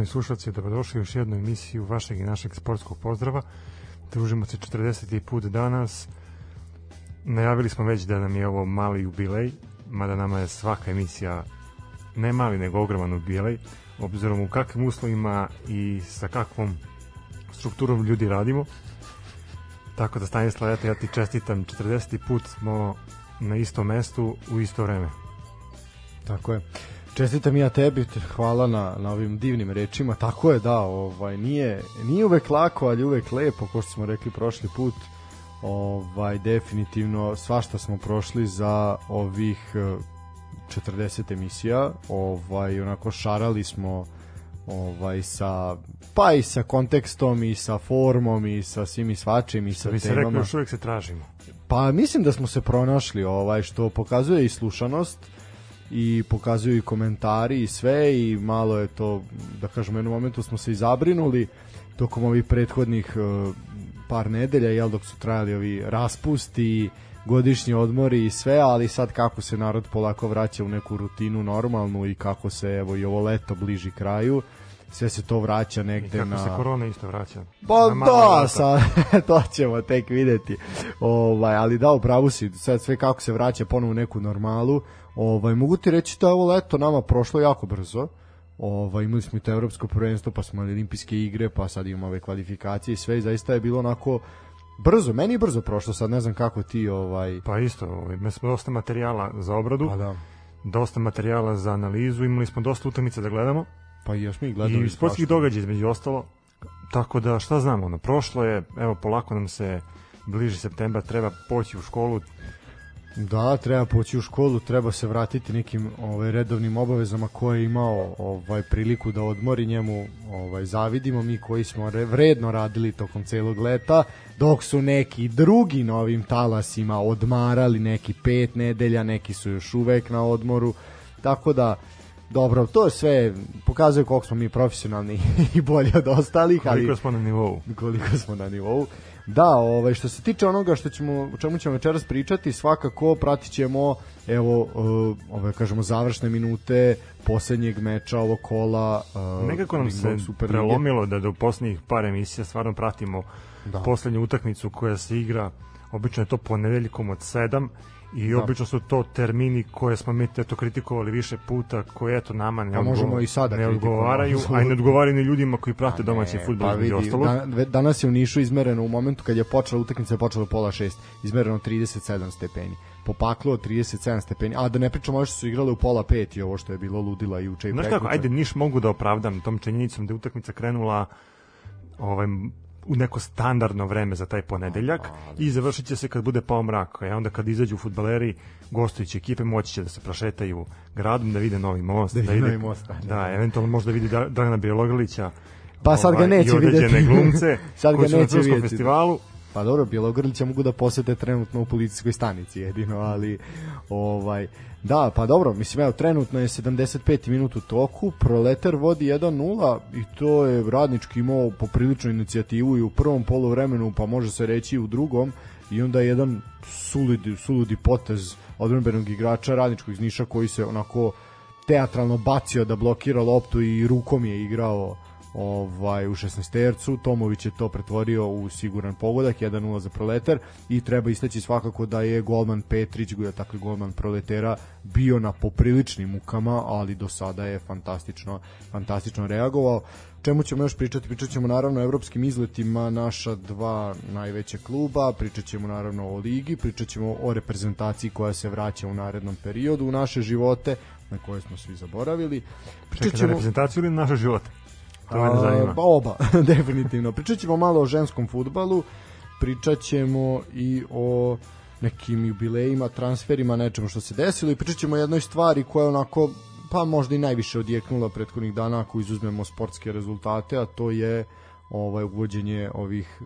Poštovani slušalci, dobrodošli u još jednu emisiju vašeg i našeg sportskog pozdrava. Družimo se 40. put danas. Najavili smo već da nam je ovo mali jubilej, mada nama je svaka emisija ne mali nego ogroman jubilej, obzirom u kakvim uslovima i sa kakvom strukturom ljudi radimo. Tako da Stanislav, ja ti čestitam, 40. put smo na istom mestu u isto vreme. Tako je. Čestitam ja tebi, hvala na, na ovim divnim rečima. Tako je, da, ovaj, nije, nije uvek lako, ali uvek lepo, kao što smo rekli prošli put. Ovaj, definitivno svašta smo prošli za ovih 40 emisija. Ovaj, onako šarali smo ovaj sa pa i sa kontekstom i sa formom i sa svim i svačim i sa Mi se rekli, još uvek se tražimo. Pa mislim da smo se pronašli, ovaj što pokazuje i slušanost i pokazuju i komentari i sve i malo je to, da kažem, u jednom momentu smo se izabrinuli tokom ovih prethodnih uh, par nedelja, jel, dok su trajali ovi raspusti, godišnji odmori i sve, ali sad kako se narod polako vraća u neku rutinu normalnu i kako se evo i ovo leto bliži kraju, sve se to vraća negde I kako na... se korona isto vraća. Pa Na da, sa, to ćemo tek videti. Ovaj, ali da, upravo si, sad sve kako se vraća ponovo u neku normalu. Ovaj, mogu ti reći da ovo leto nama prošlo jako brzo. Ovaj, imali smo i to evropsko prvenstvo, pa smo imali olimpijske igre, pa sad imamo ove kvalifikacije i sve i zaista je bilo onako brzo, meni je brzo prošlo, sad ne znam kako ti ovaj... Pa isto, ovaj, imali smo dosta materijala za obradu, Pa da, dosta materijala za analizu, imali smo dosta utakmica da gledamo pa još mi gledali. i sportskih događaja između ostalo. Tako da šta znamo, ono, prošlo je, evo polako nam se bliži septembar, treba poći u školu, Da, treba poći u školu, treba se vratiti nekim ovaj redovnim obavezama koje je imao ovaj priliku da odmori njemu, ovaj zavidimo mi koji smo re, vredno radili tokom celog leta, dok su neki drugi na ovim talasima odmarali neki pet nedelja, neki su još uvek na odmoru. Tako da Dobro, to je sve pokazuje koliko smo mi profesionalni i bolji od ostalih, ali koliko smo na nivou. koliko smo na nivou. Da, ovaj što se tiče onoga što ćemo o čemu ćemo večeras pričati, svakako pratićemo evo uh, ove kažemo završne minute poslednjeg meča ovog kola uh, Nekako nam se prelomilo da, da u poslednjih par emisija stvarno pratimo Da. poslednju utakmicu koja se igra, obično je to ponedeljkom od 7 i Da. obično su to termini koje smo mi eto kritikovali više puta, koje eto nama ne, Pa možemo i sada ne odgovaraju, a i ne odgovaraju ni ljudima koji prate domaći fudbal pa vidi, dan, ve- danas je u Nišu izmereno u momentu kad je počela utakmica je počela pola šest, izmereno 37 stepeni. Popaklo od 37 stepeni, a da ne pričamo ovo što su igrale u pola pet i ovo što je bilo ludila juče i Znaš kako, ajde Niš mogu da opravdam tom činjenicom da je utakmica krenula ovaj, u neko standardno vreme za taj ponedeljak i završit će se kad bude pao mrak. A onda kad izađu futbaleri, gostujuće ekipe, moći će da se prošetaju gradom, da vide novi most. Da vide vide, novi most, da. Da, eventualno možda vidi Da- Dragana Bjelogrlića. Pa sad ga neće i određene videti. glumce Sad ga koji su na neće filmskom videti. festivalu. Pa dobro, Bjelogrlića mogu da posete trenutno u policijskoj stanici jedino, ali ovaj da, pa dobro, mislim evo trenutno je 75 minut u toku, Proletar vodi 1:0 i to je Radnički imao popriličnu inicijativu i u prvom poluvremenu, pa može se reći i u drugom i onda je jedan suludi, suludi potez odbrambenog igrača Radničkog iz Niša koji se onako teatralno bacio da blokira loptu i rukom je igrao ovaj u 16 tercu Tomović je to pretvorio u siguran pogodak 1-0 za Proletar. I treba istaći svakako da je golman Petrić dakle golman Proletera bio na popriličnim mukama ali do sada je fantastično fantastično reagovao. Čemu ćemo još pričati? Pričat ćemo naravno o evropskim izletima naša dva najveća kluba pričat ćemo naravno o ligi pričat ćemo o reprezentaciji koja se vraća u narednom periodu u naše živote na koje smo svi zaboravili. Pričat Čekaj, na reprezentaciju ili na naše živote? To me zanima. Pa oba, definitivno. Pričat ćemo malo o ženskom futbalu, pričat ćemo i o nekim jubilejima, transferima, nečemu što se desilo i pričat ćemo o jednoj stvari koja je onako pa možda i najviše odjeknula prethodnih dana ako izuzmemo sportske rezultate, a to je ovaj uvođenje ovih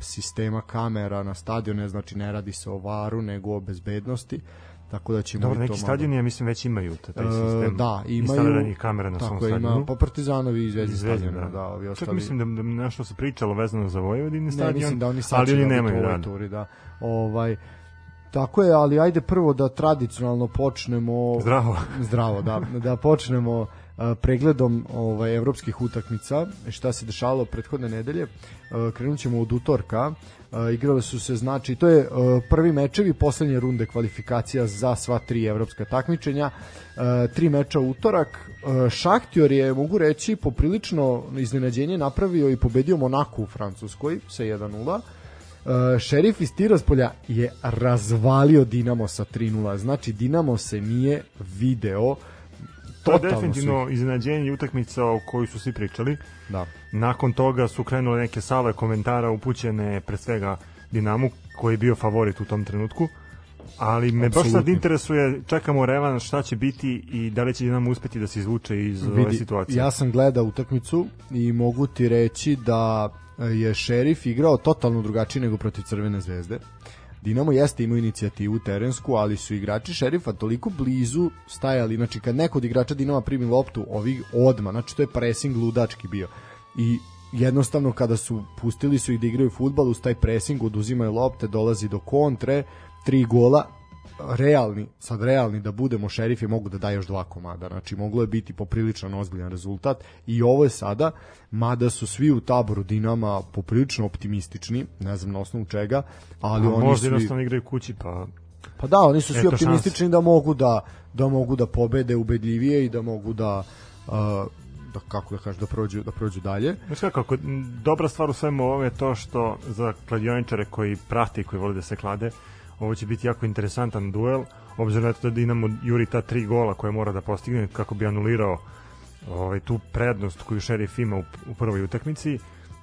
sistema kamera na stadione, znači ne radi se o varu nego o bezbednosti. Tako da ćemo Dobro, neki malo- stadioni, ja mislim, već imaju taj E, sistem da, imaju- kamera na svom Tako ima, stadionu. pa Partizanovi i Zvezdi Zvezda, stadiona, da. da, ovi Čak ostali. mislim da, da nešto se pričalo vezano za Vojvodini Ne, stadion, mislim da oni ali oni nemaju da. turi, da. Ovaj, tako je, ali ajde prvo da tradicionalno počnemo Zdravo. zdravo, da, da počnemo pregledom ovaj evropskih utakmica šta se dešavalo prethodne nedelje. Krenut ćemo od utorka. Igrale su se, znači, to je prvi mečevi poslednje runde kvalifikacija za sva tri evropska takmičenja. Tri meča utorak. Šahtjor je, mogu reći, poprilično iznenađenje napravio i pobedio Monaku u Francuskoj sa 1-0. Uh, šerif iz Tiraspolja je razvalio Dinamo sa 3-0. Znači, Dinamo se nije video To je definitivno svi. iznenađenje utakmica o kojoj su svi pričali. Da. Nakon toga su krenule neke sale komentara upućene pre svega Dinamu, koji je bio favorit u tom trenutku. Ali me Absolutno. baš sad interesuje, čekamo revan šta će biti i da li će Dinamo uspeti da se izvuče iz Vidi, ove situacije. Ja sam gledao utakmicu i mogu ti reći da je šerif igrao totalno drugačije nego protiv Crvene zvezde. Dinamo jeste imao inicijativu terensku, ali su igrači šerifa toliko blizu stajali, znači kad neko od igrača Dinama primi loptu, ovi odma, znači to je pressing ludački bio. I jednostavno kada su pustili su ih da igraju futbal uz taj pressing, oduzimaju lopte, dolazi do kontre, tri gola, realni, sad realni da budemo šerifi mogu da daju još dva komada, znači moglo je biti poprilično ozbiljan rezultat i ovo je sada, mada su svi u taboru Dinama poprilično optimistični, ne znam na osnovu čega, ali A, oni možda svi... jednostavno igraju kući, pa Pa da, oni su svi optimistični šans. da mogu da da mogu da pobede ubedljivije i da mogu da uh, da kako da kažem da prođu da prođu dalje. Znači kako dobra stvar u svemu ovome je to što za kladioničare koji prate i koji vole da se klade, ovo će biti jako interesantan duel, obzirom na to da Dinamo juri ta tri gola koje mora da postigne kako bi anulirao ovaj, tu prednost koju šerif ima u, u prvoj utakmici.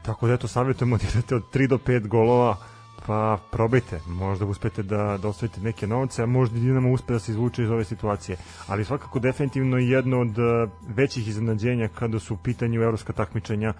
Tako da eto, savjetujemo da idete od 3 do 5 golova, pa probajte, možda uspete da, da osvojite neke novce, a možda Dinamo uspe da se izvuče iz ove situacije. Ali svakako definitivno jedno od eh, većih iznenađenja kada su u pitanju evropska takmičenja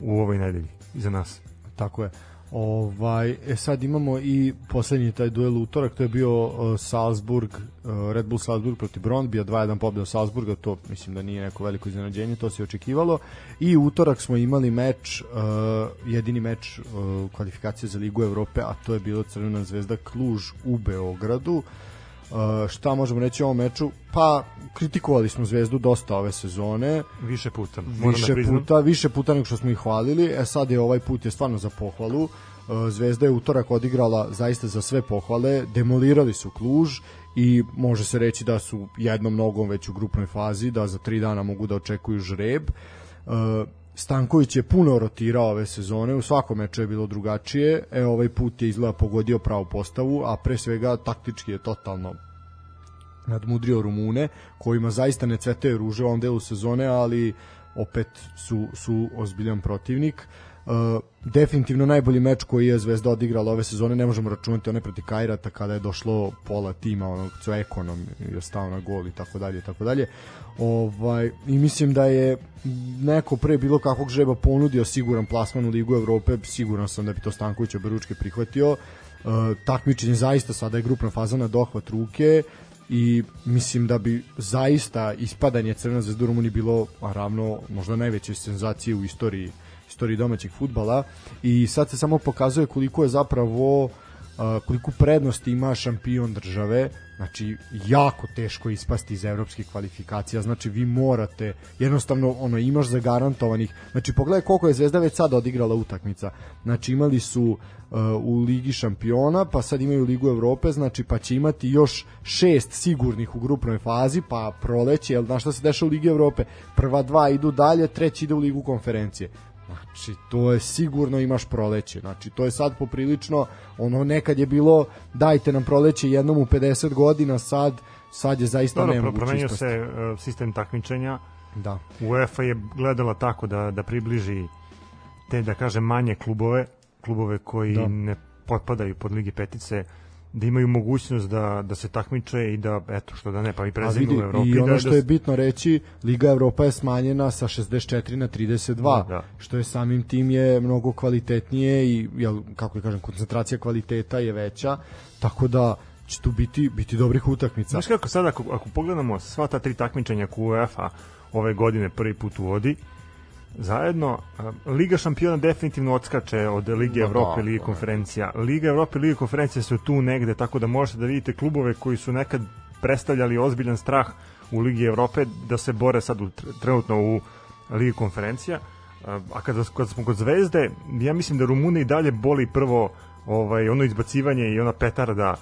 u ovoj nedelji iza nas. Tako je. Ovaj, e sad imamo i poslednji taj duel utorak, to je bio uh, Salzburg, uh, Red Bull Salzburg protiv Brondbija, 2-1 pobjeda Salzburga, to mislim da nije neko veliko iznenađenje, to se očekivalo. I utorak smo imali meč, uh, jedini meč uh, kvalifikacije za Ligu Evrope, a to je bilo Crvena zvezda Kluž u Beogradu. Uh, šta možemo reći o ovom meču? Pa kritikovali smo Zvezdu dosta ove sezone. Više puta. Moram da više da puta, više puta nego što smo ih hvalili. E sad je ovaj put je stvarno za pohvalu. Uh, Zvezda je utorak odigrala zaista za sve pohvale. Demolirali su Kluž i može se reći da su jednom nogom već u grupnoj fazi, da za tri dana mogu da očekuju žreb. Stanković je puno rotirao ove sezone, u svakom meču je bilo drugačije, e ovaj put je izgleda pogodio pravu postavu, a pre svega taktički je totalno nadmudrio Rumune, kojima zaista ne cvetaju ruže u ovom delu sezone, ali opet su, su ozbiljan protivnik. Uh, definitivno najbolji meč koji je Zvezda odigrala ove sezone, ne možemo računati one proti Kajrata kada je došlo pola tima, onog co ekonom je stao na gol i tako dalje i tako dalje. Ovaj, I mislim da je neko pre bilo kakvog žreba ponudio siguran plasman u Ligu Evrope, siguran sam da bi to Stanković oberučke prihvatio. Uh, takmičenje zaista sada je grupna faza na dohvat ruke i mislim da bi zaista ispadanje Crvena zvezda u Rumuniji bilo ravno možda najveće senzacije u istoriji istoriji domaćeg futbala i sad se samo pokazuje koliko je zapravo koliko prednosti ima šampion države. Znači jako teško ispasti iz evropskih kvalifikacija. Znači vi morate jednostavno ono imaš zagarantovanih. Znači pogledaj koliko je Zvezda već sad odigrala utakmica. Znači imali su uh, u Ligi šampiona pa sad imaju Ligu Evrope znači pa će imati još šest sigurnih u grupnoj fazi pa proleće jel znaš šta se dešava u Ligi Evrope? Prva dva idu dalje treći ide u Ligu konferencije Znači, to je sigurno imaš proleće. Znači, to je sad poprilično, ono nekad je bilo dajte nam proleće jednom u 50 godina, sad sad je zaista Dobro, nemoguće. Promenio se uh, sistem takmičenja. Da. UEFA je gledala tako da, da približi te, da kažem, manje klubove, klubove koji da. ne potpadaju pod Ligi petice, da imaju mogućnost da, da se takmiče i da, eto, što da ne, pa i prezidnu u Evropi. I ono da, što da... je bitno reći, Liga Evropa je smanjena sa 64 na 32, da, da. što je samim tim je mnogo kvalitetnije i, jel, kako da kažem, koncentracija kvaliteta je veća, tako da će tu biti, biti dobrih utakmica. Znaš kako sad, ako, ako pogledamo sva ta tri takmičenja koju UEFA ove godine prvi put uvodi, zajedno. Liga šampiona definitivno odskače od Lige no, Evrope i Lige konferencija. Liga Evrope i Lige konferencija su tu negde, tako da možete da vidite klubove koji su nekad predstavljali ozbiljan strah u Ligi Evrope da se bore sad u, trenutno u Ligi konferencija. A kada, kada smo kod Zvezde, ja mislim da Rumune i dalje boli prvo ovaj ono izbacivanje i ona petarda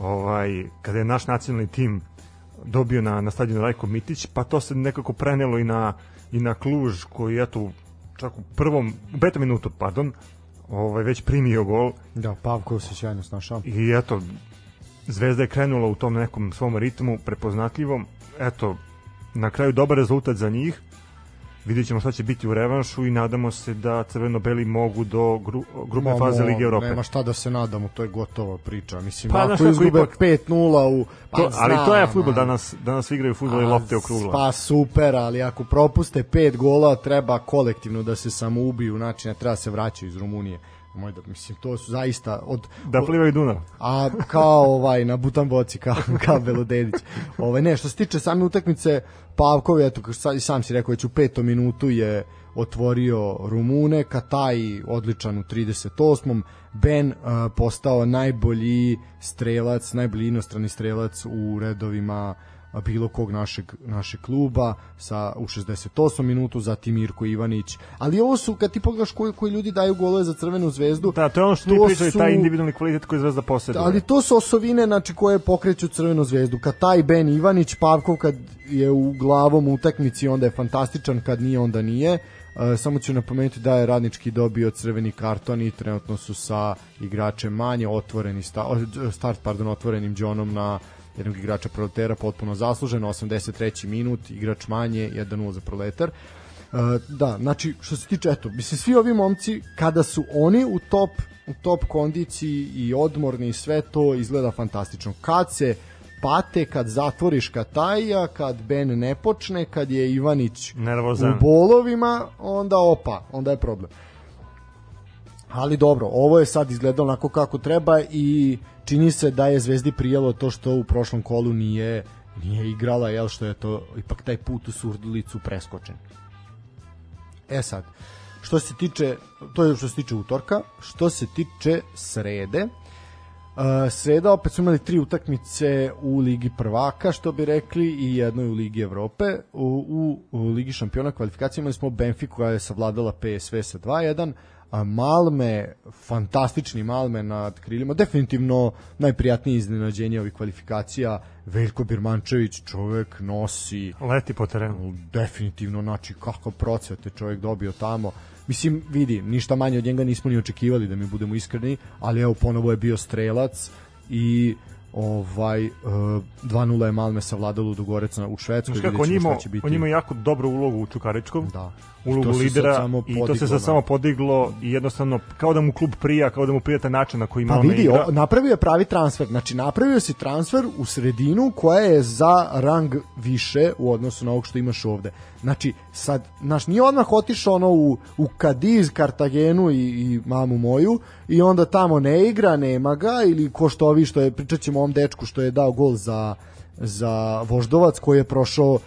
ovaj kada je naš nacionalni tim dobio na na stadionu Rajko Mitić, pa to se nekako prenelo i na i na Kluž koji eto čak u prvom u petom minutu, pardon, ovaj već primio gol. Da, Pavkov se sjajno snašao. I eto Zvezda je krenula u tom nekom svom ritmu prepoznatljivom. Eto, na kraju dobar rezultat za njih vidjet ćemo šta će biti u revanšu i nadamo se da crveno-beli mogu do gru, grupne Momo, faze Lige Evrope. Nema šta da se nadamo, to je gotova priča. Mislim, pa, ako izgube ipak... 5-0 u... Pa, to, ali to je futbol, danas, danas igraju futbol i lopte okrugla. Pa super, ali ako propuste 5 gola, treba kolektivno da se samo ubiju, znači ne treba se vraćaju iz Rumunije moj da mislim to su zaista od da plivaju Dunav. A kao ovaj na Butan boci kao kao Belodedić. Ovaj ne, što se tiče same utakmice Pavkov eto i sam si rekao već u petom minutu je otvorio Rumune, Kataj odličan u 38. Ben uh, postao najbolji strelac, najbolji inostrani strelac u redovima bilo kog našeg, našeg kluba sa, u 68. minutu, zatim Mirko Ivanić. Ali ovo su, kad ti pogledaš koji, koji ljudi daju golove za Crvenu zvezdu... Da, to je ono što ti pričali, taj individualni kvalitet koji Zvezda posjeduje. Ali to su osovine znači, koje pokreću Crvenu zvezdu. Kad taj Ben Ivanić, Pavkov kad je u glavom utakmici, onda je fantastičan, kad nije, onda nije. Uh, samo ću napomenuti da je radnički dobio crveni karton i trenutno su sa igračem manje otvoreni sta, start pardon otvorenim Johnom na jednog igrača proletera potpuno zasluženo 83. minut, igrač manje 1-0 za proletar uh, da, znači što se tiče eto, mislim svi ovi momci kada su oni u top u top kondiciji i odmorni i sve to izgleda fantastično kad se pate, kad zatvoriš Kataja, kad Ben ne počne, kad je Ivanić Nervozan. u bolovima, onda opa, onda je problem. Ali dobro, ovo je sad izgledalo onako kako treba i čini se da je Zvezdi prijelo to što u prošlom kolu nije nije igrala, jel što je to ipak taj put u surdulicu preskočen. E sad, što se tiče, to je što se tiče utorka, što se tiče srede, uh, sreda opet su imali tri utakmice u Ligi prvaka, što bi rekli, i jednoj u Ligi Evrope. U, u, u Ligi šampiona kvalifikacije imali smo Benfiku koja je savladala PSV sa 2-1, Malme, fantastični Malme nad krilima, definitivno najprijatnije iznenađenje ovih kvalifikacija, Veljko Birmančević, čovek nosi... Leti po terenu. Definitivno, znači kakav procvet je čovek dobio tamo. Mislim, vidi, ništa manje od njega nismo ni očekivali da mi budemo iskreni, ali evo ponovo je bio strelac i ovaj uh, e, 2:0 je Malme savladalo Ludogorec u Švedskoj. Kako on ima, on ima jako dobru ulogu u Čukaričkom. Da. Ulogu lidera i to se sad samo podiglo i jednostavno kao da mu klub prija, kao da mu prija taj način na koji ima pa vidi, o, napravio je pravi transfer. Znači napravio si transfer u sredinu koja je za rang više u odnosu na ovog što imaš ovde. Znači, sad, naš nije odmah otišao ono u, u Kadiz, Kartagenu i, i mamu moju i onda tamo ne igra, nema ga ili ko što ovi što je, pričat ćemo ovom dečku što je dao gol za, za Voždovac koji je prošao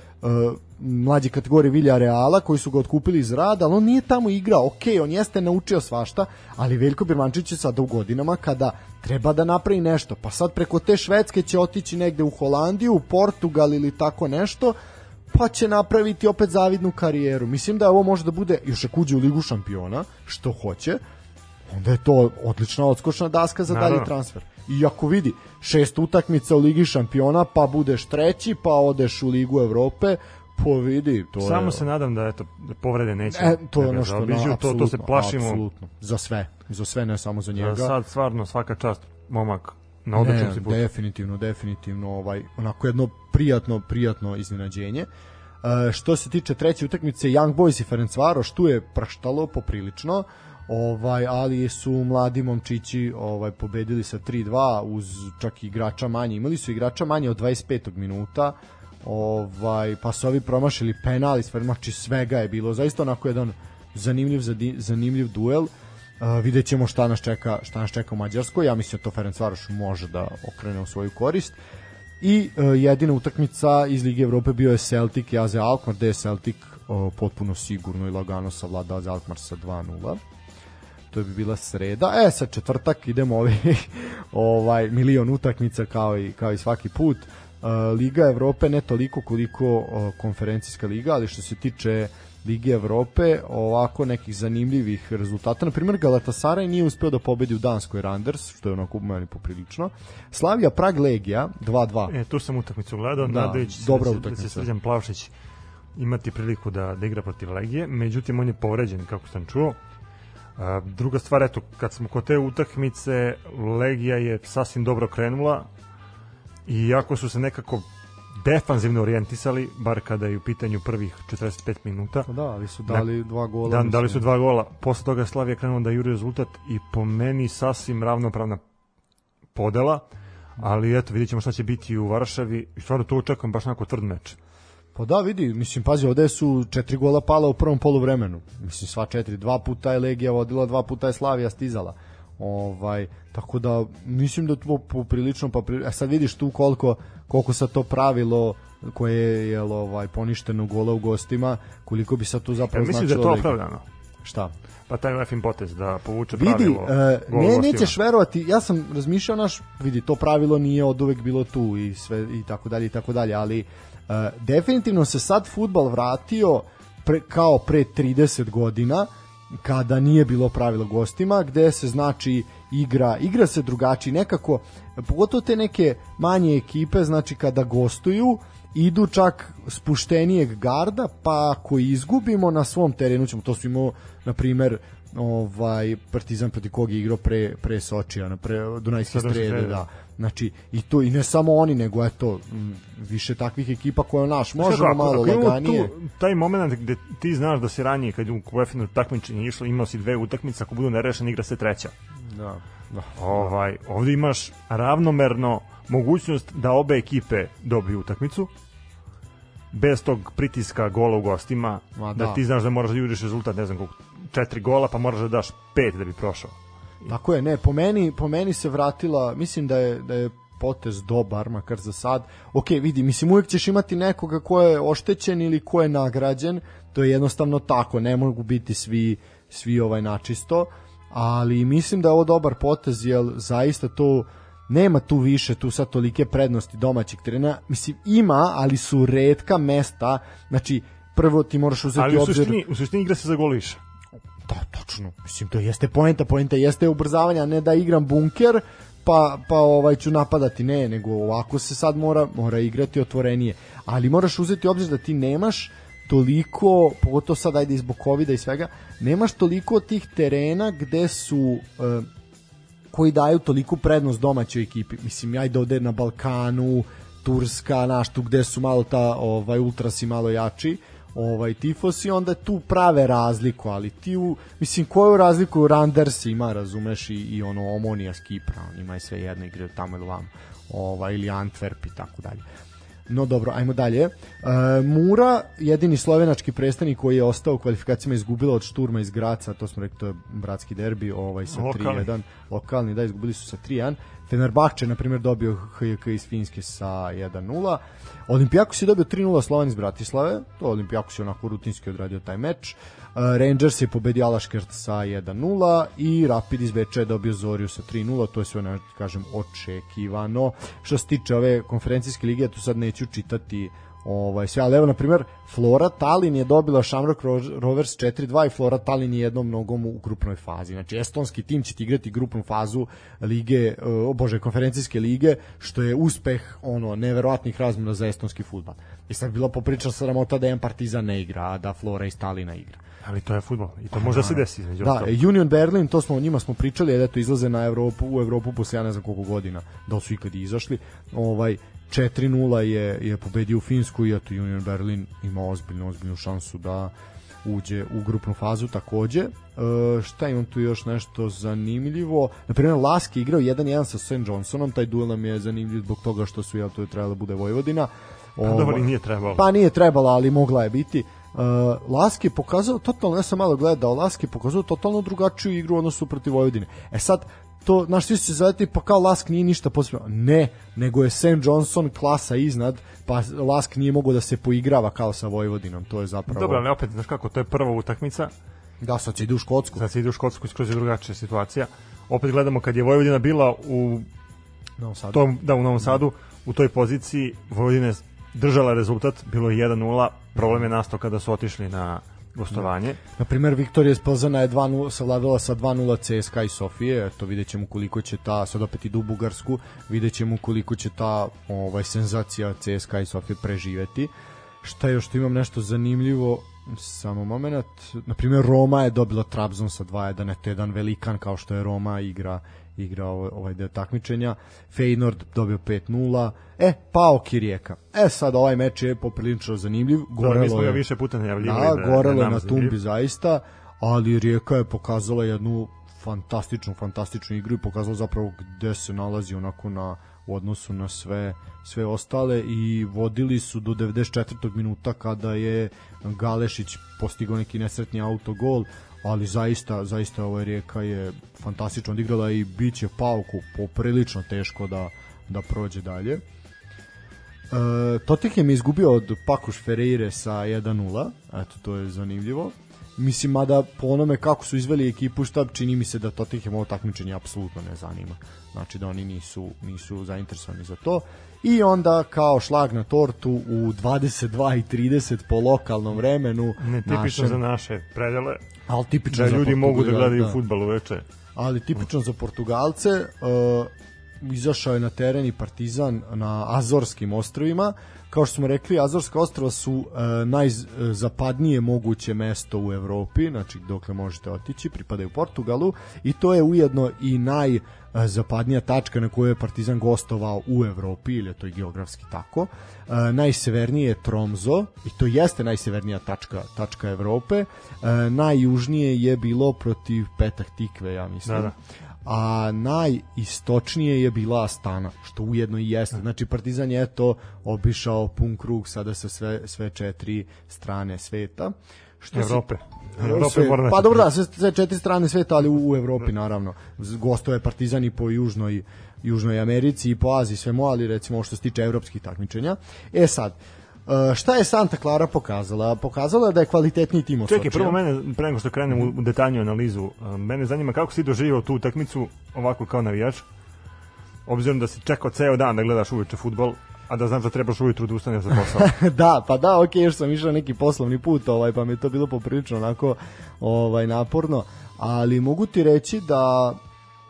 mlađe kategorije Vilja Reala koji su ga otkupili iz rada, ali on nije tamo igrao. Ok, on jeste naučio svašta, ali Veljko Birmančić je sada u godinama kada treba da napravi nešto. Pa sad preko te Švedske će otići negde u Holandiju, u Portugal ili tako nešto, pa će napraviti opet zavidnu karijeru. Mislim da ovo može da bude, još ako uđe u Ligu šampiona, što hoće, onda je to odlična odskočna daska za dalji transfer. I ako vidi šest utakmica u Ligi šampiona, pa budeš treći, pa odeš u Ligu Evrope, po vidi, to Samo je... se nadam da eto povrede neće. E, to je ono što no, to, to se plašimo. Apsolutno. Za sve, za sve ne samo za njega. Za sad stvarno svaka čast momak na odličnom si putu. Definitivno, definitivno ovaj onako jedno prijatno, prijatno iznenađenje. Uh, što se tiče treće utakmice Young Boys i Ferencvaroš tu je praštalo poprilično ovaj ali su mladi momčići ovaj pobedili sa 3:2 uz čak i igrača manje. Imali su igrača manje od 25. minuta ovaj pa su ovi promašili penal i znači svega je bilo. Zaista onako jedan zanimljiv zanimljiv duel. Uh, vidjet ćemo šta nas čeka šta nas čeka u Mađarskoj. Ja mislim da to Ferencvaroš može da okrene u svoju korist. I uh, jedina utakmica iz Lige Evrope bio je Celtic i AZ Alkmaar gde je Celtic uh, potpuno sigurno i lagano savladao AZ Alkmaar sa 2-0 to bi bila sreda. E, sa četvrtak idemo ovi, ovaj milion utakmica kao i kao i svaki put. Liga Evrope ne toliko koliko konferencijska liga, ali što se tiče Lige Evrope, ovako nekih zanimljivih rezultata. Na primjer, Galatasaray nije uspeo da pobedi u Danskoj Randers, što je onako meni poprilično. Slavija Prag Legija 2-2. E, tu sam utakmicu gledao, da, nadajući dobra se, da utakmica. će Srđan Plavšić imati priliku da, da igra protiv Legije, međutim on je povređen, kako sam čuo. Druga stvar, eto, kad smo kod te utakmice, Legija je sasvim dobro krenula i iako su se nekako defanzivno orijentisali, bar kada je u pitanju prvih 45 minuta. Pa da, ali su dali dva gola. Da, mislim. dali su dva gola. Posle toga Slavija krenula da juri rezultat i po meni sasvim ravnopravna podela, ali eto, vidjet ćemo šta će biti u Varšavi i stvarno to očekujem baš onako tvrd meč. Pa da, vidi, mislim, pazi, ovde su četiri gola pala u prvom poluvremenu. Mislim, sva četiri, dva puta je Legija vodila, dva puta je Slavija stizala. Ovaj, tako da, mislim da to poprilično, pa pri... a sad vidiš tu koliko, koliko sa to pravilo koje je ovaj, poništeno gola u gostima, koliko bi sad tu zapravo mislim da je to opravdano. Šta? Pa taj UEFIN potez da povuče Vidi, pravilo. uh, gol u ne, nećeš verovati, ja sam razmišljao naš, vidi, to pravilo nije od uvek bilo tu i sve i tako dalje i tako dalje, ali uh, definitivno se sad futbal vratio pre, kao pre 30 godina kada nije bilo pravilo gostima, gde se znači igra, igra se drugačije, nekako, pogotovo te neke manje ekipe, znači kada gostuju, idu čak spuštenijeg garda, pa ako izgubimo na svom terenu ćemo, to su imao, na primer, ovaj Partizan protiv kog je igrao pre pre Sočija na pre Dunajske strede. da znači i to i ne samo oni nego eto više takvih ekipa koje naš možemo kako, malo ako laganije Tu, taj moment gde ti znaš da se ranije kad u UEFA takmičenje išlo, imao si dve utakmice, ako budu nerešene igra se treća. da da Ovaj, ovde imaš ravnomerno mogućnost da obe ekipe dobiju utakmicu bez tog pritiska gola u gostima, Ma da. da. ti znaš da moraš da juriš rezultat, ne znam koliko, četiri gola, pa moraš da daš pet da bi prošao. Tako je, ne, po meni, po meni se vratila, mislim da je, da je potez dobar, makar za sad. Ok, vidi, mislim, uvijek ćeš imati nekoga ko je oštećen ili ko je nagrađen, to je jednostavno tako, ne mogu biti svi, svi ovaj načisto, ali mislim da je ovo dobar potez, jer zaista to nema tu više, tu sad tolike prednosti domaćeg terena, mislim, ima, ali su redka mesta, znači, prvo ti moraš uzeti Ali u obzir... suštini, u suštini igra se za gol više. Da, točno. Mislim, to jeste poenta, poenta jeste ubrzavanje, a ne da igram bunker, pa, pa ovaj ću napadati, ne, nego ovako se sad mora, mora igrati otvorenije. Ali moraš uzeti obzir da ti nemaš toliko, pogotovo sad ajde iz Bokovida i svega, nemaš toliko tih terena gde su e, koji daju toliku prednost domaćoj ekipi. Mislim, ajde ovde na Balkanu, Turska, naš tu gde su malo ta ovaj ultrasi malo jači, ovaj tifosi onda tu prave razliku, ali ti u, mislim koju razliku Randers ima, razumeš i, i ono Omonija s Kipra, on ima je sve jedno igre tamo ili vam, ovaj ili Antwerp i tako dalje. No dobro, ajmo dalje. E, Mura, jedini slovenački predstavnik koji je ostao u kvalifikacijama izgubila od Šturma iz Graca, to smo rekli, to je bratski derbi, ovaj sa Lokalni. 3-1. Lokalni, da, izgubili su sa 3-1. Fenerbahče, na primjer, dobio HJK iz Finjske sa 1-0. Olimpijakos je dobio 3-0 Slovan iz Bratislave, to Olimpijakos je onako rutinski odradio taj meč. Uh, Rangers je pobedio Alaškert sa 1-0 i Rapid iz Beča je dobio Zoriju sa 3-0, to je sve, ne, kažem, očekivano. Što se tiče ove konferencijske lige, ja tu sad neću čitati ovaj sve, ali evo na primjer Flora Tallinn je dobila Shamrock Ro- Rovers 4-2 i Flora Tallinn je jednom nogom u grupnoj fazi. Znači estonski tim će ti igrati grupnu fazu lige, o bože, konferencijske lige, što je uspeh ono neverovatnih razmjena za estonski fudbal. I sad bila popriča sramota da jedan Partizan ne igra, a da Flora iz Talina igra. Ali to je fudbal i to može da se desi između Da, ostalog. Union Berlin, to smo o njima smo pričali, eto izlaze na Evropu, u Evropu posle ja ne znam koliko godina, da li su ikad i izašli. Ovaj 4:0 je je pobedio u Finsku i eto Union Berlin ima ozbiljnu ozbiljnu šansu da uđe u grupnu fazu takođe. E, šta imam tu još nešto zanimljivo? Na primjer, Laski je igrao 1-1 sa St. Johnsonom, taj duel nam je zanimljiv zbog toga što su, jel, to je trebalo da bude Vojvodina. Pa dobro, Ovaj, nije trebalo. Pa nije trebala, ali mogla je biti. Uh, Laski je pokazao totalno, ja sam malo gledao, Laski je pokazao totalno drugačiju igru odnosu protiv Vojvodine. E sad, to, znaš, svi se zaveti, pa kao Lask nije ništa posebno. Ne, nego je St. Johnson klasa iznad, pa Lask nije mogao da se poigrava kao sa Vojvodinom, to je zapravo... Dobro, ali opet, znaš kako, to je prva utakmica, Da, sad se ide u Škotsku. sad se ide u Škotsku skroz je drugačija situacija. Opet gledamo kad je Vojvodina bila u Novom Sadu. To, da, u Novom Sadu, u toj poziciji Vojvodina je držala rezultat, bilo je 1-0, problem je nastao kada su otišli na gostovanje. Na primer, Viktorija Spozana je 2-0, savladala sa 2-0 CSKA i Sofije, eto vidjet ćemo koliko će ta, sad opet idu u Bugarsku, vidjet ćemo koliko će ta ovaj, senzacija CSKA i Sofije preživeti. Šta još, što imam nešto zanimljivo, samo moment, na primjer Roma je dobila Trabzon sa 2-1, eto jedan velikan kao što je Roma igra igra ovaj, ovaj deo takmičenja. Feyenoord dobio 5-0. E, pao Kirijeka. E, sad ovaj meč je poprilično zanimljiv. Gorelo Dobro, mi smo ga više puta najavljivali. Da, da, gorelo da na tumbi zaista, ali Rijeka je pokazala jednu fantastičnu, fantastičnu igru i pokazala zapravo gde se nalazi onako na u odnosu na sve sve ostale i vodili su do 94. minuta kada je Galešić postigao neki nesretni autogol ali zaista, zaista ovaj Rijeka je fantastično odigrala i bit će Pauku poprilično teško da, da prođe dalje. E, Tottenham je izgubio od Pakuš Ferreire sa 1-0, eto to je zanimljivo. Mislim, mada po onome kako su izveli ekipu štab, čini mi se da Tottenham ovo takmičenje apsolutno ne zanima. Znači da oni nisu, nisu zainteresovani za to i onda kao šlag na tortu u 22.30 po lokalnom vremenu ne tipično našem, za naše predele ali tipično da za ljudi mogu da gledaju da. fudbal uveče ali tipično za Portugalce uh, izašao je na teren i Partizan na Azorskim ostrovima kao što smo rekli, Azorska ostrava su uh, najzapadnije moguće mesto u Evropi, znači dokle možete otići, pripadaju Portugalu i to je ujedno i naj zapadnija tačka na kojoj je Partizan gostovao u Evropi, ili je to i geografski tako. E, najsevernije je Tromzo, i to jeste najsevernija tačka, tačka Evrope. E, najjužnije je bilo protiv Petah Tikve, ja mislim. Da, da a najistočnije je bila Astana, što ujedno i jeste. Znači Partizan je to obišao pun krug sada sa sve, sve četiri strane sveta. Što Evrope. Si, Evrope sve, pa dobro da, sve, sve četiri strane sveta, ali u, u Evropi naravno. Gostoje Partizan i po južnoj, južnoj Americi i po Aziji svemu, ali recimo što se tiče evropskih takmičenja. E sad, Uh, šta je Santa Clara pokazala? Pokazala je da je kvalitetniji tim od Čekaj, prvo mene, pre nego što krenem u detaljnu analizu, uh, mene zanima kako si doživio tu utakmicu ovako kao navijač, obzirom da si čekao ceo dan da gledaš uveče futbol, a da znaš da trebaš ujutru da ustaneš za posao. da, pa da, ok, još sam išao neki poslovni put, ovaj, pa mi je to bilo poprilično onako ovaj, naporno, ali mogu ti reći da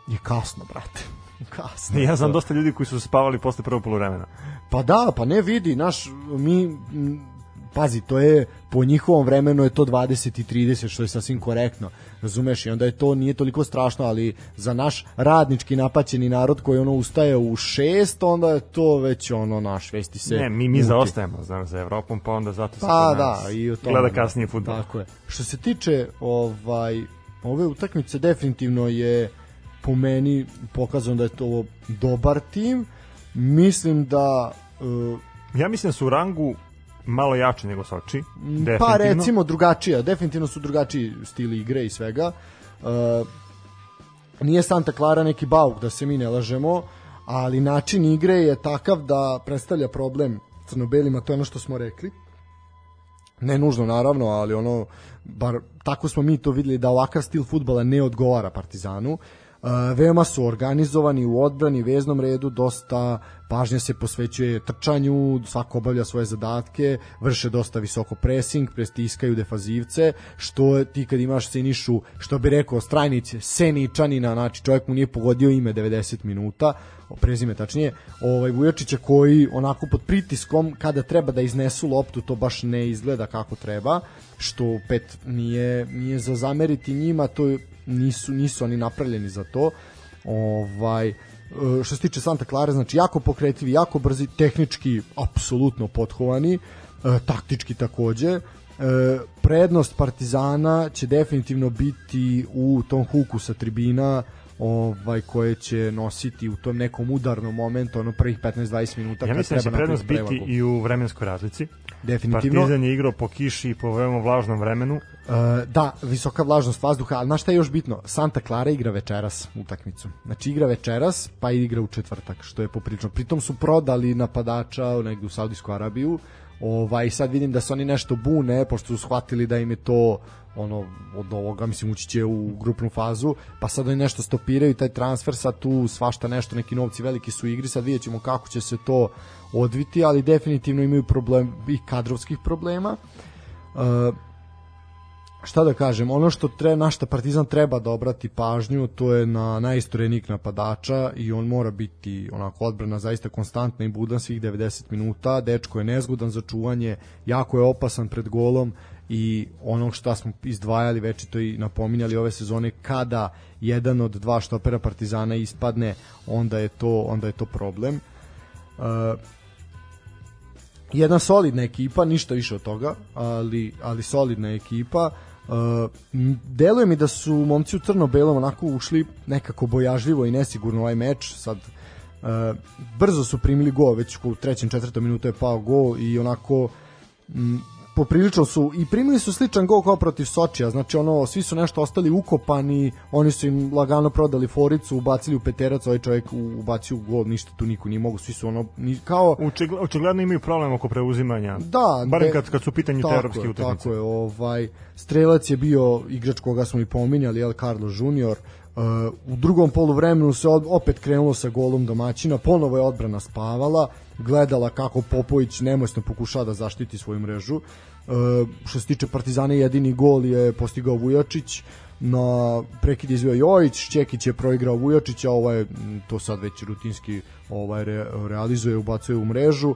je kasno, brate. kasno. Ja znam dosta ljudi koji su spavali posle prvog poluvremena. Pa da, pa ne vidi, naš, mi, pazi, to je, po njihovom vremenu je to 20 i 30, što je sasvim korektno, razumeš, i onda je to, nije toliko strašno, ali za naš radnički napaćeni narod koji ono ustaje u šest, onda je to već ono naš, vesti se... Ne, mi, mi zaostajemo, znam, za Evropom, pa onda zato se pa, da, i o tome, gleda kasnije futbol. Tako je. Što se tiče ovaj, ove utakmice, definitivno je po meni pokazano da je to dobar tim, mislim da Uh, ja mislim da su u rangu malo jači nego Soči. Pa recimo drugačija, definitivno su drugačiji stili igre i svega. Uh, nije Santa Clara neki bauk da se mi ne lažemo, ali način igre je takav da predstavlja problem crnobelima, to je ono što smo rekli. Ne nužno naravno, ali ono bar tako smo mi to videli da ovakav stil fudbala ne odgovara Partizanu. Uh, veoma su organizovani u odbrani, veznom redu, dosta pažnja se posvećuje trčanju, svako obavlja svoje zadatke, vrše dosta visoko pressing, prestiskaju defazivce, što ti kad imaš Senišu, što bi rekao Strajnić, Seničanina, znači čovjek mu nije pogodio ime 90 minuta, prezime tačnije, ovaj Vujačića koji onako pod pritiskom kada treba da iznesu loptu to baš ne izgleda kako treba što pet nije nije za zameriti njima to nisu, nisu oni napravljeni za to. Ovaj, e, što se tiče Santa Clara, znači jako pokretljivi, jako brzi, tehnički apsolutno pothovani, e, taktički takođe. E, prednost Partizana će definitivno biti u tom huku sa tribina ovaj koje će nositi u tom nekom udarnom momentu ono prvih 15-20 minuta ja mislim da će prednost biti i u vremenskoj razlici definitivno Partizan je igrao po kiši i po veoma vlažnom vremenu Uh, da, visoka vlažnost vazduha, ali znaš šta je još bitno? Santa Clara igra večeras utakmicu. Znači igra večeras, pa igra u četvrtak, što je poprično. Pritom su prodali napadača negde u Saudijsku Arabiju, Ovaj sad vidim da se oni nešto bune pošto su shvatili da im je to ono od ovoga mislim ući će u grupnu fazu pa sad oni nešto stopiraju taj transfer sad tu svašta nešto neki novci veliki su u igri sad vidjet ćemo kako će se to odviti ali definitivno imaju problem i kadrovskih problema. Uh, šta da kažem, ono što tre, na šta Partizan treba da obrati pažnju, to je na najistorenik napadača i on mora biti onako odbrana zaista konstantna i budan svih 90 minuta, dečko je nezgodan za čuvanje, jako je opasan pred golom i ono što smo izdvajali već to i napominjali ove sezone kada jedan od dva štopera Partizana ispadne, onda je to onda je to problem. Uh, jedna solidna ekipa, ništa više od toga, ali, ali solidna ekipa. Uh, deluje mi da su momci u crno-belom onako ušli nekako bojažljivo i nesigurno ovaj meč, sad uh, brzo su primili gol, već u trećem, četvrtom minutu je pao gol i onako m, poprilično su i primili su sličan gol kao protiv Sočija, znači ono svi su nešto ostali ukopani, oni su im lagano prodali foricu, ubacili u peterac, ovaj čovjek ubacio gol, ništa tu niko nije mogu, svi su ono ni, kao očigledno imaju problem oko preuzimanja. Da, barem kad kad su pitanju te evropske utakmice. Tako je, ovaj strelac je bio igrač koga smo i pominjali, El Carlos Junior. Uh, u drugom poluvremenu se opet krenulo sa golom domaćina, ponovo je odbrana spavala, gledala kako Popović nemoćno pokušava da zaštiti svoju mrežu. Uh, što se tiče Partizana, jedini gol je postigao Vujačić, na prekid izvio Jojić, Čekić je proigrao Vujačića, ovaj to sad već rutinski ovaj re, realizuje, ubacuje u mrežu.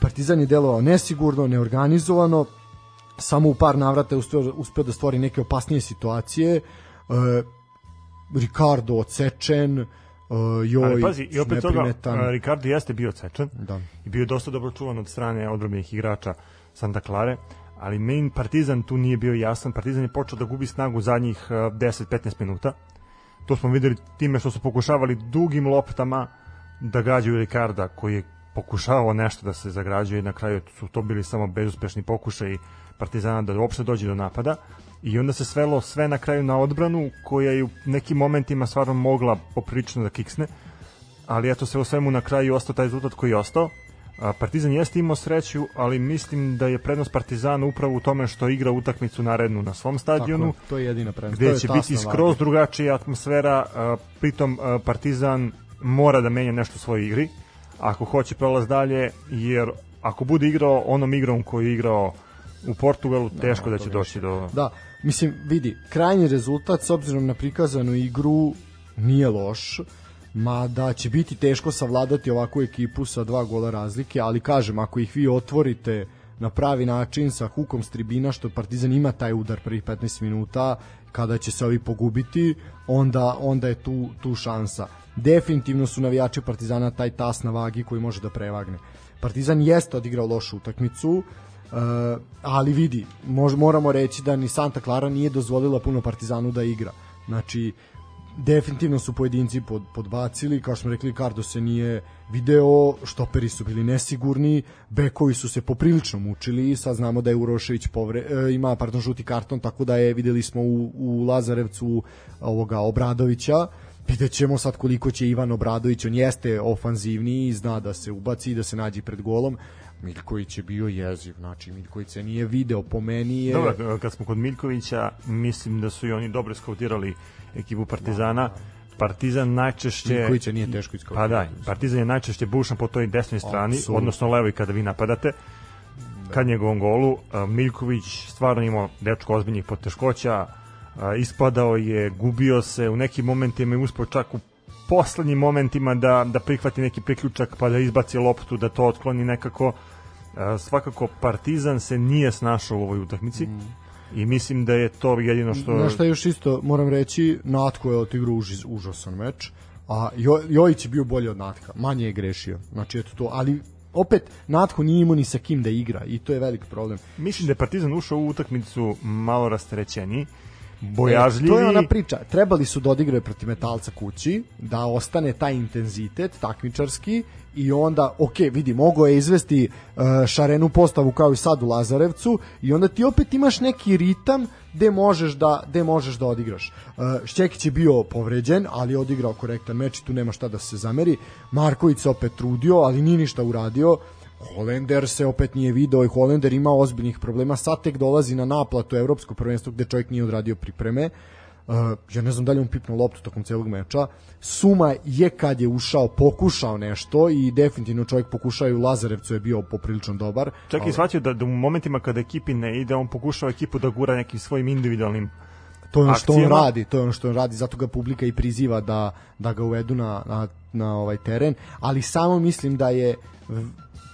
Partizan je delovao nesigurno, neorganizovano, samo u par navrata je uspeo, uspeo da stvori neke opasnije situacije. Uh, Ricardo odsečen, Uh, joj, Ali pazi, i opet toga, uh, Ricardo jeste bio cečan da. i bio je dosta dobro čuvan od strane odbrobenih igrača Santa Clare, ali main Partizan tu nije bio jasan. Partizan je počeo da gubi snagu zadnjih uh, 10-15 minuta. To smo videli time što su pokušavali dugim loptama da gađaju Ricarda, koji je pokušavao nešto da se zagrađuje na kraju su to bili samo bezuspešni pokušaji Partizana da uopšte dođe do napada i onda se svelo sve na kraju na odbranu koja je u nekim momentima stvarno mogla poprilično da kiksne ali eto se u svemu na kraju ostao taj rezultat koji je ostao Partizan jeste imao sreću, ali mislim da je prednost Partizana upravo u tome što igra utakmicu narednu na svom stadionu. Tako, to je jedina prednost. Gde će biti skroz drugačija atmosfera, pritom Partizan mora da menja nešto u svojoj igri, ako hoće prolaz dalje, jer ako bude igrao onom igrom koju je igrao u Portugalu, teško da, da će doći do... Da, mislim, vidi, krajnji rezultat s obzirom na prikazanu igru nije loš, mada će biti teško savladati ovakvu ekipu sa dva gola razlike, ali kažem, ako ih vi otvorite na pravi način sa hukom s tribina, što Partizan ima taj udar prvih 15 minuta, kada će se ovi pogubiti, onda, onda je tu, tu šansa. Definitivno su navijači Partizana taj tas na vagi koji može da prevagne. Partizan jeste odigrao lošu utakmicu, ali vidi, mož, moramo reći da ni Santa Clara nije dozvolila puno Partizanu da igra. Znači, definitivno su pojedinci pod, podbacili, kao što smo rekli, Kardo se nije video, štoperi su bili nesigurni, bekovi su se poprilično mučili, sad znamo da je Urošević povre, e, ima pardon, žuti karton, tako da je, videli smo u, u Lazarevcu ovoga Obradovića, vidjet ćemo sad koliko će Ivan Obradović, on jeste ofanzivniji, zna da se ubaci, da se nađi pred golom, Miljković je bio jeziv, znači Miljković se nije video, po meni je... Dobro, kad smo kod Miljkovića, mislim da su i oni dobro skautirali ekipu Partizana. Da, da. Partizan najčešće Miljkovića nije teško iskautirati. Pa da, Partizan je najčešće bušan po toj desnoj strani, Absolut. odnosno levoj kada vi napadate. Da. Kad njegovom golu Miljković stvarno imao dečko ozbiljnih poteškoća, ispadao je, gubio se, u nekim momentima je uspeo čak u poslednjim momentima da, da prihvati neki priključak pa da izbaci loptu, da to otkloni nekako. Svakako Partizan se nije snašao u ovoj utakmici. Mm. I mislim da je to jedino što... Na šta još isto moram reći, Natko je odigrao už, užasan meč, a jo, Jojić je bio bolji od Natka, manje je grešio. Znači, eto to, ali opet Natko nije imao ni sa kim da igra i to je velik problem. Mislim da je Partizan ušao u utakmicu malo rasterećeniji bojažljivi. E, to je ona priča. Trebali su da odigraju protiv metalca kući, da ostane taj intenzitet takmičarski i onda, ok, vidi, mogo je izvesti uh, šarenu postavu kao i sad u Lazarevcu i onda ti opet imaš neki ritam gde možeš da, gde možeš da odigraš. Uh, Šćekić je bio povređen, ali je odigrao korektan meč i tu nema šta da se zameri. Marković se opet trudio, ali nije ništa uradio Holender se opet nije video i Holender ima ozbiljnih problema, sad tek dolazi na naplatu evropskog prvenstva gde čovjek nije odradio pripreme. Uh, ja ne znam da li on pipnuo loptu tokom celog meča. Suma je kad je ušao pokušao nešto i definitivno čovjek pokušao i u Lazarevcu je bio poprilično dobar. Čak i shvatio da, da u momentima kada ekipi ne ide, on pokušava ekipu da gura nekim svojim individualnim to je ono što on akcijama. radi, to je ono što on radi, zato ga publika i priziva da, da ga uvedu na, na, na ovaj teren, ali samo mislim da je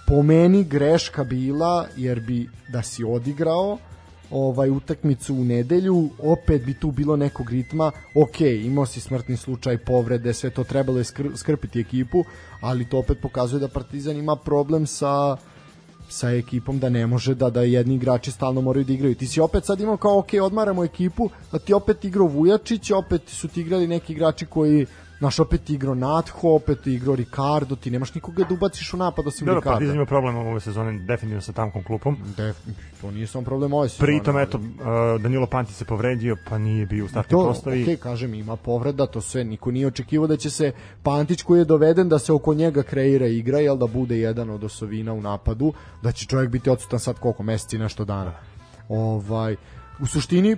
po meni greška bila jer bi da si odigrao ovaj utakmicu u nedelju, opet bi tu bilo nekog ritma. Ok, imao si smrtni slučaj, povrede, sve to trebalo je skr skrpiti ekipu, ali to opet pokazuje da Partizan ima problem sa sa ekipom da ne može da da jedni igrači stalno moraju da igraju. Ti si opet sad imao kao ok, odmaramo ekipu, da ti opet igrao Vujačić, opet su ti igrali neki igrači koji Naš opet ti igrao Natho, opet ti igrao Ricardo, ti nemaš nikoga da ubaciš u napad osim Dobro, Ricarda. Partizan ima problem ove sezone definitivno sa tamkom klupom. Def, to nije samo problem ove sezone. Pritom, eto, uh, Danilo Panti se povredio, pa nije bio u startnoj postavi. ok, kažem, ima povreda, to sve, niko nije očekivao da će se Pantić koji je doveden da se oko njega kreira igra, jel da bude jedan od osovina u napadu, da će čovjek biti odsutan sad koliko, meseci nešto dana. Ovaj, u suštini,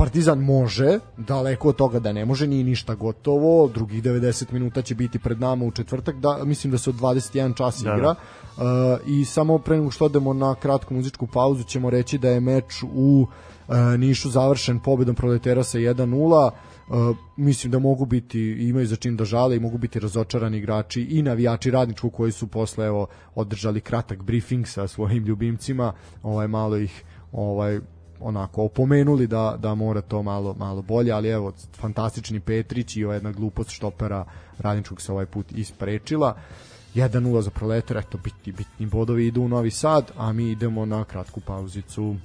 Partizan može, daleko od toga da ne može, nije ništa gotovo, drugih 90 minuta će biti pred nama u četvrtak, da, mislim da se od 21 čas Da, igra, Uh, i samo pre nego što odemo na kratku muzičku pauzu ćemo reći da je meč u uh, Nišu završen pobedom Proletera sa 1-0 Uh, mislim da mogu biti imaju za čim da žale i mogu biti razočarani igrači i navijači radničku koji su posle evo održali kratak briefing sa svojim ljubimcima. Ovaj malo ih ovaj onako opomenuli da da mora to malo malo bolje, ali evo fantastični Petrić i ova jedna glupost štopera radničkog se ovaj put isprečila. 1-0 za Proletar, eto bitni, bitni bodovi idu u Novi Sad, a mi idemo na kratku pauzicu.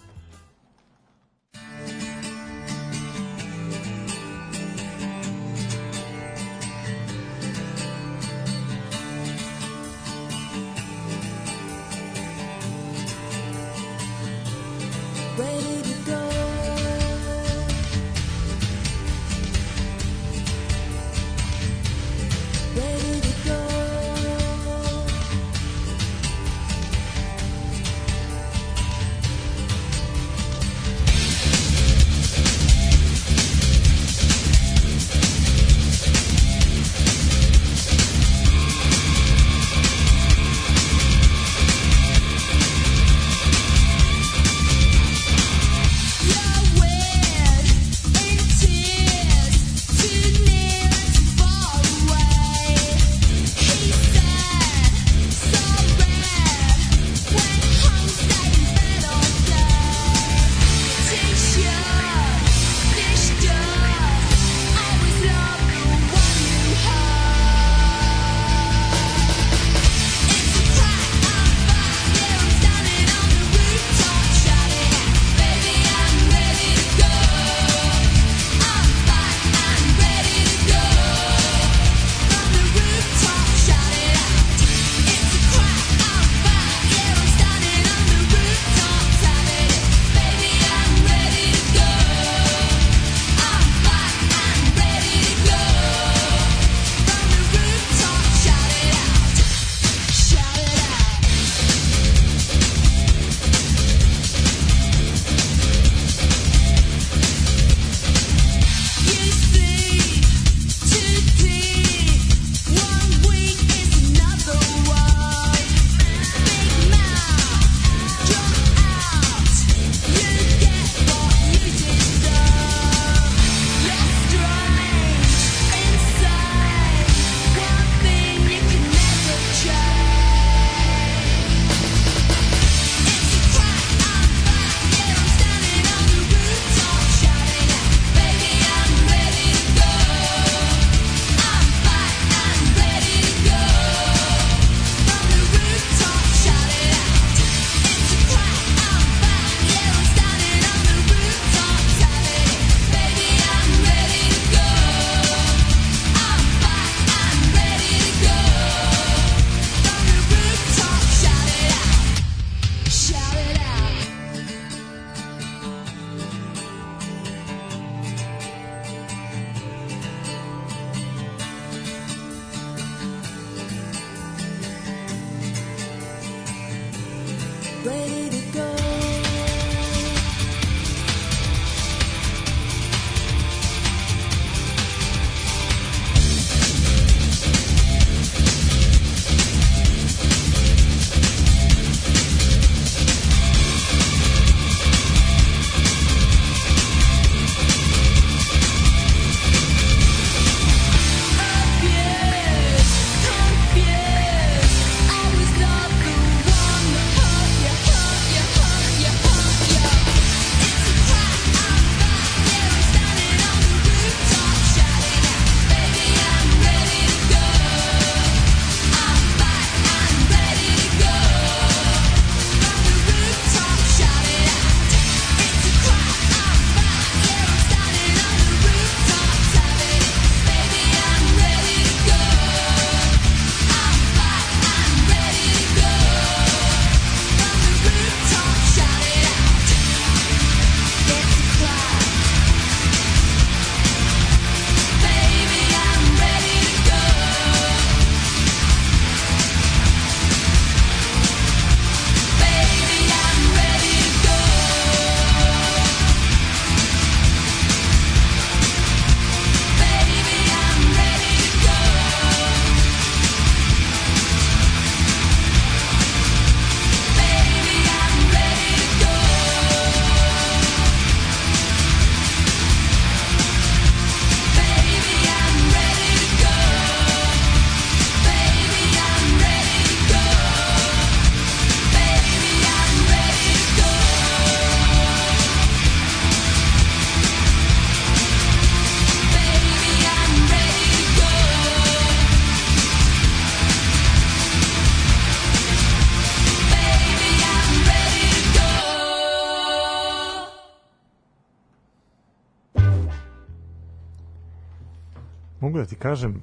Kažem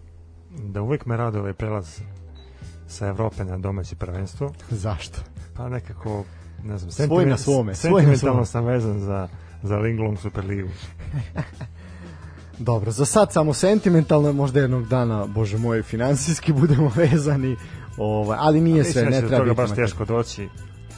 da uvek me rade ovaj prelaz sa Evrope na domaće prvenstvo, Zašto? pa nekako, ne znam, Svoj na svome, sentimentalno sam vezan za, za Linglong Superligu. Dobro, za sad samo sentimentalno, možda jednog dana, bože moj, finansijski budemo vezani, ovaj, ali nije sve, Mislim da ne će do treba toga biti baš teško doći.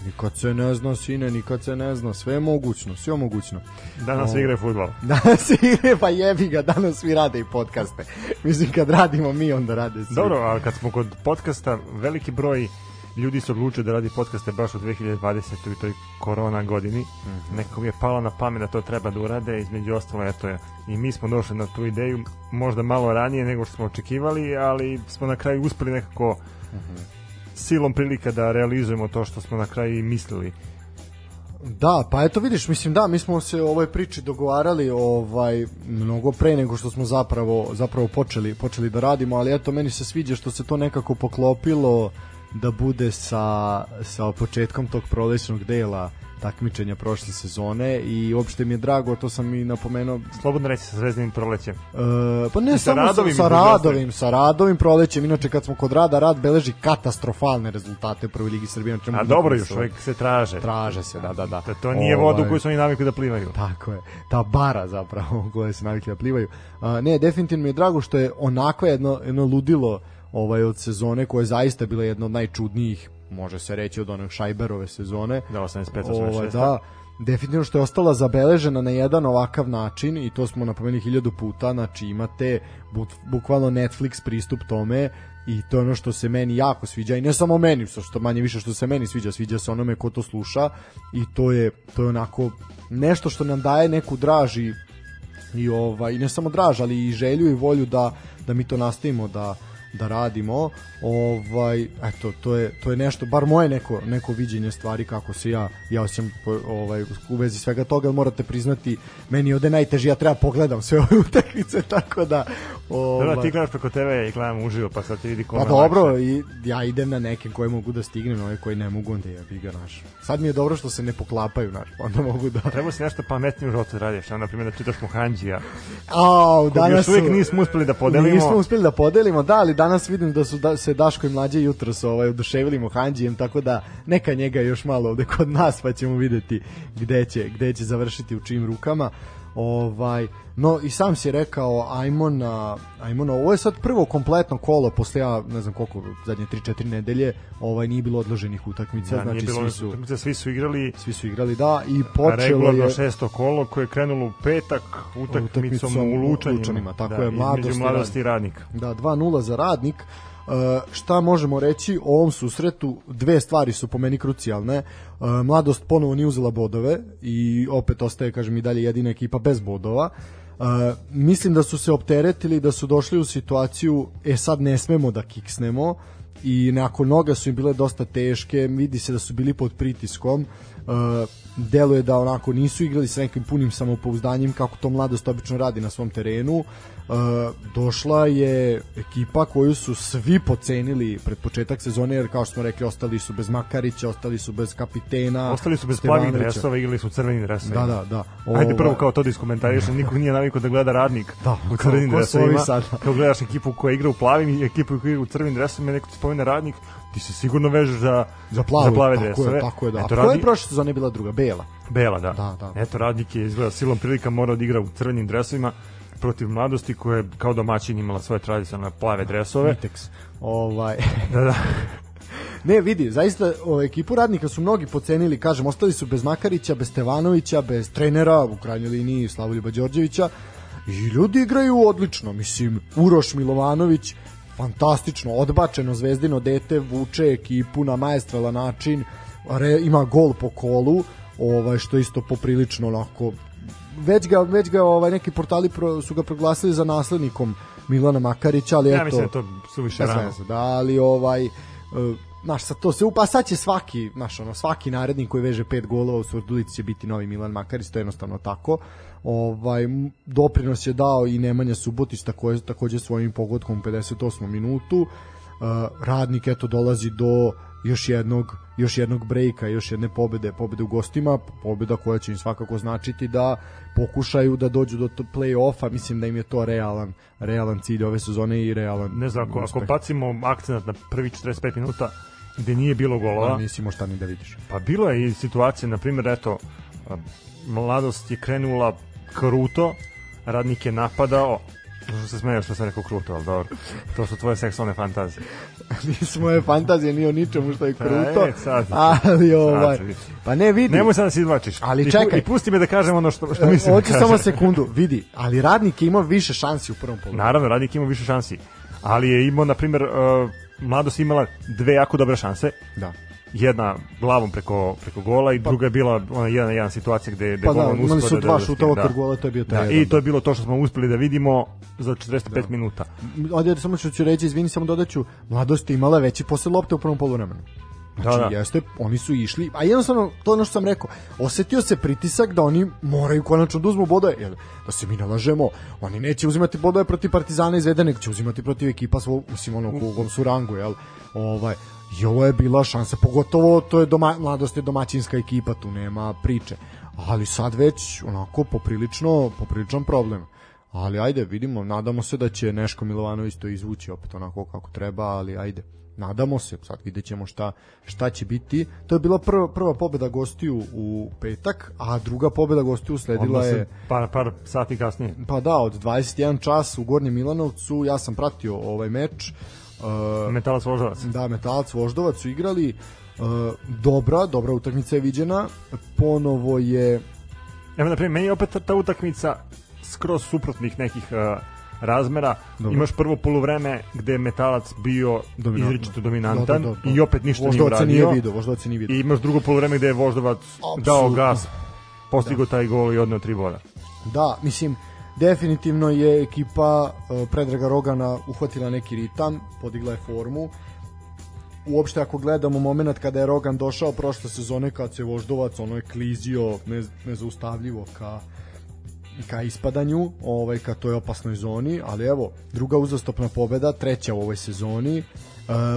Nikad se ne zna, sine, nikad se ne zna, sve je mogućno, sve je mogućno. Danas O. igra futbol. Danas igre, pa jebi ga, danas svi rade i podcaste. Mislim, kad radimo mi, onda rade svi. Dobro, a kad smo kod podcasta, veliki broj ljudi su odlučili da radi podcaste baš u 2020. i toj korona godini. Mhm. Nekako mi je palo na pamet da to treba da urade, između ostalo, eto je, i mi smo došli na tu ideju, možda malo ranije nego što smo očekivali, ali smo na kraju uspeli nekako Mhm. Silom prilika da realizujemo to što smo na kraju i mislili. Da, pa eto vidiš, mislim da, mi smo se o ovoj priči dogovarali ovaj mnogo pre nego što smo zapravo zapravo počeli počeli da radimo, ali eto meni se sviđa što se to nekako poklopilo da bude sa sa početkom tog prolećnog dela takmičenja prošle sezone i uopšte mi je drago, to sam i napomenuo, Slobodno reći sa zvezdanim prolećem. E, pa ne I sa samo Radovim sa, sa između radovim, sa radovim prolećem. Inače kad smo kod rada, rad beleži katastrofalne rezultate u prvoj ligi Srbije. na čemu A dobro, još uvek se traže. traže se, da, da, da. To, to nije voda u Ovaj, koju su oni navikli da plivaju. Tako je, ta bara zapravo u kojoj se navikli da plivaju. A, ne, definitivno mi je drago što je onako jedno, jedno ludilo ovaj od sezone koja je zaista bila jedna od najčudnijih može se reći od onog Šajberove sezone Da, 85, 86. Ovaj, da, definitivno što je ostala zabeležena na jedan ovakav način i to smo napomenuli hiljadu puta, znači imate bu, bukvalno Netflix pristup tome i to je ono što se meni jako sviđa i ne samo meni, što, što manje više što se meni sviđa, sviđa se onome ko to sluša i to je, to je onako nešto što nam daje neku draži i ovaj i ne samo draž, ali i želju i volju da da mi to nastavimo da da radimo. Ovaj eto to je to je nešto bar moje neko neko viđenje stvari kako se ja ja osjećam po- ovaj u vezi svega toga morate priznati meni je ovde najteže ja treba pogledam sve ove utakmice tako da Da, ovaj, da, ti gledaš preko TV i gledam uživo, pa sad ti vidi kome Pa dobro, i ja idem na neke koje mogu da stignem, ove koje ne mogu, onda jebi ga naš. Sad mi je dobro što se ne poklapaju, naš, pa onda mogu da... Treba si nešto pametnije u životu da radiš, na primjer da čitaš Muhanđija. Au, danas su- nismo uspeli da podelimo. Nismo uspeli da podelimo, da, ali danas vidim da su da, se Daško i mlađe jutros ovaj, oduševili Mohanđijem, tako da neka njega još malo ovde kod nas, pa ćemo videti gde će, gde će završiti u čijim rukama. Ovaj, no i sam si rekao ajmo na, ajmo na ovo je sad prvo kompletno kolo posle ja ne znam koliko zadnje 3-4 nedelje ovaj nije bilo odloženih utakmica Da, znači bilo svi su utakmice, svi su igrali svi su igrali da i počelo regularno je šesto kolo koje je krenulo u petak utakmicom Utakmicom u Lučanima, Lučanima, tako da, je, mladost mladosti i radnika. Da, 2-0 za radnik. E, šta možemo reći o ovom susretu? Dve stvari su po meni krucijalne. E, mladost ponovo nije uzela bodove i opet ostaje, kažem, i dalje jedina ekipa bez bodova. E, mislim da su se opteretili, da su došli u situaciju, e sad ne smemo da kiksnemo i nakon noga su im bile dosta teške, vidi se da su bili pod pritiskom. E, deluje da onako nisu igrali sa nekim punim samopouzdanjem kako to mladost obično radi na svom terenu. E, došla je ekipa koju su svi pocenili pred početak sezone jer kao što smo rekli ostali su bez Makarića, ostali su bez kapitena. Ostali su bez plavih dresova, igrali su u crvenim dresovima. Da, da, da. Ajde Ovaj, prvo kao to da iskomentarišem, nikog nije navikao da gleda radnik Da, u crvenim dresovima. sad? Kao gledaš ekipu koja igra u plavim i ekipu koja igra u crvenim dresovima, neko ti spomene radnik, ti se sigurno vežeš za, za plave, za plave tako dresove. je, tako je, da. Eto, A koja je radnik, prošle sezone bila druga? Bela. Bela, da. Da, da. Eto, radnik je izgleda silom prilika morao da igra u crvenim dresovima protiv mladosti koja je kao domaćin imala svoje tradicionalne plave dresove. Mitex. Ovaj, Da, da. Ne, vidi, zaista o, ekipu radnika su mnogi pocenili, kažem, ostali su bez Makarića, bez Stevanovića, bez trenera, u krajnjoj liniji Slavoljuba Đorđevića i ljudi igraju odlično, mislim, Uroš Milovanović, fantastično, odbačeno zvezdino dete, vuče ekipu na maestralan način, re, ima gol po kolu, ovaj, što isto poprilično onako već ga, već ga ovaj, neki portali pro, su ga proglasili za naslednikom Milana Makarića, ali Ja eto... mislim da to suviše rano. veze, da, ali ovaj... Uh, Znaš, sad to se upa, sad će svaki, znaš, ono, svaki narednik koji veže pet golova u Surdulici će biti novi Milan Makarić, to je jednostavno tako. Ovaj, doprinos je dao i Nemanja Subotić takođe, takođe svojim pogodkom u 58. minutu. Uh, radnik, eto, dolazi do još jednog još jednog brejka, još jedne pobede, pobede u gostima, pobeda koja će im svakako značiti da pokušaju da dođu do play-offa, mislim da im je to realan, realan cilj ove sezone i realan Ne znam, ako, ako bacimo akcent na prvi 45 minuta gde nije bilo golova, Pa nisi šta ni da vidiš. Pa bilo je i situacije, na primjer, eto, mladost je krenula kruto, radnik je napadao, što se smeje što sam rekao kruto, ali dobro, to su tvoje seksualne fantazije. Nisu moje fantazije ni o ničemu što je kruto. E, sad. ali ovaj, Sad. pa ne vidi. Nemoj sad da se izvlačiš. Ali I čekaj. I pusti me da kažem ono što, što E, mislim. da Hoću kažem. samo sekundu, vidi, ali radnik je imao više šansi u prvom polu. Naravno, radnik ima više šansi. Ali je imao, na primjer, uh, mladost imala dve jako dobre šanse. Da. Jedna glavom preko, preko gola i druga je bila ona jedna na jedan situacija gde, gde Pa da, imali su da- dva da- šuta okvir da. gola, to je bio taj Da, jedan. I to je bilo to što smo uspeli da vidimo za 45 minuta. Ovdje samo što ću reći, izvini, samo dodaću, mladost je imala veći posle lopte u prvom poluvremenu. Znači, Da, da. jeste, oni su išli, a jednostavno, to je ono što sam rekao, osetio se pritisak da oni moraju konačno da uzmu bodove, jer da se mi nalažemo, oni neće uzimati bodove protiv Partizana iz Vedene, nego će uzimati protiv ekipa svog, mislim, ono, u kogom su rangu, jel? Ovaj, I ovo je bila šansa, pogotovo to je doma, mladost je domaćinska ekipa, tu nema priče. Ali sad već onako poprilično, popriličan problem. Ali ajde, vidimo, nadamo se da će Neško Milovanović to izvući opet onako kako treba, ali ajde. Nadamo se, sad vidjet ćemo šta, šta će biti. To je bila prva, prva pobeda gostiju u petak, a druga pobeda gostiju sledila je par, par sati kasnije. pa da, od 21 čas u Gornjem Milanovcu, ja sam pratio ovaj meč. Uh, Metalac Voždovac. Da, Metalac Voždovac su igrali uh, dobra, dobra utakmica je viđena. Ponovo je Evo, na primjer, meni je opet ta, ta utakmica skroz suprotnih nekih uh, razmera. Dobro. Imaš prvo poluvreme gde je Metalac bio Dominantno. izričito dominantan Da, da, da, da. i opet ništa nije Voždovca uradio. nije video, Voždovac nije video. I imaš drugo poluvreme gde je Voždovac dao Apsolutno. gas, postigao taj gol i odneo tri boda. Da, mislim, definitivno je ekipa uh, Predraga Rogana uhvatila neki ritam, podigla je formu. Uopšte ako gledamo moment kada je Rogan došao prošle sezone kad se Voždovac ono je klizio ne, nezaustavljivo ka ka ispadanju, ovaj ka toj opasnoj zoni, ali evo, druga uzastopna pobeda, treća u ovoj sezoni. E,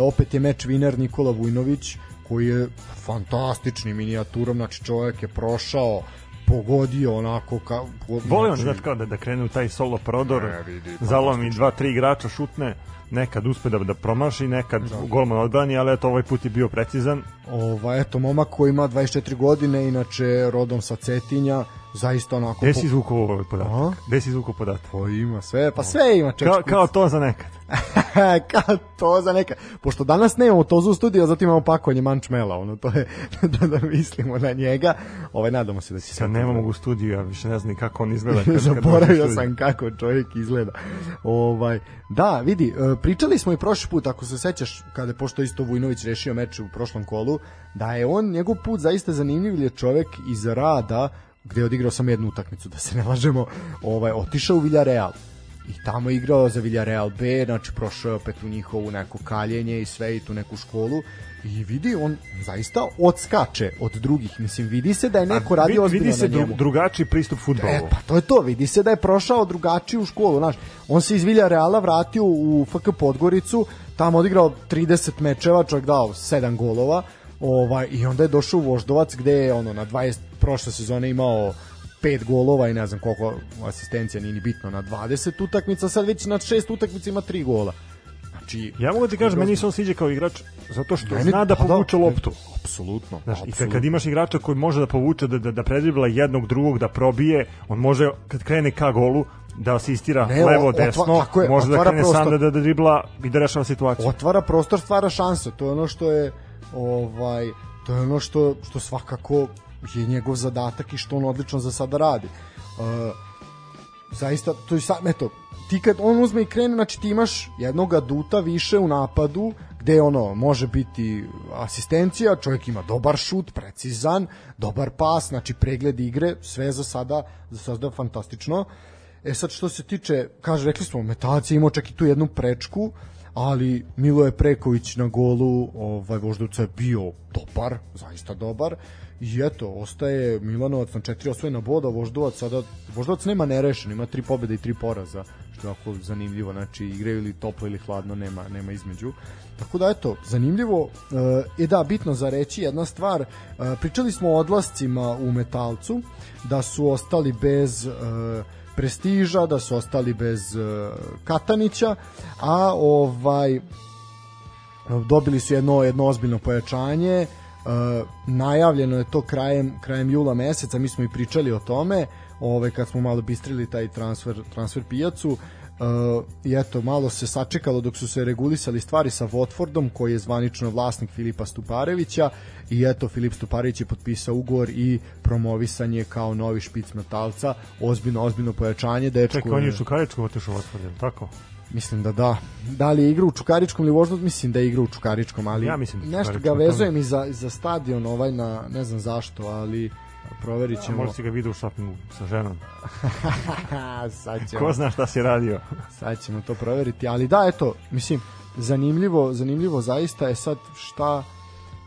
opet je meč viner Nikola Vujnović, koji je fantastični minijaturom, znači čovjek je prošao, pogodio onako ka, Volim, znači, kao da, da krene u taj solo prodor, E, vidi, zalomi dva, tri igrača, šutne, nekad uspe da, da promaši, nekad golman odbrani, ali eto ovaj put je bio precizan. Ova, eto, momak koji ima 24 godine, inače rodom sa Cetinja, zaista onako... Gde si izvukao ovaj podatak? Gde si izvukao podatak? Pa ima sve, pa sve ima ček. Kao, kao to za nekad. kao to za neka. Pošto danas nemamo to u studiju, zato imamo pakovanje mančmela, ono, to je da, da mislimo na njega. Ovaj, nadamo se da će Sad nemamo ga u studiju, ja više ne znam kako on izgleda. Kad, Zaboravio sam kako čovjek izgleda. Ovaj, da, vidi, e, pričali smo i prošli put, ako se sećaš, kada je pošto isto Vujnović rešio meč u prošlom kolu, da je on, njegov put zaista zanimljiv, jer je čovjek iz rada, gde je odigrao samo jednu utakmicu, da se ne lažemo, ovaj, otišao u Villarreal i tamo je igrao za Villarreal B, znači prošao je opet u njihovu neko kaljenje i sve i tu neku školu i vidi, on zaista odskače od drugih, mislim, vidi se da je neko A radio vidi, ozbiljno vidi se na njemu. drugačiji pristup futbolu. E, pa to je to, vidi se da je prošao drugačiju školu, znaš. On se iz Vilja Reala vratio u FK Podgoricu, tamo odigrao 30 mečeva, čovjek dao 7 golova, ovaj, i onda je došao u Voždovac gde je ono, na 20 prošle sezone imao 5 golova i ne znam koliko asistencija, nije ni bitno, na 20 utakmica, sad već na 6 utakmica ima 3 gola. Znači, Ja mogu ti kažem, meni se on sviđa kao igrač zato što Meni- zna da pa da, povuče loptu. apsolutno. Znaš, i kad, apsolutno. kad imaš igrača koji može da povuče, da, da, da predribla jednog drugog, da probije, on može, kad krene ka golu, da asistira Ne, levo, otva- desno, je, može da krene prostor. sam da, da, da dribla i da rešava situaciju. otvara prostor, stvara šanse. To je ono što je ovaj to je ono što što svakako je njegov zadatak i što on odlično za sada radi. Uh, zaista to je sad eto ti kad on uzme i krene znači ti imaš jednog aduta više u napadu gde ono može biti asistencija, čovjek ima dobar šut, precizan, dobar pas, znači pregled igre, sve za sada za sada fantastično. E sad što se tiče, kaže, rekli smo, Metalac je imao čak i tu jednu prečku, ali Miloje Preković na golu ovaj, Voždovca je bio dobar, zaista dobar. I eto, ostaje Milanovac na četiri osvojena boda, Voždovac sada, Voždovac nema nerešen, ima tri pobjede i tri poraza, što je jako zanimljivo, znači igraju ili toplo ili hladno, nema, nema između. Tako da eto, zanimljivo, e, e da, bitno za reći jedna stvar, e, pričali smo o odlascima u Metalcu, da su ostali bez e, prestiža, da su ostali bez e, Katanića, a ovaj dobili su jedno jedno ozbiljno pojačanje. E, najavljeno je to krajem krajem jula meseca, mi smo i pričali o tome, ovaj kad smo malo bistrili taj transfer transfer pijacu. Uh, i eto, malo se sačekalo dok su se regulisali stvari sa Watfordom, koji je zvanično vlasnik Filipa Stuparevića i eto, Filip Stuparević je potpisao ugovor i promovisan je kao novi špic metalca, ozbiljno, ozbiljno pojačanje, dečko Čekaj, on je Čukaričku otišao u Otvor, je tako? Mislim da da. Da li je igra u Čukaričkom ili Voždovac? Mislim da je igra u Čukaričkom, ali Ja mislim da nešto ga vezujem i za, za stadion ovaj na ne znam zašto, ali proverit ćemo. možda si ga vidio u šopingu sa ženom. sad, ćemo, Ko zna šta si radio? sad ćemo to proveriti, ali da, eto, mislim, zanimljivo, zanimljivo zaista je sad šta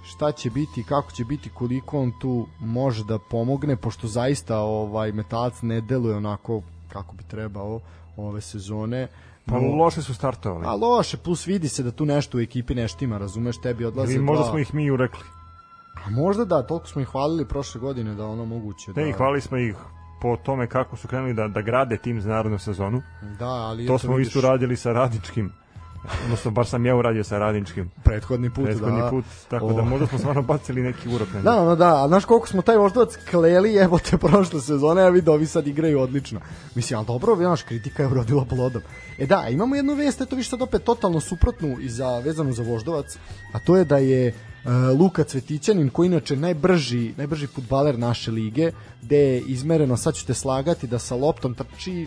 šta će biti, kako će biti, koliko on tu može da pomogne, pošto zaista ovaj metalac ne deluje onako kako bi trebao ove sezone. Pa No- loše su startovali. A loše, plus vidi se da tu nešto u ekipi ne štima, razumeš, tebi odlaze I možda dva- smo ih mi urekli. A možda da, toliko smo ih hvalili prošle godine da ono moguće da... Ne, i hvali smo ih po tome kako su krenuli da, da grade tim za narodnu sezonu. Da, ali To smo vidiš, isto radili sa radničkim. Odnosno, bar sam ja uradio sa radničkim prethodni put, prethodni da. put, tako da O. možda smo stvarno bacili neki urok njih. Da, no, da, a znaš koliko smo taj voždovac kleli jebote prošle sezone, a vidi ovi sad igraju odlično. Mislim, ali dobro, znaš, kritika je urodila plodom. E da, imamo jednu vest, eto više sad opet totalno suprotnu i za, vezanu za voždovac, a to je da je e, Luka Cvetićanin, koji inače najbrži, najbrži futbaler naše lige, gde je izmereno, sad ću te slagati, da sa loptom trči e,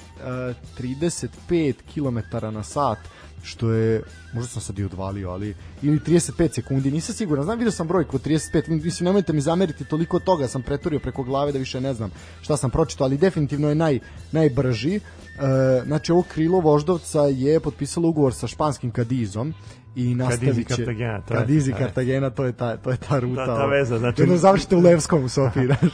35 km na sat, što je, možda sam sad i odvalio, ali ili 35 sekundi, nisam siguran, znam, vidio sam brojku od 35, mislim, nemojte mi zameriti toliko toga, sam preturio preko glave da više ne znam šta sam pročitao, ali definitivno je naj, najbrži. E, znači, ovo krilo Voždovca je potpisalo ugovor sa španskim Kadizom i nastavit će... Cartagena, to to je. Cartagena, to je ta, to je ta ruta. Ta- ta veza, znači- Jedno završite u Levskom u Sofiji, znaš.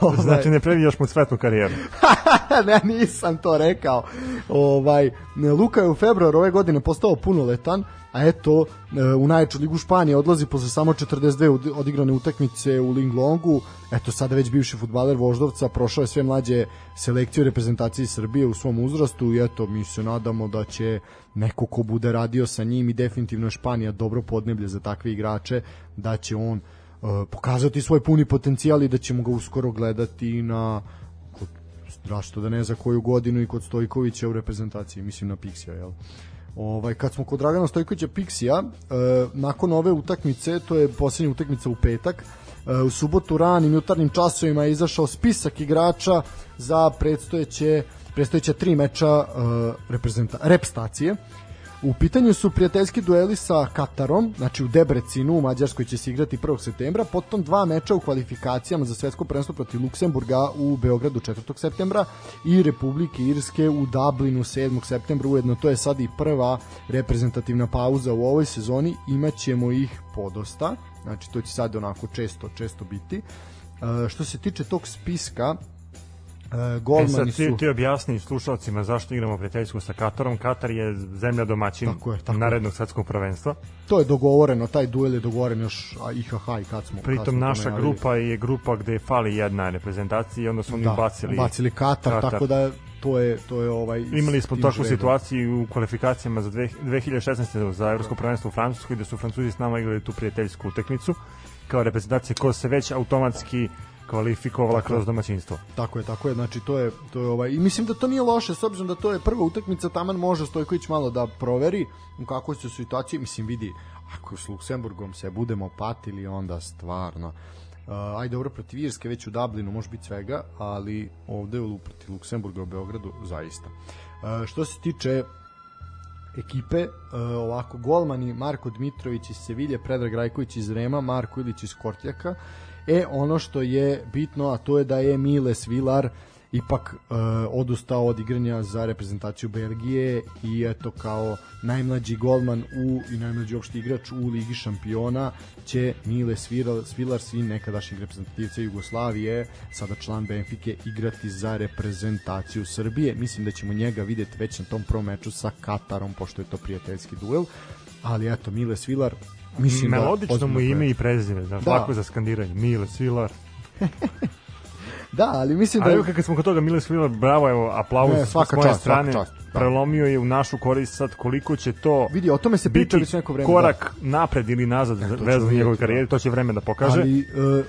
Ovaj, Znači, ne previđaš mu cvetnu karijeru. ne, nisam to rekao. Ovaj, Luka je u februaru ove godine postao punoletan, a eto, e, u najjaču ligu Španije odlazi posle samo 42 od- odigrane utakmice u Linglongu. Eto, sada već bivši futbaler Voždovca, prošao je sve mlađe selekcije u reprezentaciji Srbije u svom uzrastu i eto, mi se nadamo da će neko ko bude radio sa njim i definitivno Španija dobro podneblje za takve igrače, da će on e, pokazati svoj puni potencijal i da ćemo ga uskoro gledati na zašto da ne za koju godinu i kod Stojkovića u reprezentaciji, mislim na Pixija, jel? Ovaj, kad smo kod Dragana Stojkovića Pixija, e, nakon ove utakmice, to je posljednja utakmica u petak, e, u subotu ranim jutarnjim časovima je izašao spisak igrača za predstojeće predstojeća tri meča e, reprezenta, repstacije. U pitanju su prijateljski dueli sa Katarom, znači u Debrecinu, u Mađarskoj će se igrati 1. septembra, potom dva meča u kvalifikacijama za svetsko prvenstvo protiv Luksemburga u Beogradu 4. septembra i Republike Irske u Dublinu 7. septembra, ujedno to je sad i prva reprezentativna pauza u ovoj sezoni, imaćemo ih podosta, znači to će sad onako često, često biti. E, što se tiče tog spiska, e, E sad golmani ti, su... ti objasni slušalcima zašto igramo prijateljsku sa Katarom. Katar je zemlja domaćin Tako je, tako narednog svetskog prvenstva. To je dogovoreno, taj duel je dogovoren još a, IHH i kad smo... kad Pritom smo to naša najavili. grupa je grupa gde fali jedna reprezentacija i onda su oni da, ubacili. bacili Katar, Katar. tako da to je to je ovaj Imali smo takvu situaciju u kvalifikacijama za dve- 2016. za evropsko prvenstvo u Francuskoj gde su Francuzi s nama igrali tu prijateljsku utakmicu kao reprezentacija koja se već automatski kvalifikovala kroz domaćinstvo. Tako je, tako je, znači to je to je ovaj i mislim da to nije loše s obzirom da to je prva utakmica, taman može Stojković malo da proveri u kakvoj su situaciji, mislim vidi ako s Luksemburgom se budemo patili onda stvarno Uh, ajde dobro protiv Irske već u Dublinu može biti svega, ali ovde u protiv Luksemburga u Beogradu zaista. Uh, što se tiče ekipe, uh, ovako golmani Marko Dmitrović iz Sevilje, Predrag Rajković iz Rema, Marko Ilić iz Kortjaka. E, ono što je bitno, a to je da je Miles Vilar ipak uh, odustao od igranja za reprezentaciju Belgije i eto kao najmlađi golman u i najmlađi opšti igrač u Ligi šampiona će Miles Vilar, Vilar sin nekadašnjeg reprezentativca Jugoslavije, sada član Benfike, igrati za reprezentaciju Srbije. Mislim da ćemo njega videti već na tom prvom meču sa Katarom, pošto je to prijateljski duel. Ali eto, Miles Vilar, mislim Melodično da... mu ime i prezime, znaš, Da. lako za skandiranje. Mile Svilar. Da, ali mislim A da... evo kad smo kod toga Mile Svilar, bravo, evo, aplauz Ne, s svaka moje čast, strane. svaka čast, da. Prelomio je u našu korist sad koliko će to Vidi, o tome se priča biti već neko vreme. korak napred ili nazad ćemo vezano njegovoj karijeri, da. to će vreme da pokaže. Ali e,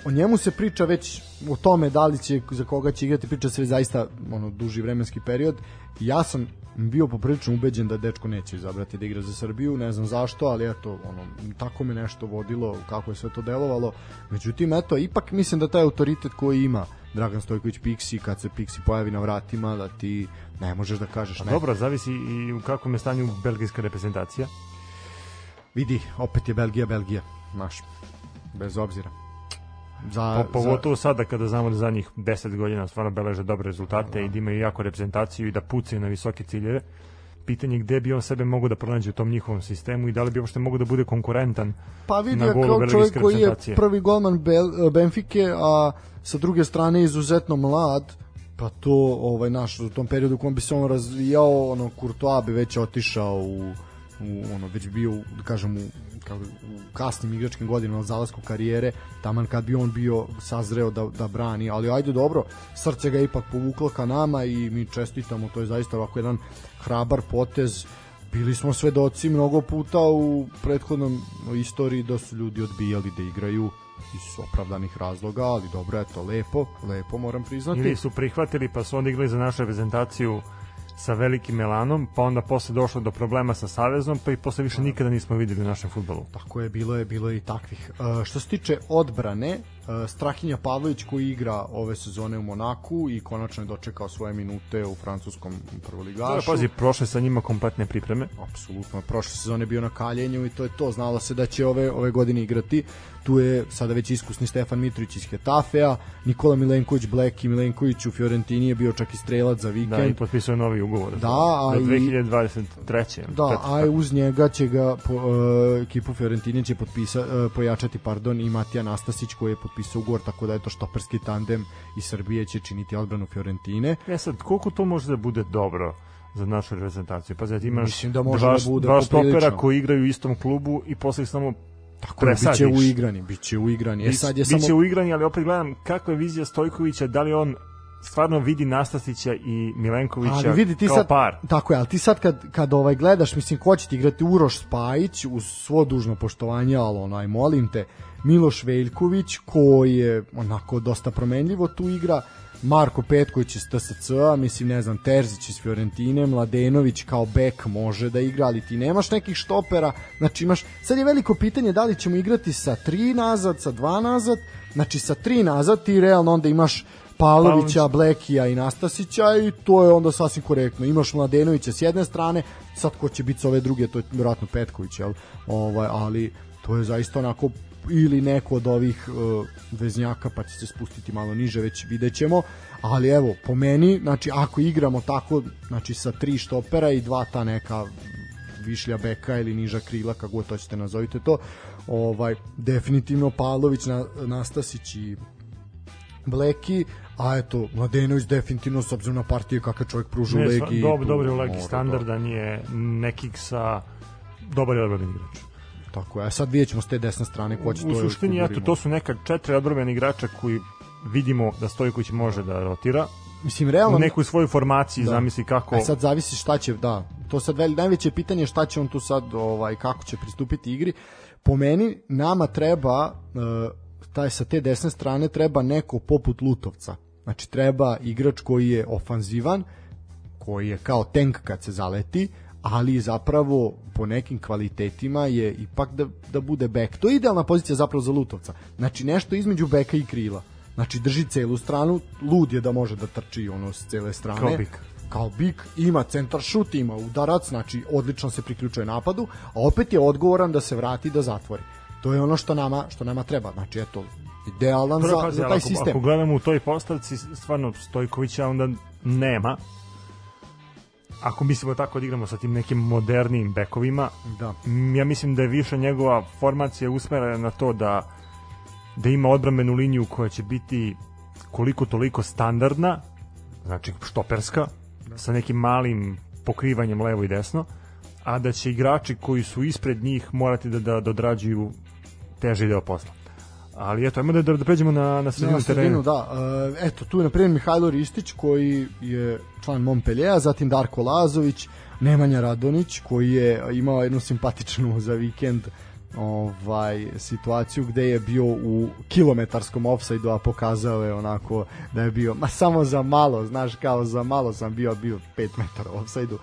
o njemu se priča već o tome da li će za koga će igrati, priča se zaista ono duži vremenski period. Ja sam bio poprilično ubeđen da dečko neće izabrati da igra za Srbiju, ne znam zašto, ali eto, ono, tako me nešto vodilo, kako je sve to delovalo. Međutim, eto, ipak mislim da taj autoritet koji ima Dragan Stojković Pixi, kad se Pixi pojavi na vratima, da ti ne možeš da kažeš ne. Dobro, zavisi i u kakvom je stanju belgijska reprezentacija. Vidi, opet je Belgija, Belgija, znaš, bez obzira. Za, Po, pogotovo sada kada znamo da zadnjih 10 godina stvarno beleže dobre rezultate i da imaju jako reprezentaciju i da pucaju na visoke ciljeve. Pitanje je gde bi on sebe mogao da pronađe u tom njihovom sistemu i da li bi uopšte mogao da bude konkurentan Pa vidi, na golu kao čovjek koji je prvi golman Bel, Benfike, a sa druge strane izuzetno mlad, pa to ovaj naš u tom periodu u kom bi se on razvijao, ono Courtois bi već otišao u, u ono već bio da kažem u kako, u kasnim igračkim godinama zalasku karijere, taman kad bi on bio sazreo da, da brani, ali ajde dobro, srce ga ipak povuklo ka nama i mi čestitamo, to je zaista ovako jedan hrabar potez, bili smo svedoci mnogo puta u prethodnom istoriji da su ljudi odbijali da igraju iz opravdanih razloga, ali dobro, eto, lepo, lepo moram priznati. Ili su prihvatili pa su onda igrali za našu reprezentaciju sa velikim Melanom, pa onda posle došlo do problema sa Savezom, pa i posle više nikada nismo videli u našem futbolu. Tako je, bilo je, bilo je i takvih. Uh, što se tiče odbrane, uh, Strahinja Pavlović koji igra ove sezone u Monaku i konačno je dočekao svoje minute u francuskom Da, prvoligašu. pazi, prošle sa njima kompletne pripreme. apsolutno prošle sezone bio na kaljenju i to je to znalo se da će ove ove godine igrati tu je sada već iskusni Stefan Mitrović iz Hetafea Nikola Milenković Black i Milenković u Fiorentini je bio čak i strelac za vikend Da, i potpisao je novi ugovor. Da, do a i- 2023. Da, a uz njega će ga po, uh, ekipu Fiorentine će potpisa, uh, pojačati pardon i Matija Nastasić koji je potpisao ugovor tako da je to štoperski tandem iz Srbije će činiti odbranu Fiorentine. E sad, koliko to može da bude dobro za našu reprezentaciju? Pa znači imaš Mislim da može dva, da bude dva stopera koji igraju u istom klubu i posle samo Tako je, biće uigrani, biće uigrani. E sad je biće samo uigrani, ali opet gledam kakva je vizija Stojkovića, da li on stvarno vidi Nastasića i Milenkovića ali vidi ti kao sad par. tako je, ali ti sad kad kad ovaj gledaš, mislim ko će ti igrati? Uroš Spajić uz svo dužno poštovanje, ali onaj molim te, Miloš Veljković koji je onako dosta promenljivo tu igra, Marko Petković iz TSC-a, mislim, ne znam, Terzić iz Fiorentine, Mladenović kao bek može da igra, ali ti nemaš nekih štopera, znači imaš, sad je veliko pitanje da li ćemo igrati sa tri nazad, sa dva nazad, znači sa tri nazad ti realno onda imaš Pavlovića, Pavlović. Blekija i Nastasića i to je onda sasvim korektno. Imaš Mladenovića s jedne strane, sad ko će biti s ove druge, to je vjerojatno Petković, jel? Ovaj, ali to je zaista onako ili neko od ovih uh, veznjaka pa će se spustiti malo niže, već vidjet ćemo, ali evo, po meni, znači ako igramo tako, znači sa tri štopera i dva ta neka višlja beka ili niža krila, kako god hoćete nazovite to, ovaj, definitivno Pavlović, Na, Nastasić i Bleki, a eto, Mladenović definitivno s obzirom na partije kakav čovjek pruža u Legi. dob, dobar je u Legi, standardan je nekik sa dobar je odbrani igrač. Da, tako je, a sad vidjet ćemo s te desne strane ko će U to suštini, eto, to su neka četiri odbrambena igrača koji vidimo da Stojković može da rotira Mislim, realno, u nekoj svojoj formaciji, Da. zamisli kako... E sad zavisi šta će, da, to sad veli, najveće pitanje je šta će on tu sad, ovaj, kako će pristupiti igri. Po meni, nama treba, uh, taj sa te desne strane, treba neko poput Lutovca. Znači, treba igrač koji je ofanzivan, koji je kao tank kad se zaleti, ali zapravo po nekim kvalitetima je ipak da, da bude bek. To je idealna pozicija zapravo za Lutovca. Znači nešto između beka i krila. Znači drži celu stranu, lud je da može da trči ono s cele strane. Kao bik. Kao bik, ima centar šut, ima udarac, znači odlično se priključuje napadu, a opet je odgovoran da se vrati da zatvori. To je ono što nama što nama treba. Znači eto idealan Prvo, za, za taj ako, sistem. ako gledamo u toj postavci, stvarno Stojkovića onda nema. Ako mislimo tako da igramo sa tim nekim modernim bekovima, Da. ja mislim da je više njegova formacija usmerena na to da da ima odbrambenu liniju koja će biti koliko toliko standardna, znači štoperska, sa nekim malim pokrivanjem levo i desno, a da će igrači koji su ispred njih morati da, da dodrađuju teži deo posla. Ali eto, ajmo da, da, da pređemo na, na sredinu Na sredinu, da. E, eto, tu je na primjer Mihajlo Ristić koji je član Montpellier, zatim Darko Lazović, Nemanja Radonić koji je imao jednu simpatičnu za vikend ovaj situaciju gde je bio u kilometarskom ofsajdu a pokazao je onako da je bio ma samo za malo znaš kao za malo sam bio bio 5 metara ofsajdu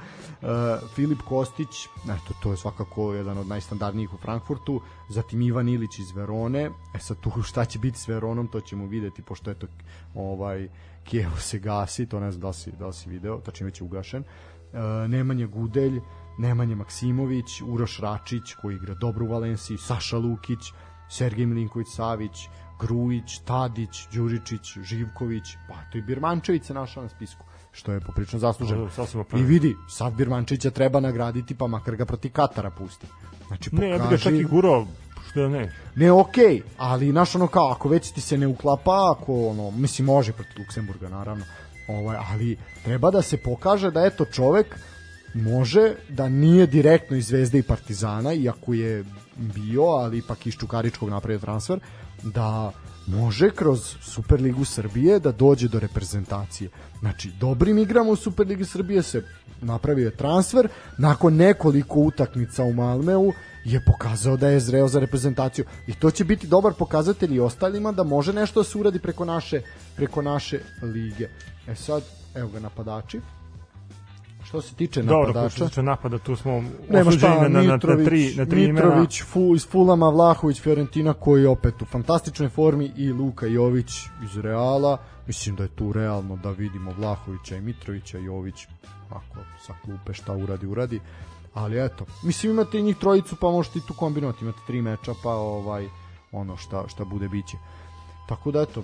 Filip Kostić, eto, to je svakako jedan od najstandardnijih u Frankfurtu, zatim Ivan Ilić iz Verone, e sad tu šta će biti s Veronom, to ćemo videti, pošto eto, ovaj, Kijevo se gasi, to ne znam da li si, da li si video, tačnije već je ugašen, uh, Nemanja Gudelj, Nemanja Maksimović, Uroš Račić, koji igra dobro u Valenciji, Saša Lukić, Sergej Milinković Savić, Grujić, Tadić, Đuričić, Živković, pa to i Birmančević se našao na spisku, što je poprično zasluženo. I vidi, sad Birmančevića treba nagraditi, pa makar ga proti Katara pusti. Znači, Ne, ja bih ga pokaži... čak i gurao, što ne. Ne, okej, ali znaš ono kao, ako već ti se ne uklapa, ako ono, mislim može protiv Luksemburga naravno, ovaj, ali treba da se pokaže da eto čovek može da nije direktno iz Zvezde i Partizana, iako je bio, ali ipak iz Čukaričkog napravio transfer, da može kroz Superligu Srbije da dođe do reprezentacije. Znači, dobrim igrama u Superligi Srbije se napravio je transfer, nakon nekoliko utakmica u Malmeu je pokazao da je zreo za reprezentaciju i to će biti dobar pokazatelj i ostalima da može nešto da se uradi preko naše, preko naše lige. E sad, evo ga napadači. Što se tiče Dobro, napadača... što se tiče napada, tu smo Nema osuđeni šta, na, na, na, Mitrović, na tri, na tri imena. Mitrović fu, iz Fulama, Vlahović, Fiorentina koji je opet u fantastičnoj formi i Luka Jović iz Reala. Mislim da je tu realno da vidimo Vlahovića i Mitrovića, Jović ako sa klupe šta uradi, uradi. Ali eto, mislim imate i njih trojicu pa možete i tu kombinovati, imate tri meča pa ovaj ono šta, šta bude biće. Tako da eto,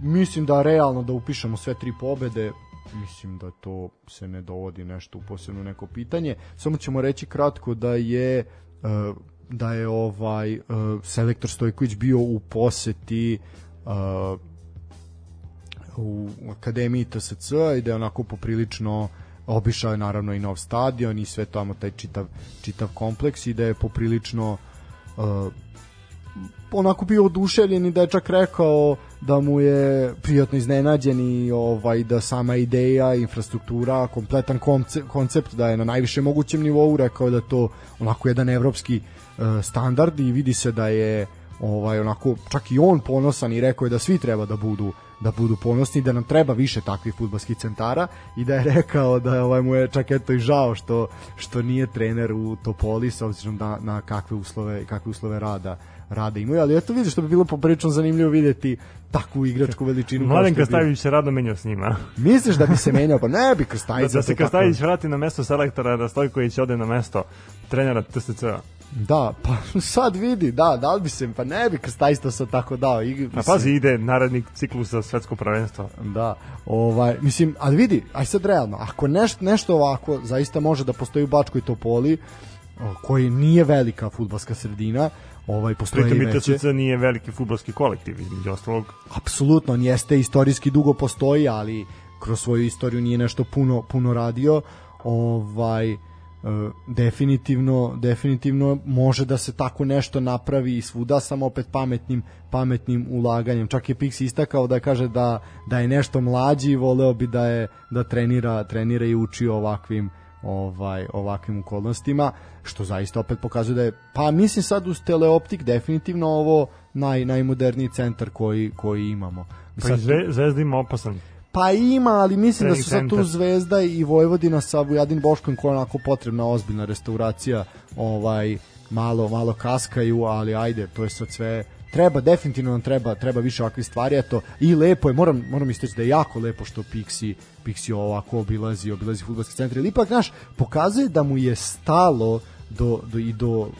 mislim da realno da upišemo sve tri pobede, mislim da to se ne dovodi nešto u posebno neko pitanje. Samo ćemo reći kratko da je e, da je ovaj e, selektor Stojković bio u poseti e, u akademiji TSC i da je onako poprilično obišao je naravno i nov stadion i sve tamo taj čitav, čitav kompleks i da je poprilično onako bio oduševljen i da je čak rekao da mu je prijatno iznenađen i ovaj, da sama ideja, infrastruktura, kompletan koncept, da je na najviše mogućem nivou, rekao da to onako jedan evropski uh, standard i vidi se da je ovaj onako čak i on ponosan i rekao je da svi treba da budu da budu ponosni da nam treba više takvih fudbalskih centara i da je rekao da ovaj mu je čak eto i žao što što nije trener u Topoli s obzirom da na kakve uslove kakve uslove rada rada imaju, ali eto vidiš što bi bilo poprilično zanimljivo videti takvu igračku veličinu. Mladen. Krstajević se rado menjao s njima. Misliš da bi se menjao? Pa ne bi Da, Krstajić. da se Krstajević vrati na mesto selektora, da Stojković ode na mesto trenera TSC-a. Da, pa sad vidi, da, da li bi se, pa ne bi Krstajić to sad tako dao. I, A pazi, ide naredni ciklus za svetsko prvenstvo. Da, ovaj, mislim, ali vidi, aj sad realno, ako neš, nešto ovako zaista može da postoji u Bačkoj Topoli, koji nije velika futbalska sredina, ovaj postoji Pritom i nije veliki futbolski kolektiv, između ostalog. Apsolutno, on jeste istorijski dugo postoji, ali kroz svoju istoriju nije nešto puno puno radio. Ovaj e, definitivno definitivno može da se tako nešto napravi i svuda samo opet pametnim pametnim ulaganjem čak je Pix istakao da kaže da da je nešto mlađi i voleo bi da je da trenira trenira i uči ovakvim ovaj ovakvim okolnostima što zaista opet pokazuje da je pa mislim sad uz teleoptik definitivno ovo naj najmoderniji centar koji koji imamo Pa Sad i Zve, Zvezda ima opasan. pa ima, ali mislim da su sad tu. Zvezda i Vojvodina sa Vujadin Boškom koja je onako potrebna ozbiljna restauracija ovaj malo malo kaskaju, ali ajde, to je sad sve treba definitivno nam treba treba više ovakvih stvari eto i lepo je moram moram istaći da je jako lepo što Pixi Pixi ovako obilazi obilazi fudbalski centar. Ili ipak naš pokazuje da mu je stalo do, do, i do uh,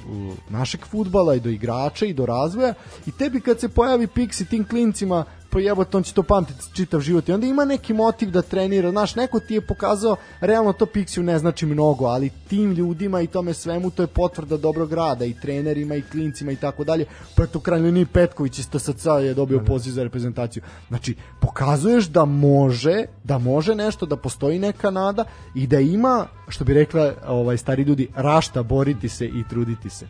našeg futbala i do igrača i do razvoja i tebi kad se pojavi Pixi tim klincima pa jebote on će to pamtiti čitav život. I onda ima neki motiv da trenira. Znaš neko ti je pokazao realno to Pixiju ne znači mnogo ali tim ljudima i tome svemu to je potvrda dobrog rada i trenerima i klincima i tako dalje. Pa eto u krajnjoj liniji Petković iz TSC je dobio poziv za reprezentaciju. Znači pokazuješ da može da može nešto da postoji neka nada i da ima što bi rekla ovaj stari ljudi rašta boriti se i truditi se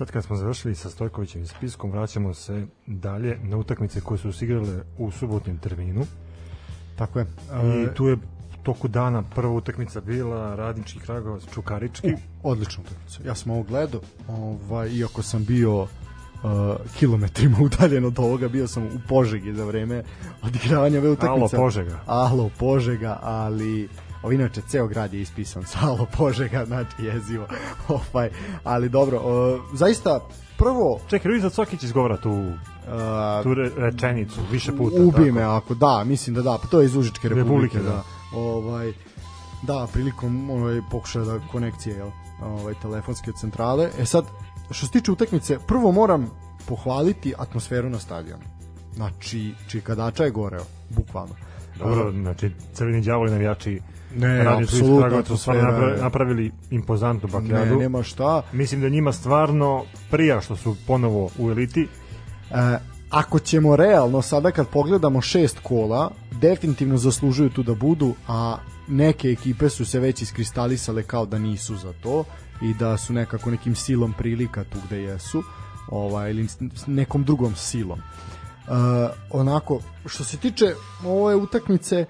Sad kad smo završili sa Stojkovićevim spiskom, vraćamo se dalje na utakmice koje su se igrale u subotnim terminu. Tako je. I E, tu je toku dana prva utakmica bila Radnički Kragovac Čukarički. odlična utakmica. Ja sam ovo gledao, ovaj, iako sam bio uh, kilometrima udaljen od ovoga, bio sam u Požegi za vreme odigravanja ove utakmice. Alo, Požega. Alo, Požega, ali Ovo inače ceo grad je ispisan sa Alo Požega, znači jezivo. ovaj, ali dobro, uh, zaista prvo Čekaj, Ruiza Cokić izgovara tu, uh, tu re, rečenicu više puta. Ubi tako. me ako da, mislim da da, pa to je iz Užičke republike, Republike, da. da. Ovaj da, prilikom ovaj pokušaja da konekcije, jel, ovaj telefonske centrale. E sad što se tiče utakmice, prvo moram pohvaliti atmosferu na stadionu. Znači, čikadača je goreo, bukvalno. Dobro, znači crveni đavoli navijači Ne, apsolutno su stvarno atmosfera je- napra- napravili impozantnu Ne, bakljadu. nema šta. Mislim da njima stvarno prija što su ponovo u eliti. E, ako ćemo realno sada kad pogledamo šest kola, definitivno zaslužuju tu da budu, a neke ekipe su se već iskristalisale kao da nisu za to i da su nekako nekim silom prilika tu gde jesu ovaj, ili nekom drugom silom. E, onako, što se tiče ove utakmice,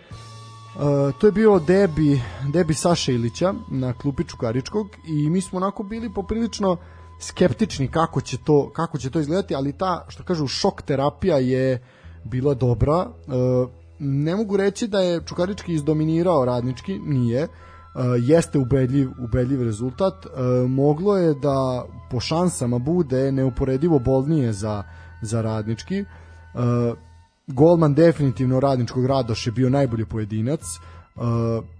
Uh, to je bio debi, debi Saše Ilića na klupi Čukaričkog i mi smo onako bili poprilično skeptični kako će to kako će to izgledati, ali ta što kažu šok terapija je bila dobra. Uh, ne mogu reći da je Čukarički izdominirao radnički, nije. Uh, jeste ubedljiv, ubedljiv rezultat. Uh, moglo je da po šansama bude neuporedivo bolnije za, za radnički. Uh, golman definitivno radničkog Radoš je bio najbolji pojedinac. Uh,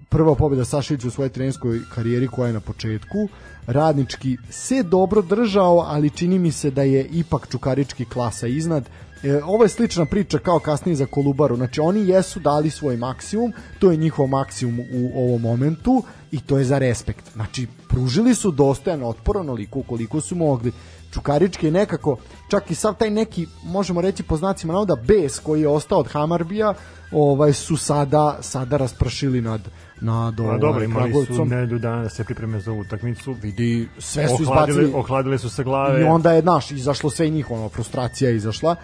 prva pobjeda Sašića u svojoj trenerskoj karijeri koja je na početku. Radnički se dobro držao, ali čini mi se da je ipak Čukarički klasa iznad. E, ovo je slična priča kao kasnije za Kolubaru. Znači oni jesu dali svoj maksimum, to je njihov maksimum u ovom momentu i to je za respekt. Znači pružili su dostojan otpor onoliko koliko su mogli. Čukarički nekako, čak i sav taj neki, možemo reći po znacima navoda, bes koji je ostao od Hamarbija, ovaj su sada sada raspršili nad nad A ovaj, dobro, imali su nedelju dana da se pripreme za ovu utakmicu. vidi sve su Ohladile, izbacili ohladile su se glave. i onda je naš izašlo sve njih ono frustracija je izašla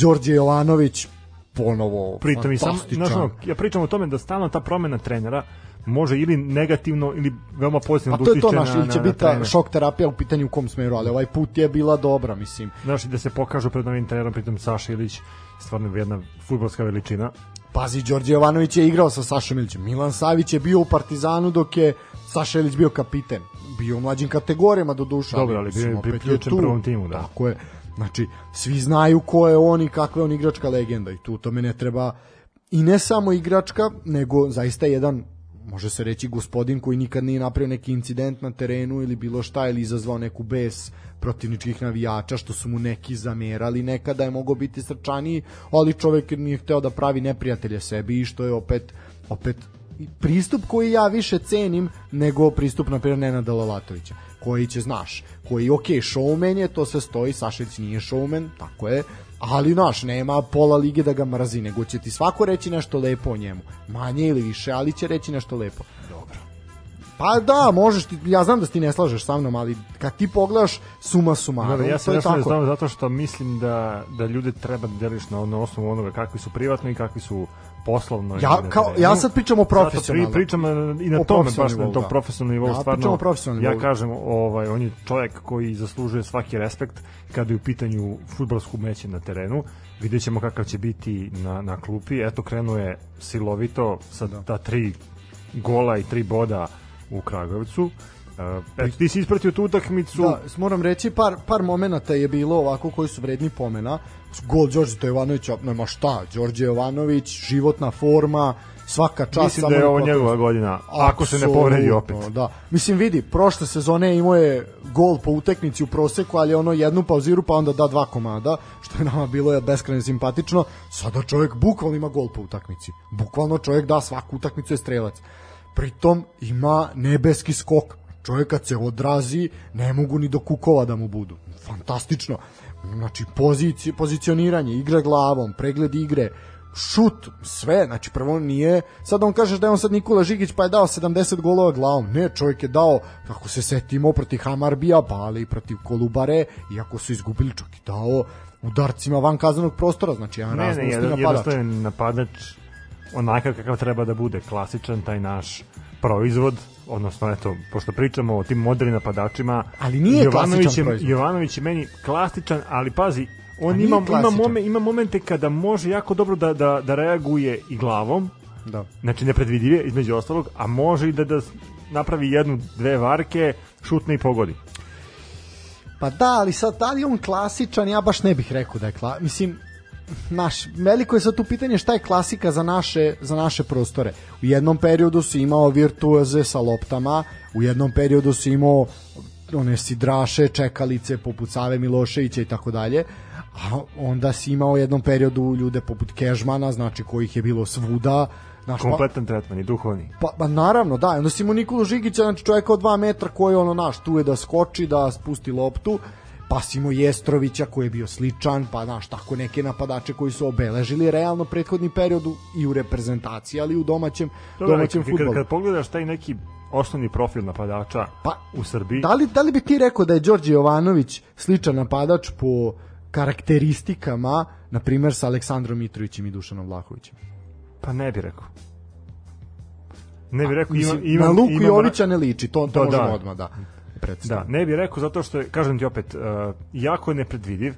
Đorđe Jovanović ponovo Pritom i sam, znaš, ono, ja pričam o tome da stalno ta promena trenera može ili negativno ili veoma pozitivno pa da to je to naš na, ili će biti ta šok terapija u pitanju u kom smeru ali ovaj put je bila dobra mislim Znaš, da se pokažu pred novim trenerom, pritom Saša Ilić, stvarno jedna futbolska veličina. Pazi, Đorđe Jovanović je igrao sa Sašom Ilićem. Milan Savić je bio u Partizanu dok je Saša Ilić bio kapiten. Bio u mlađim kategorijama do duša. Dobro, ali bio je priključen prvom timu, da. Tako je. Znači, svi znaju ko je on i kakva je on igračka legenda i tu tome ne treba i ne samo igračka, nego zaista jedan može se reći gospodin koji nikad nije napravio neki incident na terenu ili bilo šta ili izazvao neku bes protivničkih navijača što su mu neki zamerali. Nekada je mogao biti srčaniji ali čovek nije hteo da pravi neprijatelje sebi i što je opet opet pristup koji ja više cenim nego pristup na primjer Nenada Lalatovića koji će znaš koji ok showman je to sve stoji Sašeć nije showman tako je ali naš nema pola lige da ga mrazi nego će ti svako reći nešto lepo o njemu. Manje ili više ali će reći nešto lepo. Dobro. Pa da možeš ti, ja znam da ti ne slažeš sa mnom ali kad ti pogledaš suma sumarum Dobro, ja to se je nešto ne tako. znam zato što mislim da, da ljude treba da deliš na, na osnovu onoga kakvi su privatno i kakvi su poslovno. Ja, kao, ja sad pričam o pri, profesionalnom. pričam i na tome, baš na tom da. profesionalnom nivou. Ja stvarno, profesionalnom ja kažem, ovaj, on je čovjek koji zaslužuje svaki respekt kada je u pitanju futbolsku meće na terenu. Vidjet ćemo kakav će biti na, na klupi. Eto, krenuo je silovito sa Da. ta tri gola i tri boda u Kragujevcu. Uh, eto, ti si ispratio tu utakmicu. Da, moram reći par par momenata je bilo ovako koji su vredni pomena. Gol Đorđe Jovanovića, nema šta, Đorđe Jovanović, životna forma, svaka čast. Mislim da je ovo njegova godina. Ako se ne povredi opet. Da. Mislim vidi, prošle sezone imao je gol po utekmici u proseku, ali ono jednu pauziru pa onda da dva komada, što je nama bilo je beskrajno simpatično. Sada čovjek bukvalno ima gol po utakmici. Bukvalno čovjek da svaku utakmicu je strelac. Pritom ima nebeski skok. Čovjek kad se odrazi, ne mogu ni do kukova da mu budu. Fantastično. Znači, pozici, pozicioniranje, igra glavom, pregled igre, šut, sve, znači prvo nije, sad on kažeš da je on sad Nikola Žigić pa je dao 70 golova glavom, ne, čovjek je dao, kako se setimo, protiv Hamarbija, pa ali i protiv Kolubare, iako su izgubili, čovjek je dao udarcima van kaznenog prostora, znači jedan Ne, ne, jedan, napadač. napadač onakav kakav treba da bude, klasičan taj naš proizvod, odnosno eto, pošto pričamo o tim modernim napadačima, Ali nije Jovanović klasičan je. Jovanović je meni klasičan, ali pazi, A on ima, ima, klasičan. momen, ima momente kada može jako dobro da, da, da reaguje i glavom, Da. znači nepredvidive između ostalog, a može i da, da napravi jednu, dve varke, šutne i pogodi. Pa da, ali sad da li on klasičan, ja baš ne bih rekao da je kla... Mislim, naš, veliko je sad tu pitanje šta je klasika za naše, za naše prostore. U jednom periodu si imao virtuoze sa loptama, u jednom periodu si imao one sidraše, čekalice poput Save Miloševića i tako dalje, a onda si imao u jednom periodu ljude poput Kežmana, znači kojih je bilo svuda, Znaš, pa- Kompletan tretman i duhovni. Pa, pa naravno, da. Onda si imao Nikolu Žigića, znači čovjeka od 2 metra koji ono naš, tu je da skoči, da spusti loptu. Pa si imao Jestrovića koji je bio sličan, pa znaš, tako neke napadače koji su obeležili realno prethodni period u- i u reprezentaciji, ali i u domaćem, Dobro, domaćem kad, kad, futbolu. kad pogledaš taj neki osnovni profil napadača Pa, u Srbiji, Da li, da li bi ti rekao da je Đorđe Jovanović sličan napadač po karakteristikama, na primjer sa Aleksandrom Mitrovićem i Dušanom Vlahovićem? pa ne bi rekao. Ne bi rekao, ima, Mislim, ima, na Luku ima- Jovića ne liči, to, to Da, možemo da. odmah da Da, predstavimo. ne bih rekao zato što je, kažem ti opet, uh, jako je nepredvidiv.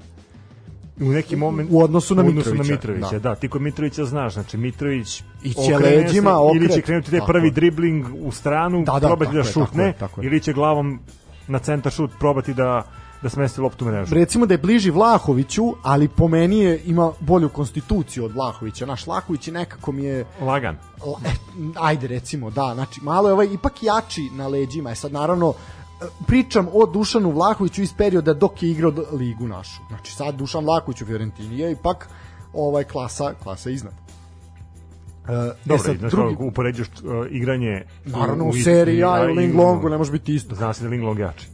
U neki moment u odnosu na u odnosu Mitrovića, na Mitrovića, da. da. ti kod Mitrovića znaš, znači Mitrović I će leđima, se, ili okret, će krenuti taj prvi dribling u stranu, Da, da, probati da šutne, tako je, tako je. ili će glavom na centar šut probati da da smesti loptu u mrežu. recimo da je bliži Vlahoviću, ali po meni je, ima bolju konstituciju od Vlahovića. Naš Vlahović je nekako mi je Lagan. la- e, ajde recimo, da, znači malo je ovaj ipak jači na leđima. E sad naravno pričam o Dušanu Vlahoviću iz perioda dok je igrao ligu našu. Znači sad Dušan Vlahović u Fiorentini je ipak ovaj klasa, klasa iznad. E, Dobro, e sad, znači, drugi, upoređuješ uh, igranje naravno u, u seriji A i u Linglongu ne može biti isto. Zna se da Linglong jači.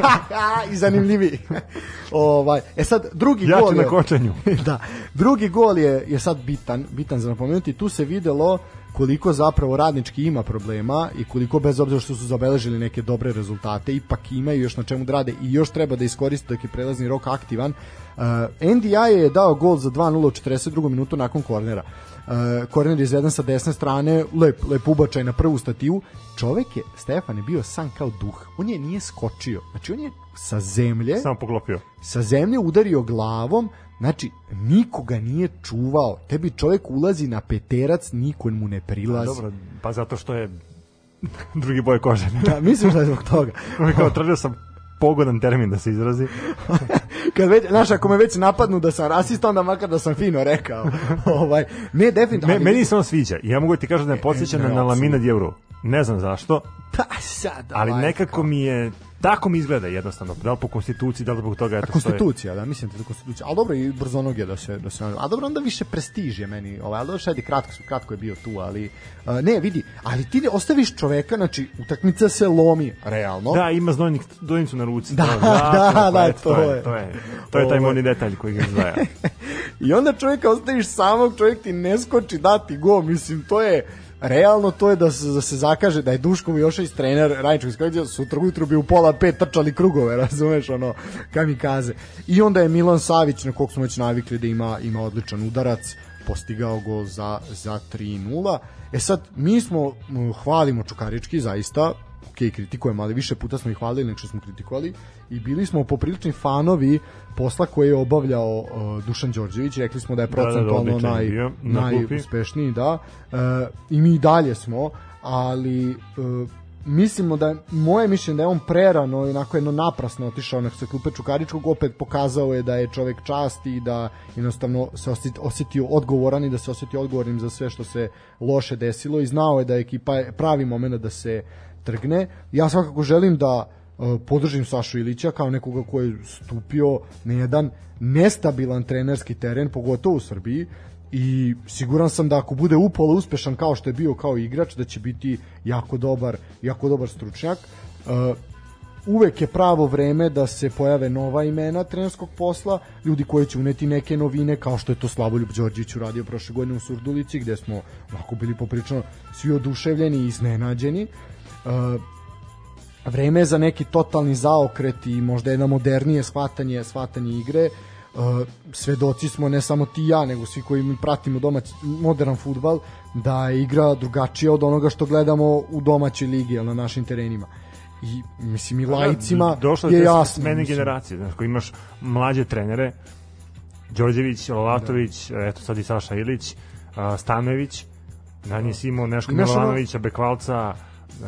I zanimljiviji. ovaj, e sad, drugi Jači gol na je... kočenju. da, drugi gol je, je sad bitan, bitan za napomenuti. Tu se videlo koliko zapravo radnički ima problema i koliko bez obzira što su zabeležili neke dobre rezultate, ipak imaju još na čemu da rade i još treba da iskoriste dok je prelazni rok aktivan. Uh, NDI je dao gol za 2-0 u 42. minutu nakon kornera. Uh, korner je izveden sa desne strane, lep, lep ubačaj na prvu stativu. Čovek je, Stefan je bio sam kao duh. On je nije skočio. Znači on je sa zemlje Samo poklopio. sa zemlje udario glavom, znači nikoga nije čuvao. Tebi čovjek ulazi na peterac, niko mu ne prilazi. Dobro, pa zato što je drugi boj kože. Da, mislim da je zbog toga. Kao tražio sam pogodan termin da se izrazi. Kad već, znaš, ako me već napadnu da sam rasista, onda makar da sam fino rekao. ovaj, ne, definitivno. Me, meni se on sviđa. Ja mogu ti kažem da me podsjeća ne, na, na. Lamina Djevru. Ne znam zašto, Pa sad, ali ovaj, nekako mi je tako mi izgleda jednostavno. Da li po konstituciji, da li zbog toga eto što je... Konstitucija, da, mislim da je konstitucija. Ali dobro, i brzonog je da se... Da se a dobro, onda više prestiž je meni. Ovaj, ali dobro, šedi, kratko, kratko je bio tu, ali... Uh, ne, vidi, ali ti ostaviš čoveka, znači, utakmica se lomi, realno. Da, ima znojnik, dojnicu na ruci. Da, to, da, da, eto, to je. To je, to je taj Ovo- moni detalj koji ga izdvaja. I onda čovjeka ostaviš samog, čovjek ti ne skoči dati go, mislim, to je realno to je da se, da se zakaže da je Duško Mijošević trener Rajničkog iskređa, sutra ujutru bi u pola pet trčali krugove, razumeš, ono, kamikaze. I onda je Milan Savić, na kog smo već navikli da ima, ima odličan udarac, postigao gol za, za 3-0. E sad, mi smo, hvalimo Čukarički, zaista, ok, kritikujemo, ali više puta smo ih hvalili nego što smo kritikovali. I bili smo poprilični fanovi posla koje je obavljao uh, Dušan Đorđević, rekli smo da je Da, da, da, procentualno je naj, bio na najuspešniji, da, uh, i mi i dalje smo, ali uh, mislimo da je, moje mišljenje da je on prerano i onako jedno naprasno otišao na sa klupe Čukaričkog, opet pokazao je da je čovek čast i da jednostavno se osjetio, osjetio odgovoran i da se osjetio odgovornim za sve što se loše desilo. I znao je da je ekipa pravi moment da se trgne. Ja svakako želim da uh, podržim Sašu Ilića kao nekoga ko je stupio na jedan nestabilan trenerski teren, pogotovo u Srbiji i siguran sam da ako bude upola uspešan kao što je bio kao igrač, da će biti jako dobar, jako dobar stručnjak. Uh, uvek je pravo vreme da se pojave nova imena trenerskog posla, ljudi koji će uneti neke novine, kao što je to Slavoljub Đorđević uradio prošle godine u Surdulici, gde smo onako bili poprično svi oduševljeni i iznenađeni. E, vreme je za neki totalni zaokret i možda jedno modernije shvatanje, shvatanje igre. Uh, svedoci smo ne samo ti i ja, nego svi koji mi pratimo domać, modern futbal, da je igra drugačija od onoga što gledamo u domaćoj ligi, na našim terenima. I mislim i lajcima Došlo je je jasno. smene generacije, znaš, koji imaš mlađe trenere, Đorđević, Lolatović, eto sad i Saša Ilić, a, Stanojević, na njih si imao Neško Milovanovića, Bekvalca,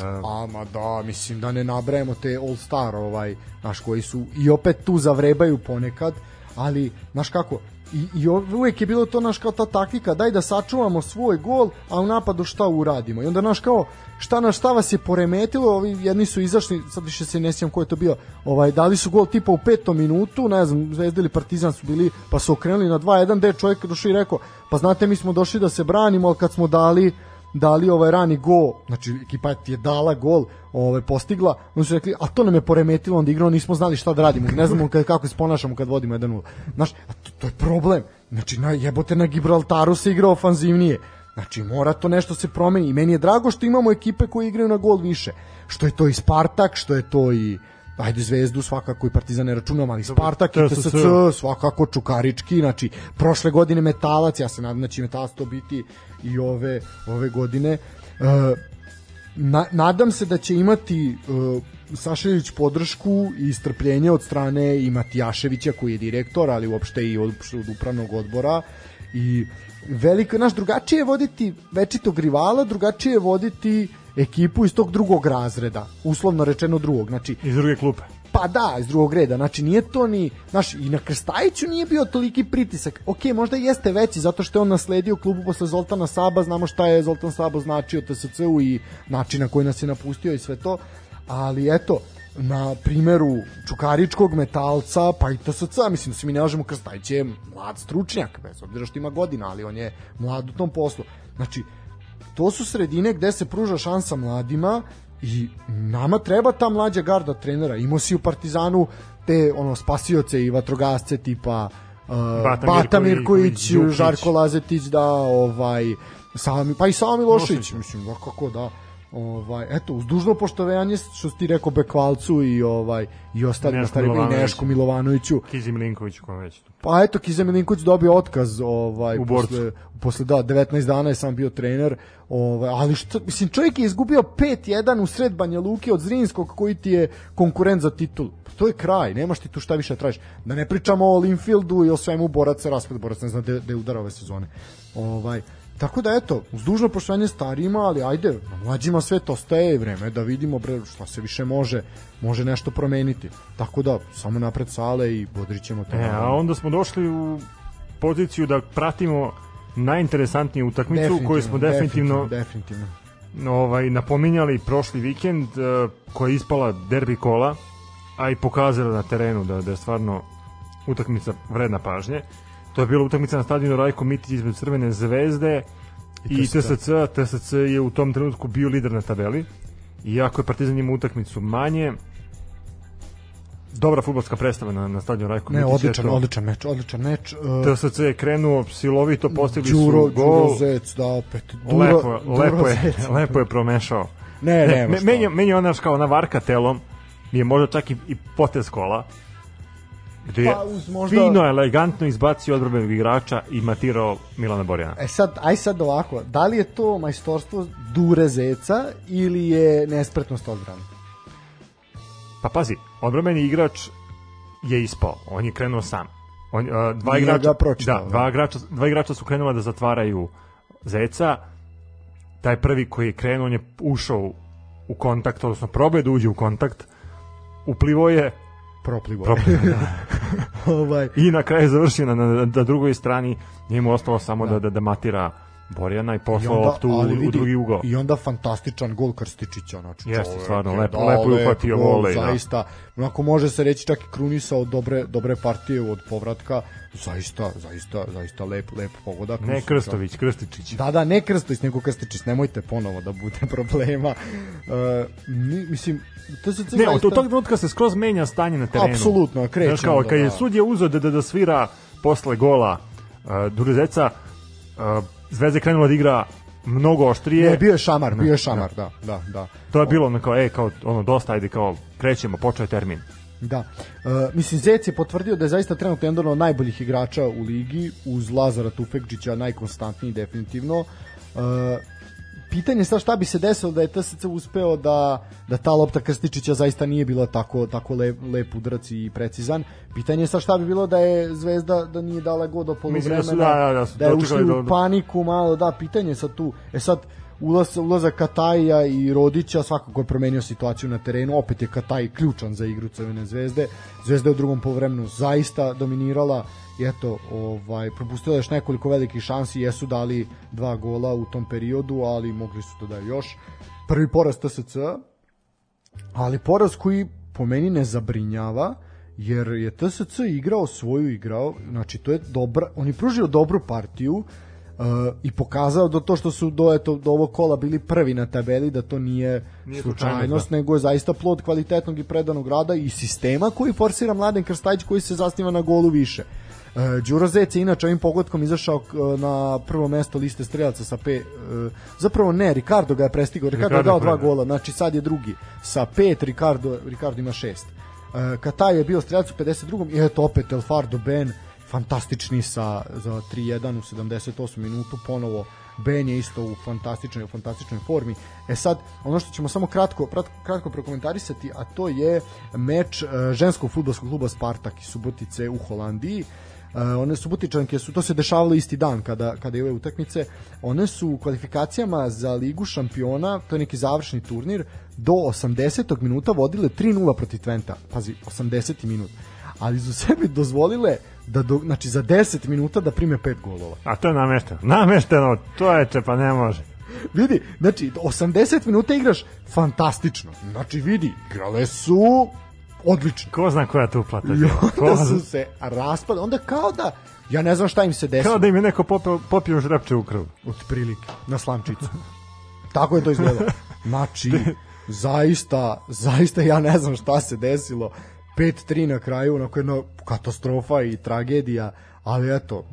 a, A, ma da, mislim da ne nabrajemo te All Star, ovaj, znaš, koji su i opet tu zavrebaju ponekad, ali, znaš kako, i, i uvek je bilo to naš kao ta taktika, daj da sačuvamo svoj gol, a u napadu šta uradimo. I onda naš kao, šta na šta vas je poremetilo, ovi jedni su izašli, sad više se ne sjećam ko je to bio, ovaj, dali su gol tipa u petom minutu, ne znam, Zvezda ili Partizan su bili, pa su okrenuli na 2-1, gde je čovjek došao i rekao, pa znate mi smo došli da se branimo, ali kad smo dali dali ovaj rani gol, znači ekipa je dala gol, ovaj postigla, oni su rekli, a to nam je poremetilo onda igrao, nismo znali šta da radimo, ne znamo kad, kako se ponašamo kad vodimo 1-0. Znaš, a to, to je problem. Znači, na, jebote na Gibraltaru se igra ofanzivnije. Znači, mora to nešto se promeni. I meni je drago što imamo ekipe koje igraju na gol više. Što je to i Spartak, što je to i ajde Zvezdu svakako i Partizan ne računam, ali Spartak i TSC. TSC svakako Čukarički, znači prošle godine Metalac, ja se nadam da će Metalac to biti i ove ove godine. E, na, nadam se da će imati e, Sašević podršku i strpljenje od strane i Matijaševića koji je direktor, ali uopšte i od, od upravnog odbora i veliko, naš drugačije je voditi večitog rivala, drugačije je voditi ekipu iz tog drugog razreda, uslovno rečeno drugog, znači iz druge klupe. Pa da, iz drugog reda. Znači nije to ni, znaš, i na Krstajiću nije bio toliki pritisak. Ok, možda jeste veći zato što je on nasledio klubu posle Zoltana Saba, znamo šta je Zoltan Sabo značio TSC-u i način na koji nas je napustio i sve to. Ali eto, na primeru Čukaričkog metalca, pa i TSC, mislim da se mi ne lažemo, Krstajić je mlad stručnjak, bez obzira što ima godina, ali on je mlad u tom poslu. Znači, to su sredine gde se pruža šansa mladima i nama treba ta mlađa garda trenera. Imao si u Partizanu te ono spasioce i vatrogasce tipa uh, Bata Bata, Mirković, Mirković. Žarko Lazetić, da, ovaj, sami, pa i Sami Lošić, Milošević. mislim, da, kako da. Ovaj, eto, uz dužno poštovanje što si ti rekao Bekvalcu i ovaj i ostalim Neško starima i Milovanoviću. Neško Milovanoviću. Kizi Milinković koja već tu. Pa eto, Kiza Milinković dobio otkaz ovaj, U borcu. posle, posle da, 19 dana je sam bio trener, ovaj, ali što, mislim, čovjek je izgubio 5-1 u sred Banja Luke od Zrinskog koji ti je konkurent za titul. To je kraj, nemaš ti tu šta više da tražiš. Da ne pričamo o Linfieldu i o svemu boraca, raspad boraca, ne znam gde, je udara ove sezone. Ovaj, Tako da eto, uz dužno poštovanje starijima, ali ajde, na mlađima sve to staje i vreme da vidimo bre šta se više može, može nešto promeniti. Tako da samo napred sale i bodrit ćemo to. E, a onda smo došli u poziciju da pratimo najinteresantniju utakmicu koju smo definitivno, definitivno. ovaj napominjali prošli vikend eh, koja je ispala derbi kola a i pokazala na terenu da, da je stvarno utakmica vredna pažnje to je bila utakmica na stadionu Rajko Mitić između Crvene zvezde i, I TSC. TSC je u tom trenutku bio lider na tabeli iako je Partizan imao utakmicu manje dobra fudbalska predstava na, na stadionu Rajko Ne, Mitić odličan, eto, odličan meč, odličan meč. Uh, TSC je krenuo silovito, postigli Đuro, su gol. Đuro Zec, da opet. Duro, lepo, Duro lepo, je, Zec. lepo je promešao. Ne, ne, me, meni, meni je ona kao ona varka telom, je možda čak i, i potez kola, gde je Pa, uz možda- fino, elegantno izbacio odbrobenog igrača i matirao Milana Borjana. E sad, aj sad ovako, da li je to majstorstvo Dure Zeca ili je nespretnost odbrane? Pa pazi, odbrambeni igrač je ispao, on je krenuo sam. On, a, dva Nije igrača, pročitao, da, da. dva, igrača, dva igrača su krenula da zatvaraju Zeca, taj prvi koji je krenuo, on je ušao u, u kontakt, odnosno probao je da uđe u kontakt, uplivo je Proplivo. Proplivo, ovaj, i na kraju završio na, na, na drugoj strani, nije mu ostalo samo da, da, da matira Borjana i poslao loptu u, ali u vidi, drugi ugao. I onda fantastičan gol Krstičića, znači Jeste, stvarno, je lepo- lepo je uhvatio volej, da. Zaista, onako može se reći čak i krunisao dobre, dobre partije od povratka, zaista, zaista, zaista lep, lep pogodak. Ne Krstović, Krstičić. Da, da, ne Krstović, nego Krstičić, nemojte ponovo da bude problema. Uh, mi, mislim, to se Ne, od tog trenutka se skroz menja stanje na terenu. Apsolutno, kreće Znaš kao, kad je da. sudija uzeo da, da, da svira posle gola uh, Durezeca, uh, Zvezda je krenula da igra mnogo oštrije. Ne, bio je šamar, bio je šamar, da, da, da. To je bilo ono kao, e, kao, ono, dosta, ajde, kao, krećemo, počeo je termin. Da. E, mislim, Zec je potvrdio da je zaista trenutno jedan od najboljih igrača u ligi, uz Lazara Tufekđića, najkonstantniji definitivno. E, pitanje je sad šta bi se desilo da je TSC uspeo da, da ta lopta Krstičića zaista nije bila tako, tako lep, lep udarac i precizan. Pitanje je sad šta bi bilo da je Zvezda da nije dala go do poluvremena, da da, da, da da je ušli u paniku malo, da, pitanje je sad tu. E sad, ulaz, ulazak Kataja i Rodića svakako je promenio situaciju na terenu, opet je Kataj ključan za igru Crvene zvezde. Zvezda je u drugom poluvremenu zaista dominirala i eto, ovaj, propustila još nekoliko velikih šansi, jesu dali dva gola u tom periodu, ali mogli su da daju još. Prvi poraz TSC, ali poraz koji po meni ne zabrinjava, jer je TSC igrao svoju igrao, znači to je dobra, on je pružio dobru partiju i pokazao da to što su do, eto, do ovog kola bili prvi na tabeli, da to nije, Nije slučajnost, slučajnost, nego je zaista plod kvalitetnog i predanog rada i sistema koji forsira Mladen Krstajić koji se zasniva na golu više. Uh, Đuro Zec je inače ovim pogodkom izašao uh, na prvo mesto liste strelaca sa pe, uh, zapravo ne, Ricardo ga je prestigao, Ricardo, je Ricardo dao je dva pre- gola, znači sad je drugi sa pet, Ricardo, Ricardo ima šest. Uh, Kataj je bio strelac u 52. i eto opet Elfardo Ben, fantastični sa, za 3-1 u 78 minutu, ponovo Ben je isto u fantastičnoj, u fantastičnoj formi. E sad, ono što ćemo samo kratko, kratko, prokomentarisati, a to je meč uh, ženskog futbolskog kluba Spartak iz Subotice u Holandiji. Uh, one Subotičanke su, to se dešavalo isti dan kada, kada je ove utakmice, one su u kvalifikacijama za ligu šampiona, to je neki završni turnir, do 80. minuta vodile 3-0 protiv Twenta. Pazi, 80. minut. Ali su sebi dozvolile da do, znači za 10 minuta da prime 5 golova. A to je namešteno. Namešteno, to je pa ne može. Vidi, znači 80 minuta igraš fantastično. Znači vidi, igrale su odlično. Ko zna koja tu plata I onda su se raspali, onda kao da ja ne znam šta im se desilo. Kao da im je neko popio, popio žrepče u krv. od prilike na slamčicu. Tako je to izgledalo. Znači, zaista, zaista ja ne znam šta se desilo. 5-3 na kraju, onako jedna katastrofa i tragedija, ali eto,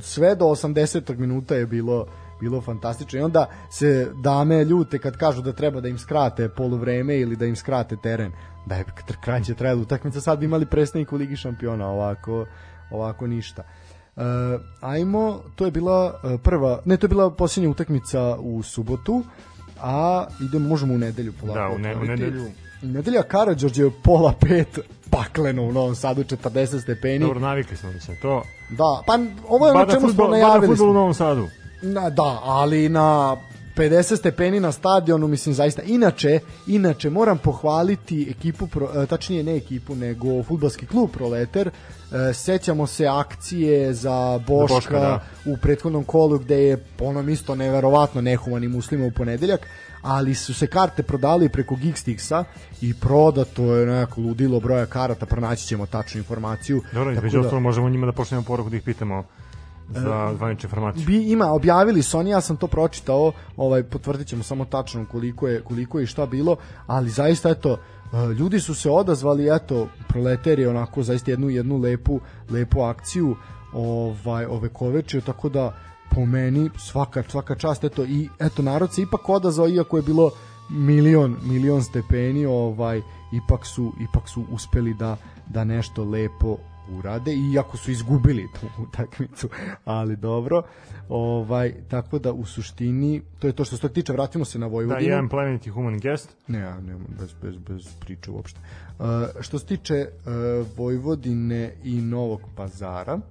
sve do 80. minuta je bilo bilo fantastično i onda se dame ljute kad kažu da treba da im skrate poluvreme ili da im skrate teren da je kraće trajala utakmica sad bi imali predstavnik u Ligi šampiona ovako, ovako ništa Uh, ajmo, to je bila uh, prva, ne, to je bila posljednja utakmica u subotu, a idemo, možemo u nedelju polako. Da, u, ne, u nedelju. Nedelja Karadžorđe je pola pet pakleno u Novom Sadu, 40 stepeni. Dobro, navikli smo da se to. Da, pa ovo je Bada čemu smo fudbal, bada najavili. fudbal u. Novom Sadu. Na, da, ali na 50 stepeni na stadionu, mislim zaista. Inače, inače moram pohvaliti ekipu, pro, e, tačnije ne ekipu, nego futbalski klub Proleter. E, sećamo se akcije za Boška, Boška, da. u prethodnom kolu gde je po onom isto neverovatno nehumani muslima u ponedeljak ali su se karte prodali preko Geekstixa i prodato je nekako ludilo broja karata, pronaći ćemo tačnu informaciju. Dobro, između da- ostalo možemo njima da pošaljemo poruku da ih pitamo za zvaničnu informaciju. bi ima objavili su oni ja sam to pročitao ovaj potvrdit ćemo samo tačno koliko je koliko je i šta bilo ali zaista eto e, ljudi su se odazvali eto proleter je onako zaista jednu jednu lepu lepu akciju ovaj ove kovečije tako da po meni svaka svaka čast eto i eto narod se ipak odazvao iako je bilo milion milion stepeni ovaj ipak su ipak su uspeli da da nešto lepo urade iako su izgubili tu utakmicu, ali dobro. Ovaj tako da u suštini to je to što se tiče, vratimo se na Da, Vojvodinu. jedan plemeniti human guest. Ne, ja nemam bez, bez, bez priče uopšte. Uh, što se tiče uh, Vojvodine i Novog pazara, uh,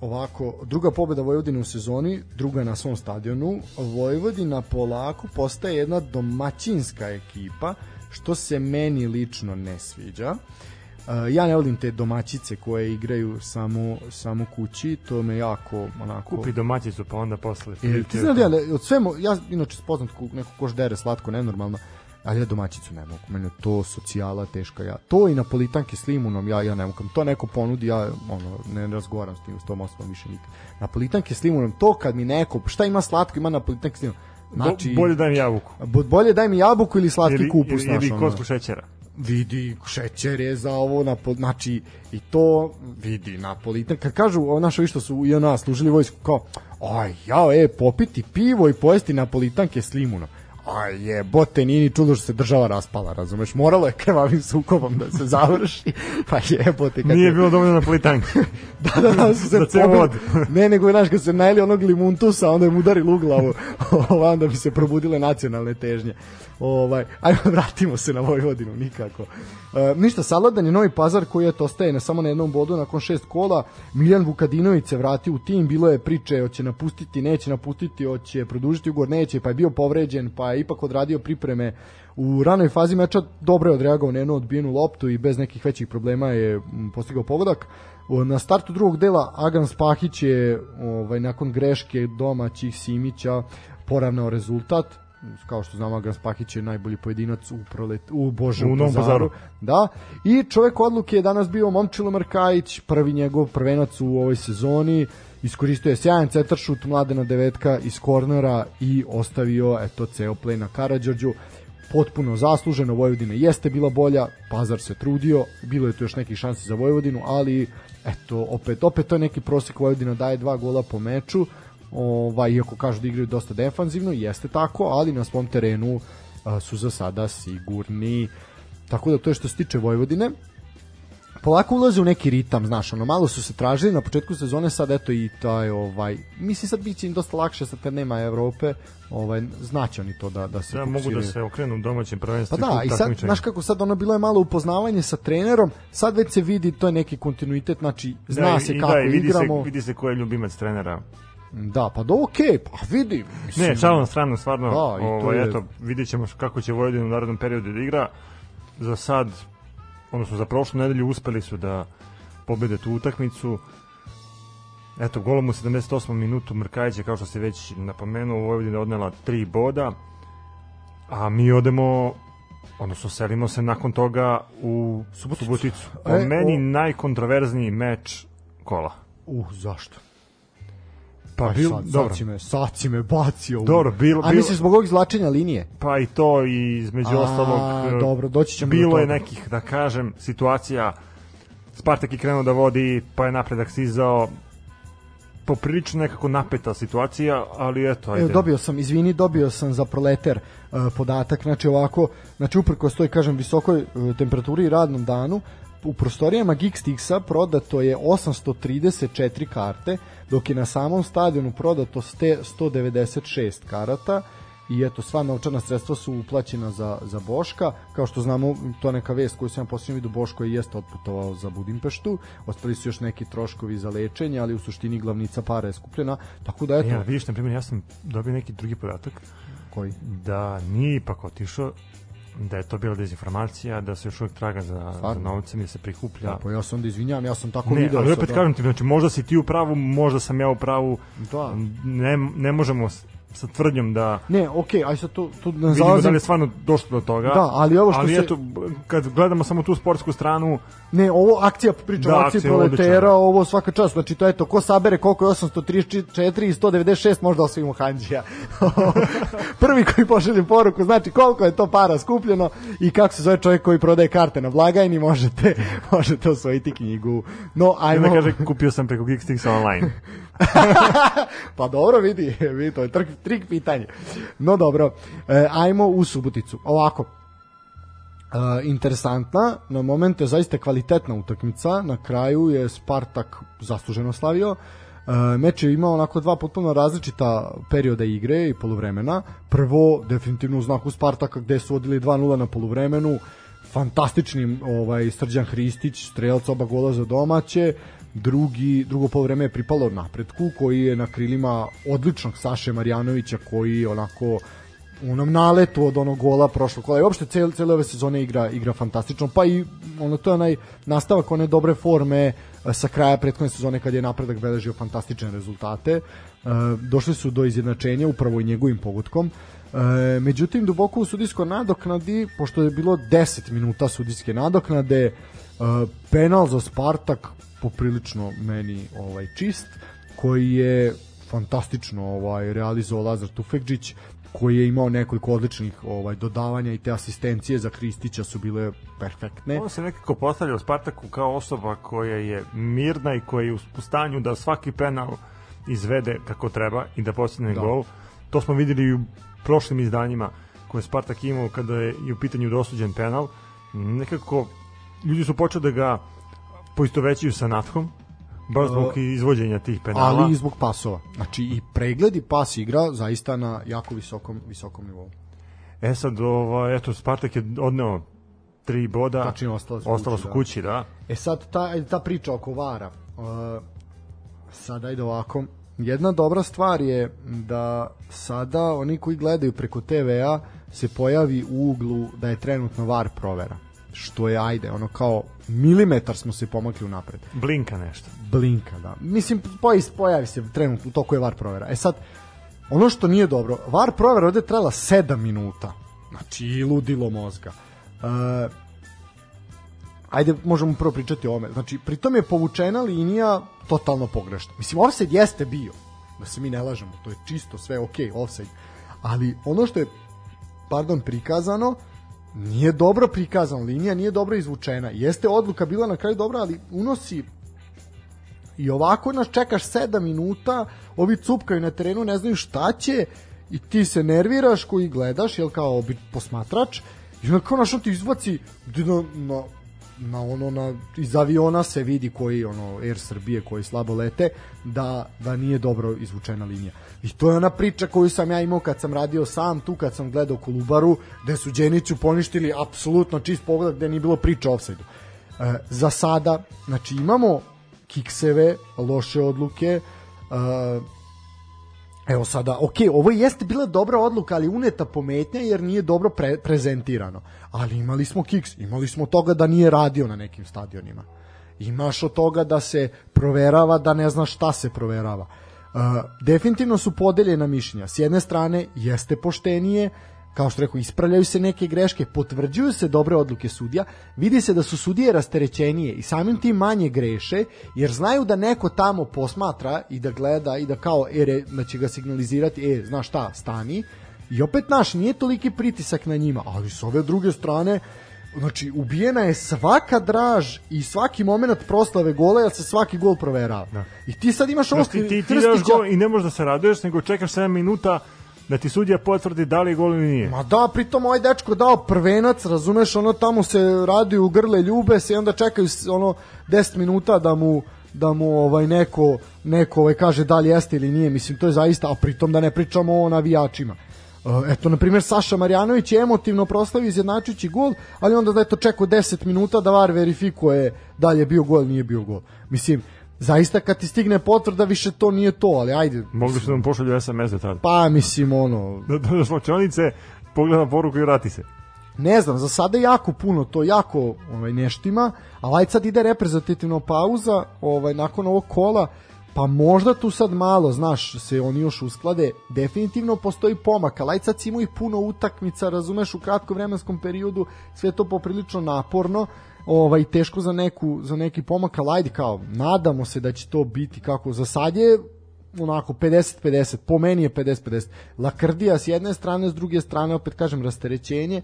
ovako, druga pobeda Vojvodine u sezoni, druga na svom stadionu, Vojvodina polako postaje jedna domaćinska ekipa, što se meni lično ne sviđa. Uh, ja ne volim te domaćice koje igraju samo, samo kući, to me jako onako... Kupi domaćicu pa onda posle. E, ti znaš da ja, od svemu, ja inače spoznat ku, neko ko ždere slatko, nenormalno, ali ja domaćicu ne mogu, meni je to socijala teška, ja, to i napolitanke s limunom, ja, ja ne mogu, to neko ponudi, ja ono, ne razgovaram s tim, s tom osobom više nikad. Napolitanke s limunom, to kad mi neko, šta ima slatko, ima napolitanke s limunom, znači, Bo, bolje daj mi jabuku. bo- bolje daj mi jabuku ili slatki Ili, kupus, ili, ili ono. kosku šećera. vidi šećer je za ovo na znači i to vidi napolitan kad kažu o našo što su i ona služili vojsku kao aj jao e popiti pivo i pojesti napolitanke s limunom aj jebote nije ni čudo što se država raspala razumeš moralo je krvavim sukobom da se završi pa jebote kad Nije bilo dovoljno napolitanke. da, da, da, su se ceo pobili- ne, nego, znaš, kad se najeli onog limuntusa, onda im udarili u glavu, onda bi se probudile nacionalne težnje. Ovaj, ajmo, vratimo se na Vojvodinu, nikako. E, ništa, Saladan je novi pazar koji je ostaje na samo na jednom bodu nakon šest kola. Miljan Vukadinović se vratio u tim, bilo je priče, hoće napustiti, neće napustiti, hoće produžiti ugovor, neće, pa je bio povređen, pa je ipak odradio pripreme u ranoj fazi meča dobro je odreagovao na jednu odbijenu loptu i bez nekih većih problema je postigao pogodak. Na startu drugog dela Agan Spahić je ovaj, nakon greške domaćih Simića poravnao rezultat kao što znamo Agan Spahić je najbolji pojedinac u prolet u Bože U u Novom Pazaru. Pazaru. Da. I čovjek odluke je danas bio Momčilo Markajić, prvi njegov prvenac u ovoj sezoni. Iskoristio je sjajan cetaršut Mladena Devetka iz kornera i ostavio eto ceo play na Karadžorđu potpuno zasluženo, Vojvodina jeste bila bolja, Pazar se trudio, bilo je tu još nekih šansi za Vojvodinu, ali eto, opet, opet to je neki prosek Vojvodina daje dva gola po meču, ovaj, iako kažu da igraju dosta defanzivno, jeste tako, ali na svom terenu a, su za sada sigurni. Tako da to je što se tiče Vojvodine polako ulaze u neki ritam, znaš, ono malo su se tražili na početku sezone, sad eto i taj ovaj mislim sad biće im dosta lakše sad kad nema Evrope, ovaj znaće oni to da da se Da, mogu da se okrenu domaćem prvenstvu. Pa da, i sad, znaš kako sad ono bilo je malo upoznavanje sa trenerom, sad već se vidi, to je neki kontinuitet, znači zna da, se i, kako da, i vidi igramo. Se, vidi se ko je ljubimac trenera. Da, pa da okej, pa vidi. Mislim, Ne, šalom na stranu, stvarno, Da, to ovaj, je- eto, vidjet ćemo kako će Vojvodina u narodnom periodu da igra. Za sad, odnosno za prošlu nedelju uspeli su da pobede tu utakmicu. Eto, golom u 78. minutu Mrkajić je, kao što se već napomenuo, Vojvodina odnela tri boda, a mi odemo odnosno selimo se nakon toga u Suboticu. Po E, meni o- najkontroverzniji meč kola. Uh, zašto? Pa, Aj, bil, sad, dobro, sad si me, sad si me bacio. Dobro, bilo- A misliš zbog ovog izvlačenja linije? pa i to i između A, ostalog e, dobro, doći ćemo bilo do je nekih, da kažem, situacija Spartak je krenuo da vodi, pa je napredak stizao poprilično nekako napeta situacija, ali eto, ajde. Evo, dobio sam, izvini, dobio sam za proleter uh, podatak, znači ovako, znači uprko stoji, kažem, visokoj uh, temperaturi i radnom danu, u prostorijama Geekstixa prodato je 834 karte, dok je na samom stadionu prodato ste 196 karata. I eto sva novčana sredstva su uplaćena za, za Boška. Kao što znamo to je neka vest koju sam ja posljednjem vidu Boško je jeste otputovao za Budimpeštu. Ostali su još neki troškovi za lečenje ali u suštini glavnica para je skupljena. Tako da eto. Ja, vidiš, na primjer, ja sam dobio neki drugi podatak koji? da nije ipak otišao, da je to bila dezinformacija, da se još uvijek traga za, za novcem i da se prikuplja. Ja, pa ja se onda izvinjam, ja sam tako Ne, video. ali opet sad, kažem ti, znači možda si ti u pravu, možda sam ja u pravu. Da. Ne, ne možemo sa tvrdnjom da Ne, okej, aj sad tu, tu ne vidimo da li je stvarno došlo do toga. Da, ali ovo što ali se- eto, kad gledamo samo tu sportsku stranu, Ne, ovo akcija, pričam Da, akcija proletera, ovo svaka čast. Znači, to je to, ko sabere koliko je 834 i 196, možda osvojimo Hanđija. Prvi koji pošalje poruku, znači koliko je to para skupljeno i kako se zove čovjek koji prodaje karte na blagajni, možete, možete osvojiti knjigu. No, ajmo... da kaže kupio sam preko Geekstixa online. pa dobro, vidi, vidi, to je trik, trik pitanje. No dobro, e, ajmo u Suboticu. Ovako, e, interesantna, na momente zaista kvalitetna utakmica, na kraju je Spartak zasluženo slavio, E, meč je imao onako dva potpuno različita perioda igre i poluvremena. Prvo, definitivno u znaku Spartaka gde su vodili 2-0 na poluvremenu, fantastični ovaj Srđan Hristić, strelac oba gola za domaće, drugi drugo poluvreme je pripalo napretku koji je na krilima odličnog Saše Marjanovića koji onako u onom naletu od onog gola prošlog kola. I uopšte cel, cele ove sezone igra igra fantastično pa i ono to je onaj nastavak one dobre forme e, sa kraja prethodne sezone kad je napredak beležio fantastične rezultate. E, došli su do izjednačenja upravo i njegovim pogutkom. E, međutim duboko u sudijskoj nadoknadi pošto je bilo 10 minuta sudijske nadoknade e, penal za Spartak poprilično meni ovaj čist koji je fantastično ovaj realizovao Lazar Tufekđić koji je imao nekoliko odličnih ovaj dodavanja i te asistencije za Kristića su bile perfektne. On se nekako postavlja u Spartaku kao osoba koja je mirna i koja je u stanju da svaki penal izvede kako treba i da postigne Da. gol. To smo videli i u prošlim izdanjima koje je Spartak imao kada je u pitanju dosuđen penal. Nekako ljudi su počeli da ga poistovećuju sa Nathom, baš zbog izvođenja tih penala. ali i zbog pasova. Znači i pregled i pas igra zaista na jako visokom visokom nivou. E sad, ovaj, eto, Spartak je odneo tri boda, Tačnije, ostalo su ostalo kući, su da. kući, da. E sad ta, ta priča oko vara. Uh, sad ajde ovako. Jedna dobra stvar je da sada oni koji gledaju preko TV-a se pojavi u uglu da je trenutno var provera. Što je, ajde, ono kao milimetar smo se pomakli u napred. Blinka nešto. Blinka, da. Mislim, pojavi, se trenutno u toku je VAR provera. E sad, ono što nije dobro, VAR provera ovde trajala 7 minuta. Znači, ludilo mozga. E, ajde, možemo prvo pričati o ome. Znači, pritom je povučena linija totalno pogrešna. Mislim, offside jeste bio. Da se mi ne lažemo, to je čisto sve ok, offside. Ali ono što je, pardon, prikazano, nije dobro prikazano, linija nije dobro izvučena. Jeste odluka bila na kraju dobra, ali unosi i ovako nas čekaš 7 minuta, ovi cupkaju na terenu, ne znaju šta će i ti se nerviraš koji gledaš, jel kao posmatrač i onda kao našo ti izbaci na, na, na ono na, iz aviona se vidi koji ono Air Srbije koji slabo lete da, da nije dobro izvučena linija i to je ona priča koju sam ja imao kad sam radio sam tu kad sam gledao Kolubaru gde su Đeniću poništili apsolutno čist pogled gde nije bilo priča o offside e, za sada znači imamo kikseve, loše odluke. Uh, evo sada, ok, ovo jeste bila dobra odluka, ali uneta pometnja jer nije dobro pre prezentirano. Ali imali smo kiks, imali smo toga da nije radio na nekim stadionima. Imaš od toga da se proverava, da ne znaš šta se proverava. Uh, definitivno su podeljena mišljenja. S jedne strane jeste poštenije, kao što rekao, ispravljaju se neke greške, potvrđuju se dobre odluke sudija, vidi se da su sudije rasterećenije i samim tim manje greše, jer znaju da neko tamo posmatra i da gleda i da kao, e, da će ga signalizirati, e, znaš šta, stani, i opet naš, nije toliki pritisak na njima, ali s ove druge strane, znači, ubijena je svaka draž i svaki moment proslave gola, jer se svaki gol proverava. Da. I ti sad imaš ovo Znaš, ti, ti, ti daš gol i ne možeš da se raduješ, nego čekaš 7 minuta da ti sudija potvrdi da li je gol ili nije. Ma da, pritom ovaj dečko dao prvenac, razumeš, ono tamo se radi u grle, ljube se i onda čekaju ono 10 minuta da mu da mu ovaj neko neko ovaj kaže da li jeste ili nije, mislim to je zaista, a pritom da ne pričamo o navijačima. E, Eto, na primjer, Saša Marjanović je emotivno proslavio izjednačujući gol, ali onda da eto čekao 10 minuta da VAR verifikuje da li je bio gol, nije bio gol. Mislim, zaista kad ti stigne potvrda više to nije to, ali ajde. Mogli su da nam pošalju SMS tad. Pa mislim ono, Da, da, da slačionice, pogleda poruku i vrati se. ne znam, za sada je jako puno to, jako ovaj, neštima, ali ajde sad ide reprezentativna pauza ovaj, nakon ovog kola, pa možda tu sad malo, znaš, se oni još usklade, definitivno postoji pomak, ali ajde sad i puno utakmica, razumeš, u kratkom vremenskom periodu, sve to poprilično naporno, ovaj teško za neku za neki pomak, ali ajde kao nadamo se da će to biti kako za sad je onako 50-50, po meni je 50-50. Lakrdija s jedne strane, s druge strane opet kažem rasterećenje,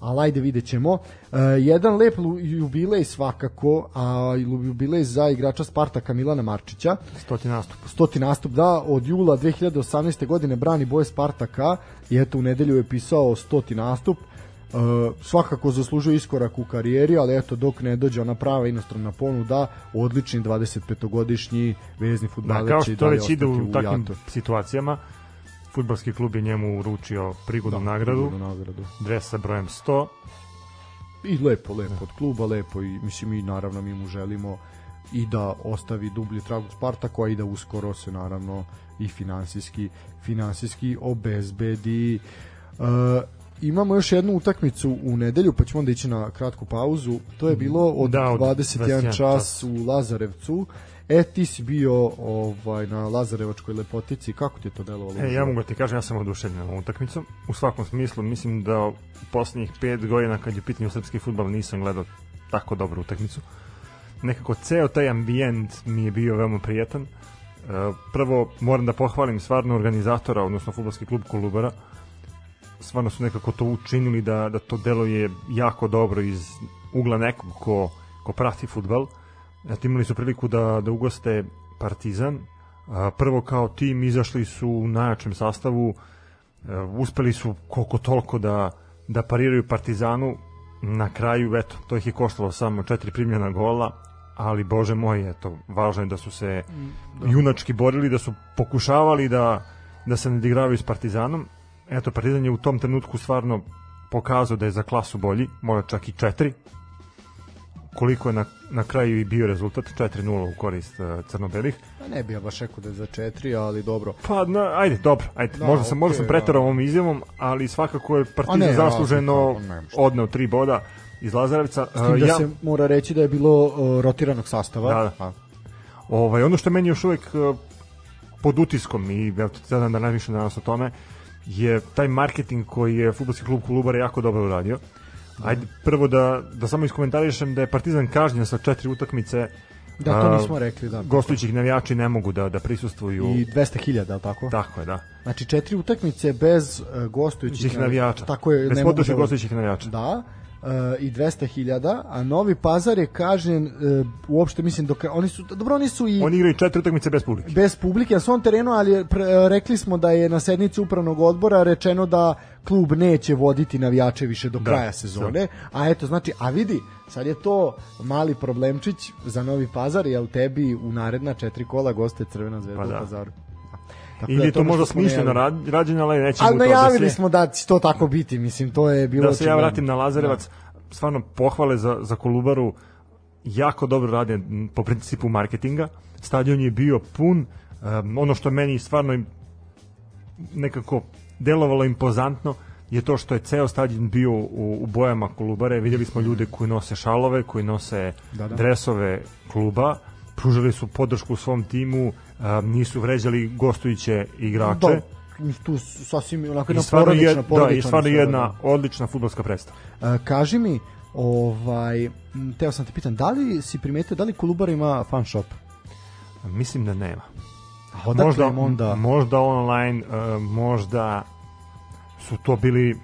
ali ajde vidjet ćemo. E, jedan lep jubilej svakako, a jubilej za igrača Spartaka Milana Marčića, Stoti nastup. stoti nastup da od jula 2018. godine brani boje Spartaka i eto u nedelju je pisao stoti nastup e, svakako zaslužuje iskorak u karijeri ali eto dok ne dođe ona prava inostrana ponuda odlični 25-godišnji vezni Da, fudbaler kao će i što već ide u takvim jatu. situacijama, futbalski klub je njemu uručio prigodnu Da, nagradu, prigodnu nagradu. dres sa brojem 100, i lepo, lepo od kluba, lepo i mislim i naravno mi mu želimo i da ostavi dublji trag u Spartaku, a i da uskoro se naravno i finansijski finansijski obezbedi imamo još jednu utakmicu u nedelju, pa ćemo onda ići na kratku pauzu. To je bilo od, Da, od 21, 21 čas, čas. u Lazarevcu. E, ti si bio ovaj, na Lazarevačkoj lepotici, kako ti je to delovalo? E, ja mogu da ti kažem, ja sam oduševljen ovom utakmicom. U svakom smislu, mislim da u poslednjih pet godina kad je u pitanju srpski futbal nisam gledao tako dobru utakmicu. Nekako ceo taj ambijent mi je bio veoma prijetan. E, prvo moram da pohvalim stvarno organizatora, odnosno futbolski klub Kolubara. Stvarno su nekako to učinili da, da to deluje jako dobro iz ugla nekog ko, ko prati futbal. Eto, imali su priliku da, da ugoste Partizan. Prvo kao tim izašli su u najjačem sastavu, e, uspeli su koliko toliko da, da pariraju Partizanu. Na kraju, eto, to ih je koštalo samo četiri primljena gola, ali bože moj, eto, važno je da su se junački borili, da su pokušavali da, da se nadigravaju s Partizanom. Eto, Partizan je u tom trenutku stvarno pokazao da je za klasu bolji, možda čak i četiri, koliko je na, na kraju i bio rezultat 4-0 u korist uh, crno-belih. Pa ne bi ja baš rekao da je za četiri, ali dobro. Pa na, ajde, dobro, ajde. Da, možda sam možda sam preterao da. ovom izjavom, ali svakako je Partizan zasluženo odneo tri boda iz Lazarevca. S tim Uh, da ja, se mora reći da je bilo uh, rotiranog sastava. Da, da. Ovaj, ono što meni još uvek uh, pod utiskom i ja sada da najviše danas o tome je taj marketing koji je futbolski klub Kolubara jako dobro uradio. Ajde, prvo da, da samo iskomentarišem da je Partizan kažnjen sa četiri utakmice Da, to nismo rekli, da. gostujućih navijači ne mogu da, da prisustvuju I 200.000, ali tako? tako je, da. Znači četiri utakmice bez uh, gostujućih navijača. Tako je, Bez ne mogu da- gostujućih navijača. Da. Uh, i 200.000, a Novi Pazar je kažen uh, uopšte mislim dok oni su dobro oni su i Oni igraju četiri utakmice bez publike. bez publike na svom terenu, ali pre, rekli smo da je na sednici upravnog odbora rečeno da klub neće voditi navijače više do Da, kraja sezone. A eto, znači, a vidi, sad je to mali problemčić za Novi Pazar, jel tebi u naredna četiri kola goste Crvena zvezda Pa u da. Pazaru. Tako Ili je to ono možda smišljeno rad, rađeno, ali nećemo Ali to da se, smo da će to tako biti, mislim, to je bilo da se ja vratim na Lazarevac. Stvarno pohvale za, za Kolubaru. Jako dobro rade po principu marketinga. Stadion je bio pun. Um, ono što meni stvarno im nekako delovalo impozantno je to što je ceo stadion bio u, u bojama Kolubare. Vidjeli smo ljude koji nose šalove, koji nose Da, da. dresove kluba, pružali su podršku svom timu, um, nisu vređali gostujuće igrače. Da, tu sasvim onako jedna porodična, je, da, i porodična stvarno jedna odlična futbolska predstava. da. E, kaži mi, ovaj, teo sam te pitan, da li si primetio, da li Kolubara ima fan shop? Mislim da nema. A odakle možda, im onda... možda online, uh, možda su to bili uh,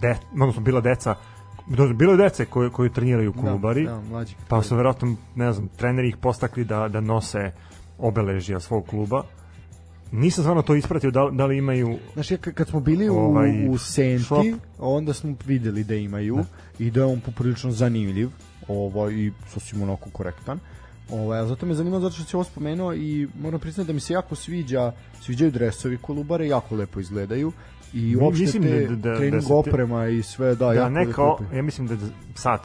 de, odnosno bila deca bilo je dece koje, koje treniraju u Kolubari, Da, da, mlađi. pa su verovatno, ne znam, treneri ih postakli da, da nose obeležja svog kluba. Nisam stvarno to ispratio da, da li imaju Znaš, ja k- kad smo bili u, Ovaj, u Senti, shop. onda smo videli da imaju i da je on poprilično zanimljiv ovaj, i sasvim onako korektan. Ovaj, zato me zanima zato što si ovo spomenuo i moram priznati da mi se jako sviđa, sviđaju dresovi Kolubare, jako lepo izgledaju i uopšte mislim te da- da- da trening se te- oprema i sve, da, da, jako neka, ja mislim da sad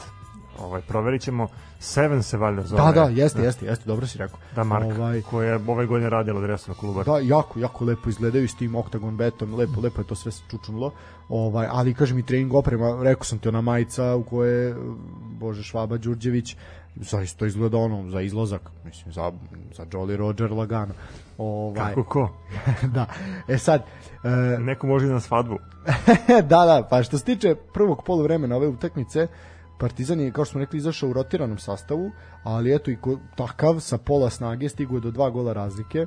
ovaj, proverit ćemo Seven se valjda zove Da, da, jeste, jeste, jeste, dobro si rekao. da Marka, Ovaj, koja je ove godine radila dresove Kolubara Da, jako, jako lepo izgledaju s tim oktagon betom, lepo, lepo je to sve čučnulo. Ovaj, ali kažem i trening oprema, rekao sam ti ona majica u kojoj Bože Švaba Đurđević zaista izgleda ono za izlazak, mislim za za Jolly Roger lagano. Ovaj, kako ko? da. E sad, e, neko može na svadbu da, da, pa što se tiče prvog poluvremena ove utakmice, Partizan je, kao što smo rekli, izašao u rotiranom sastavu, ali eto i ko, takav sa pola snage stigao je do dva gola razlike. E,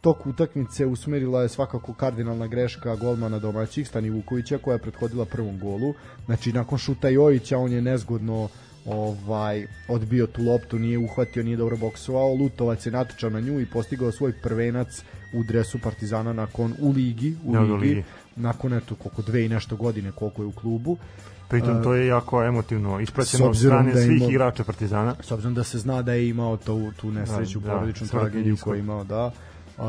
tok utakmice usmerila je svakako kardinalna greška golmana domaćih Stani Vukovića koja je prethodila prvom golu. Znači nakon šuta Jojića on je nezgodno ovaj odbio tu loptu, nije uhvatio, nije dobro boksovao. Lutovac je natočao na nju i postigao svoj prvenac u dresu Partizana nakon u ligi, u ligi, ligi. nakon eto koliko dve i nešto godine koliko je u klubu. Pritom to je jako emotivno ispraćeno od strane da svih igrača Partizana. S obzirom da se zna da je imao tu, tu nesreću, Da, da, da, porodičnu smrtni tragediju koju je imao, da. Uh,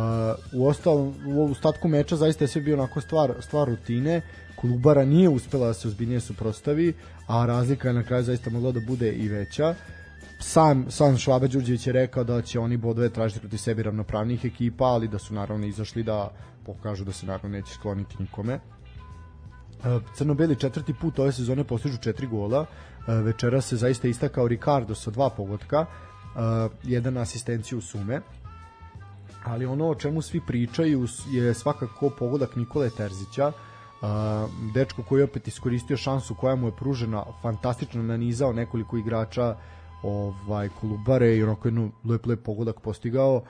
u ostalom, u ostatku meča zaista je sve bio onako stvar, stvar rutine. Kolubara nije uspela da se ozbiljnije suprostavi, a razlika je na kraju zaista mogla da bude i veća. Sam, sam Švaba Đurđević je rekao da će oni bodove tražiti protiv sebi ravnopravnih ekipa, ali da su naravno izašli da pokažu da se naravno neće skloniti nikome. E, Crno-beli četvrti put ove sezone postižu četiri gola. E, Večera se zaista istakao Ricardo sa dva pogotka, e, jedan asistenciju sume. Ali ono o čemu svi pričaju je svakako pogodak Nikole Terzića, dečko koji je opet iskoristio šansu koja mu je pružena, fantastično nanizao nekoliko igrača ovaj Kolubare i onako jednu lep lep pogodak postigao.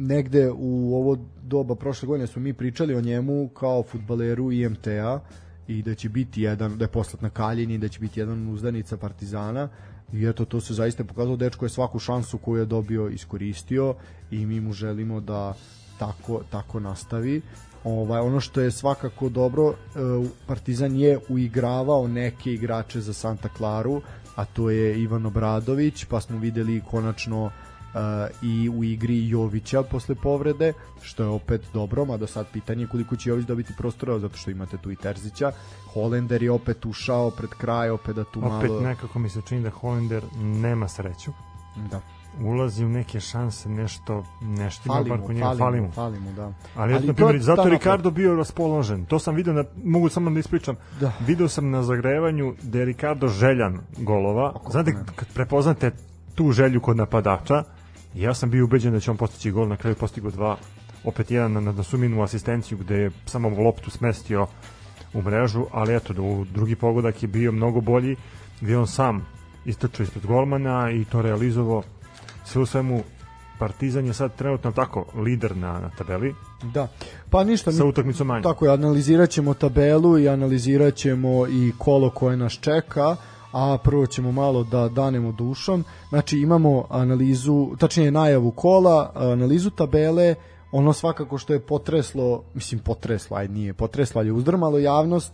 Negde u ovo doba prošle godine smo mi pričali o njemu kao futbaleru IMT-a i da će biti jedan, da je poslat na Kaljini i da će biti jedan uzdanica Partizana. I eto to se zaista pokazalo. Dečko je svaku šansu koju je dobio iskoristio i mi mu želimo da tako, tako nastavi. Ovaj, ono što je svakako dobro e, Partizan je uigravao neke igrače za Santa Claru a to je Ivan Obradović pa smo videli konačno i u igri Jovića posle povrede, što je opet dobro, mada sad pitanje je koliko će Jović dobiti prostora, zato što imate tu i Terzića. Holender je opet ušao pred kraj, opet da tu Opet malo... nekako mi se čini da Hollander nema sreću. Da. Ulazi u neke šanse, nešto, nešto ima Fali bar kod njega, fali, mu, fali mu, da. Ali, Ali to- primjer, zato je Ricardo bio raspoložen. To sam video, na, mogu samo da ispričam. Da. Video sam na zagrevanju da je Ricardo željan golova. Znate, kad prepoznate tu želju kod napadača, ja sam bio ubeđen da će on postići gol, na kraju je postigao dva. Opet jedan na, na suminu asistenciju gde je samo loptu smestio u mrežu, ali eto, da u drugi pogodak je bio mnogo bolji, gde on sam istrčao ispred golmana i to realizovao sve u svemu Partizan je sad trenutno tako lider na, na tabeli Da. Pa ništa, sa mi, utakmicom manje. tako je, analizirat ćemo tabelu i analizirat ćemo i kolo koje nas čeka, a prvo ćemo malo da danemo dušom. Znači imamo analizu, tačnije najavu kola, analizu tabele, ono svakako što je potreslo, mislim potreslo, aj nije potreslo, ali je uzdrmalo javnost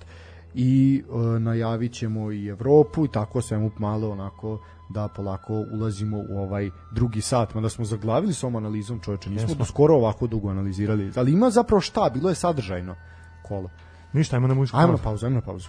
i e, najavit ćemo i Evropu i tako svemu malo onako da polako ulazimo u ovaj drugi sat, mada smo zaglavili s ovom analizom čoveče, nismo Jesmo. do skoro ovako dugo analizirali, ali ima zapravo šta, bilo je sadržajno kolo. Ništa, ajmo na muzičku Ajmo na pauzu, ajmo na pauzu.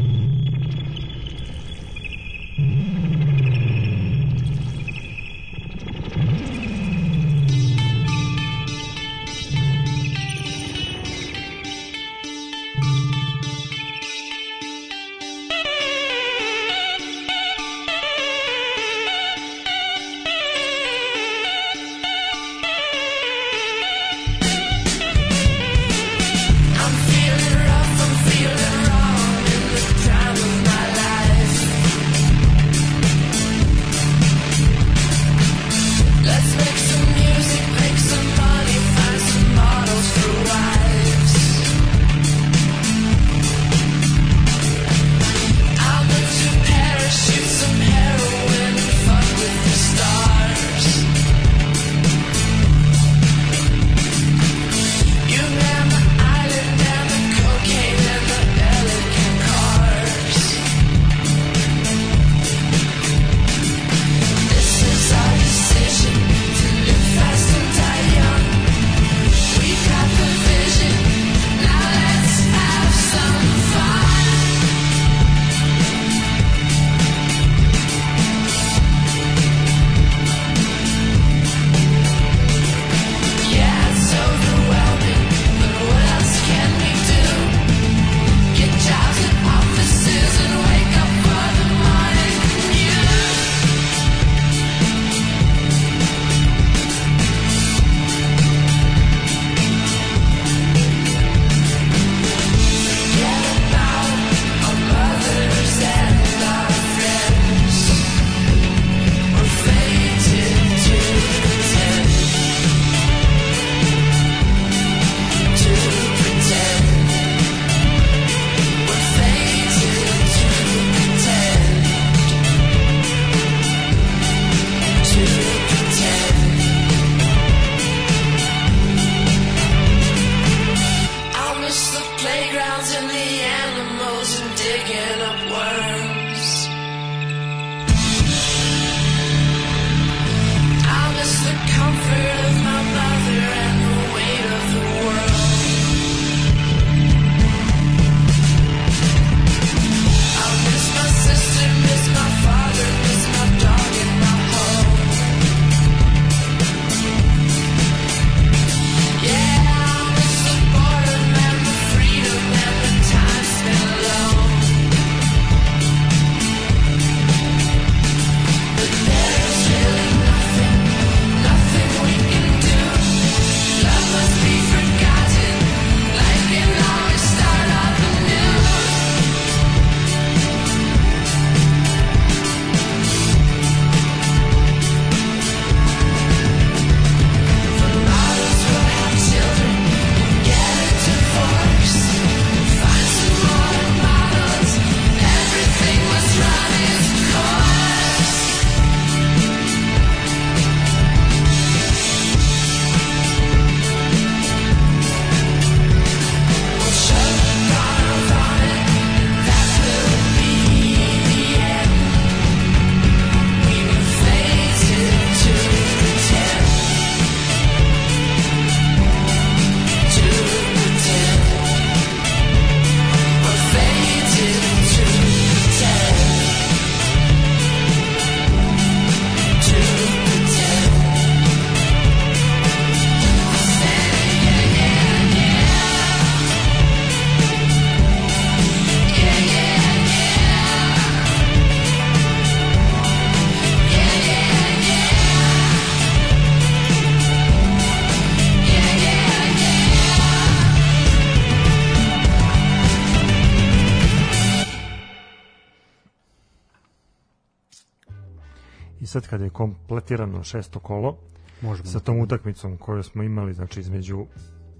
kada je kompletirano šesto kolo, Možemo. sa tom utakmicom koju smo imali znači između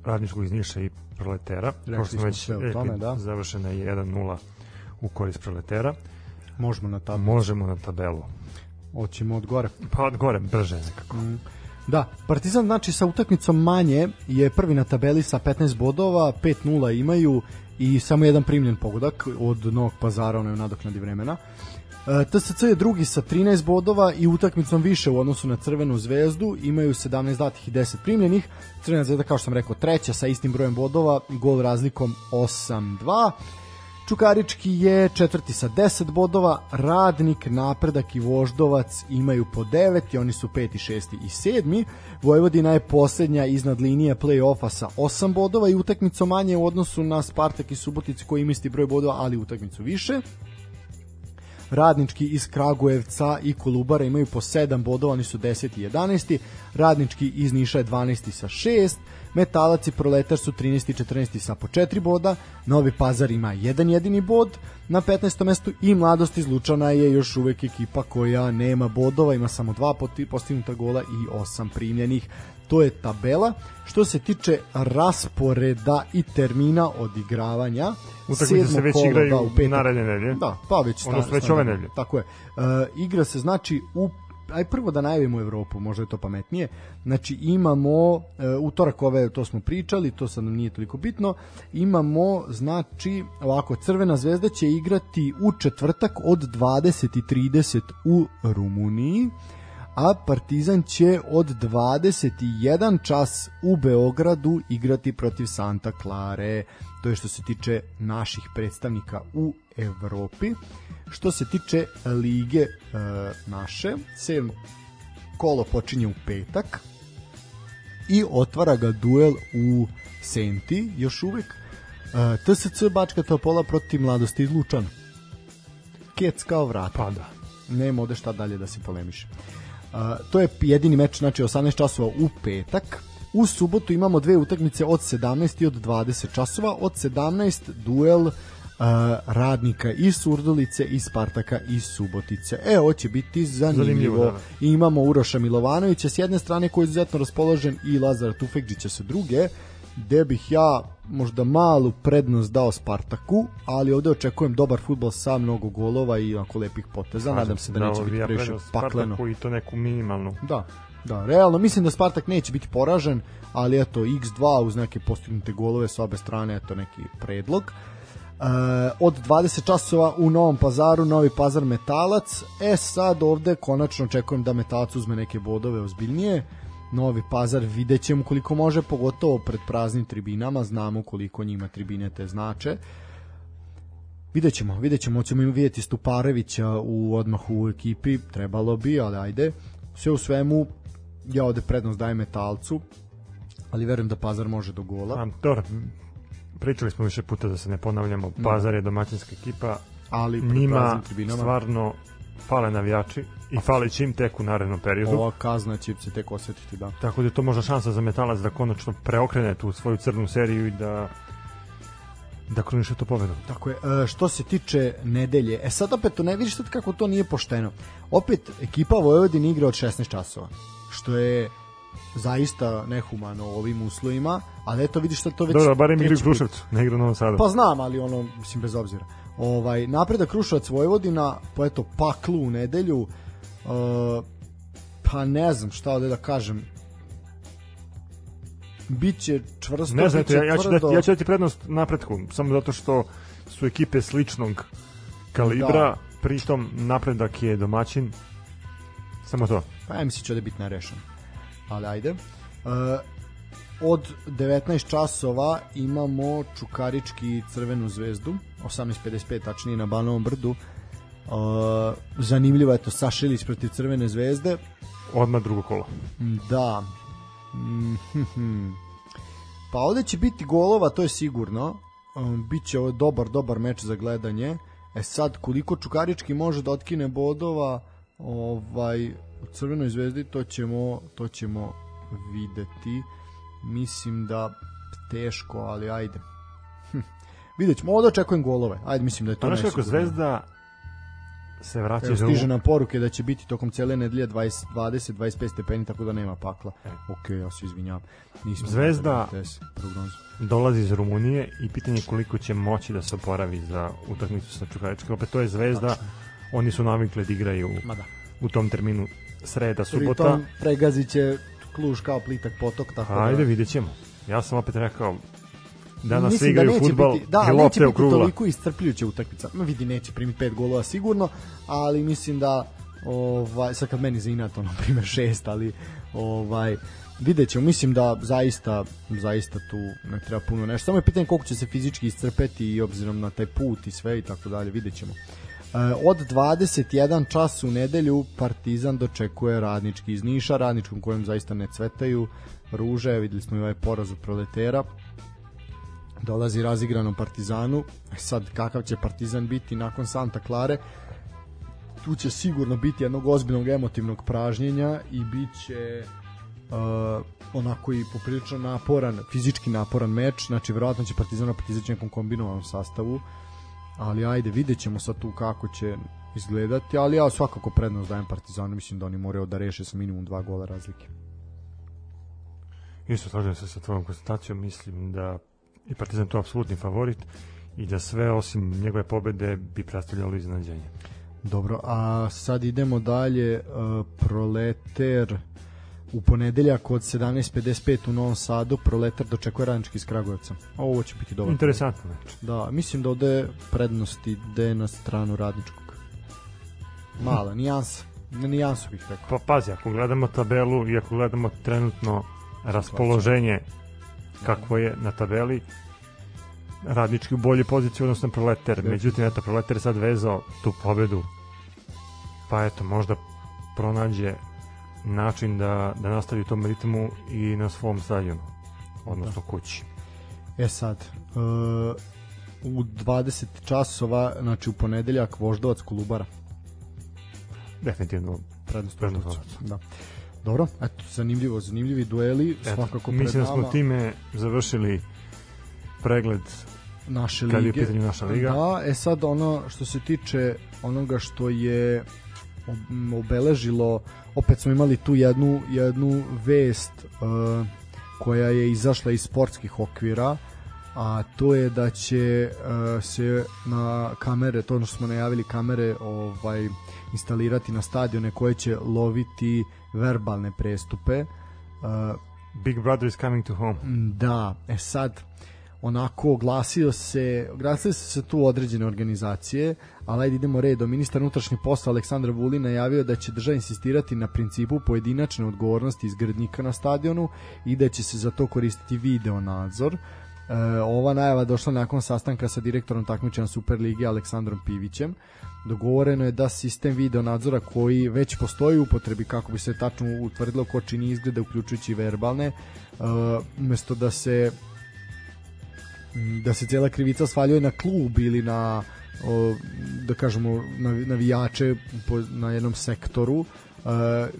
radničkog iz Niša i proletera kao što smo već rekli, tome, da. završena je 1-0 u korist proletera Možemo na tablu. možemo na tabelu Hoćemo od gore. pa od gore brže nekako Da, Partizan znači sa utakmicom manje je prvi na tabeli sa 15 bodova, 5-0 imaju i samo jedan primljen pogodak od Novog pazara, onaj u nadoknadi vremena. E, TSC je drugi sa 13 bodova i utakmicom više u odnosu na Crvenu zvezdu, imaju 17 datih i 10 primljenih. Crvena zvezda, kao što sam rekao, treća sa istim brojem bodova, gol razlikom 8-2. Čukarički je četvrti sa 10 bodova, Radnik, Napredak i Voždovac imaju po 9 i oni su peti, šesti i sedmi. Vojvodina je poslednja iznad linije play-offa sa 8 bodova i utakmicom manje u odnosu na Spartak i Suboticu koji ima isti broj bodova, ali utakmicu više. Radnički iz Kragujevca i Kolubara imaju po 7 bodova, oni su 10. i 11. Radnički iz Niša je 12. sa 6. Metalac i Proletar su 13. i 14. sa po 4 boda. Novi Pazar ima jedan jedini bod na 15. mestu i Mladost iz Lučana je još uvek ekipa koja nema bodova, ima samo dva postignuta gola i osam primljenih. To je tabela. Što se tiče rasporeda i termina odigravanja, Utakmice se već kolo, igraju da, u petak. naredne nedelje. Da, pa već Odnosno sta- već ove nedelje. Tako je. E, igra se znači u aj prvo da najavimo Evropu, možda je to pametnije. Znači imamo e, utorak ove, to smo pričali, to sad nam nije toliko bitno. Imamo znači ovako Crvena zvezda će igrati u četvrtak od 20:30 u Rumuniji a Partizan će od 21 čas u Beogradu igrati protiv Santa Klare. To je što se tiče naših predstavnika u Evropi. Što se tiče lige e, naše, sedmo kolo počinje u petak i otvara ga duel u Senti, još uvek. E, TSC Bačka Topola protiv Mladosti iz Lučana. Kec kao vrat pa da nema ovde šta dalje da se polemiše. Uh, to je jedini meč, znači 18 časova u petak. U subotu imamo dve utakmice od 17 i od 20 časova. Od 17 duel uh, radnika iz Surdulice i Spartaka iz Subotice. E, ovo će biti zanimljivo. Zanimljivo, da, da. I imamo Uroša Milovanovića s jedne strane koji je izuzetno raspoložen i Lazara Tufekđića sa druge gde bih ja možda malu prednost dao Spartaku, ali ovde očekujem dobar futbol sa mnogo golova i onako lepih poteza. Nadam se da neće biti previše pakleno. Spartaku i to neku minimalnu Da, da, realno mislim da Spartak neće biti poražen, ali eto x2 uz neke postignute golove s obe strane, eto neki predlog. E, od 20 časova u Novom pazaru, Novi pazar Metalac. E sad ovde konačno očekujem da Metalac uzme neke bodove ozbiljnije. Novi pazar vidjet ćemo koliko može, pogotovo pred praznim tribinama, znamo koliko njima tribine te znače. Vidjet ćemo, vidjet ćemo, ćemo vidjeti Stuparevića u odmahu u ekipi, trebalo bi, ali ajde. Sve u svemu, ja ovde prednost dajem Metalcu, ali verujem da Pazar može do gola. A, dobro, pričali smo više puta da se ne ponavljamo, Pazar je domaćinska ekipa, ali njima stvarno fale navijači i fale će im tek u narednom periodu. ova kazna će se tek osjetiti, da. Tako da je to možda šansa za metalac da konačno preokrene tu svoju crnu seriju i da da kruniše to pobedom. Tako je, e, što se tiče nedelje, e sad opet to ne vidiš sad kako to nije pošteno. Opet ekipa Vojvodina igra od 16 časova, što je zaista nehumano u ovim uslovima, ali eto vidiš sad to već... Dobro, barem put. Kruševcu, ne igra Novom Sadu. Pa znam, ali ono, mislim, bez obzira. Ovaj, napredak Kruševac Vojvodina, pa eto, paklu u nedelju, uh, pa ne znam šta ovde da kažem, biće čvrsto, ne znam, biće ja, ja, ću tvrdo. dati, ja ću dati prednost napretku, samo zato što su ekipe sličnog kalibra, Da. pritom napredak je domaćin, samo to. Pa ja mislim će ovde biti nerešen. Ali ajde. Uh, od 19 časova imamo Čukarički Crvenu zvezdu, 18.55 tačnije na Banovom brdu. Uh, zanimljivo je to Sašelić protiv Crvene zvezde. Odmah drugo kolo. Da. Mhm. Pa ovde će biti golova, to je sigurno. Um, Biće ovo dobar, dobar meč za gledanje. E sad, koliko Čukarički može da otkine bodova ovaj, u Crvenoj zvezdi, to ćemo, to ćemo videti. Mislim da teško, ali ajde. Hm. Vidjet ćemo, ovde očekujem golove. Ajde, mislim da je to To znaš kako. Zvezda se vraća Evo, stiže nam poruke da će biti tokom cele nedelje 20, 20 25 stepeni, tako da nema pakla. E. Ok, ja se izvinjavam. Nismo Zvezda- gledali RTS prognozu. dolazi iz Rumunije i pitanje je koliko će moći da se oporavi za utakmicu sa Čukaričkim. Opet to je Zvezda, oni su navikli da igraju Ma da. u tom terminu sreda, subota. Pritom pregazit će kluž kao plitak potok, tako Ajde, da... vidjet ćemo. Ja sam opet rekao, danas Mislim svi igraju neće futbal biti, da, i ali neće lopte biti toliko iscrpljujuća utakmica. Ma vidi, neće primiti pet golova sigurno, ali mislim da ovaj, sad kad meni za inat, ono, prime šest, ali ovaj, vidjet ćemo, mislim da zaista, zaista tu ne treba puno nešto. Samo je pitanje koliko će se fizički iscrpeti i obzirom na taj put i sve i tako dalje, vidjet ćemo. E, od 21 čas u nedelju Partizan dočekuje radnički iz Niša, radničkom kojem zaista ne cvetaju ruže, videli smo i ovaj poraz od proletera, dolazi razigranom Partizanu. E Sad, kakav će Partizan biti nakon Santa Klare? Tu će sigurno biti jednog ozbiljnog emotivnog pražnjenja i bit će uh, onako i poprilično naporan, fizički naporan meč, znači verovatno će Partizan opet izaći nekom kombinovanom sastavu, ali ajde, vidjet ćemo sad tu kako će izgledati, ali ja svakako prednost dajem Partizanu, mislim da oni moraju da reše sa minimum dva gola razlike. Isto slažem se sa tvojom konstatacijom, mislim da je Partizan tu apsolutni favorit i da sve osim njegove pobede bi predstavljalo iznenađenje. Dobro, a sad idemo dalje. Uh, proleter u ponedeljak od 17.55 u Novom Sadu. Proleter dočekuje radnički iz Kragujevca. Ovo će biti dobro. Interesantno meč. Da, mislim da ovde prednost ide na stranu radničkog. Mala, nijansa. Na nijansu bih rekao. Pa pazi, ako gledamo tabelu i ako gledamo trenutno raspoloženje kakvo je na tabeli, radnički u bolje poziciji odnosno proleter. Međutim, eto, proleter je sad vezao tu pobedu. Pa eto, možda pronađe način da, da nastavi u tom ritmu i na svom stadionu, odnosno kući. E sad, uh, u 20 časova, znači u ponedeljak, Voždovac Kolubara. Definitivno Prednost Voždovca. Da. Dobro, eto, zanimljivo, zanimljivi dueli, Eto, svakako pred mislim da smo time završili pregled naše kad je u lige. pitanju naša liga. Da, e sad ono što se tiče onoga što je ob- obeležilo, opet smo imali tu jednu, jednu vest uh, koja je izašla iz sportskih okvira, a to je da će uh, se na kamere, to ono što smo najavili, kamere ovaj instalirati na stadione koje će loviti verbalne prestupe. Uh, Big Brother is coming to home. Da, e sad onako oglasio se, oglasile su se tu određene organizacije, ali ajde idemo redom. Ministar unutrašnjih posla Aleksandar Vulin najavio da će država insistirati na principu pojedinačne odgovornosti izgradnika na stadionu i da će se za to koristiti video nadzor. E, ova najava došla nakon sastanka sa direktorom takmičenja Superlige Aleksandrom Pivićem. Dogovoreno je da sistem video nadzora koji već postoji u upotrebi kako bi se tačno utvrdilo ko čini izglede uključujući verbalne, e, umesto da se da se cijela krivica svaljuje na klub ili na o, da kažemo navi- navijače po, na jednom sektoru e,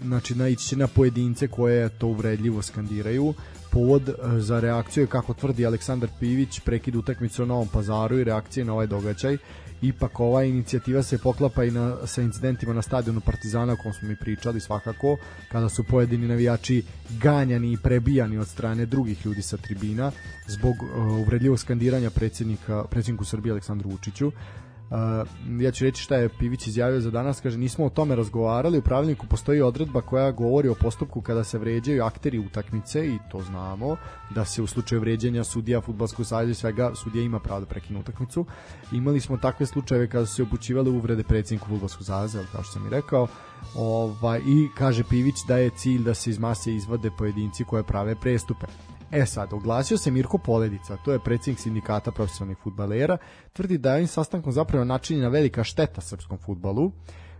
znači naići će na pojedince koje to uvredljivo skandiraju povod e, za reakciju je kako tvrdi Aleksandar Pivić prekid utakmice u Novom pazaru i reakcije na ovaj događaj. Ipak ova inicijativa se poklapa i na, sa incidentima na stadionu Partizana o kom smo mi pričali svakako kada su pojedini navijači ganjani i prebijani od strane drugih ljudi sa tribina zbog uh, uvredljivog skandiranja predsjednika, predsjedniku Srbije Aleksandru Vučiću. Uh, ja ću reći šta je Pivić izjavio za danas, kaže nismo o tome razgovarali, u pravilniku postoji odredba koja govori o postupku kada se vređaju akteri utakmice i to znamo, da se u slučaju vređanja sudija fudbalskog saveza i svega sudija ima pravo da prekine utakmicu. Imali smo takve slučajeve kada su se upućivale uvrede predsjedniku fudbalskog saveza, jel, kao što sam i rekao. Ovaj i kaže Pivić da je cilj da se iz mase izvade pojedinci koje prave prestupe. E sad, oglasio se Mirko Poledica, to je predsjednik sindikata profesionalnih futbalera, tvrdi da je ovim sastankom zapravo načinjena velika šteta srpskom futbalu.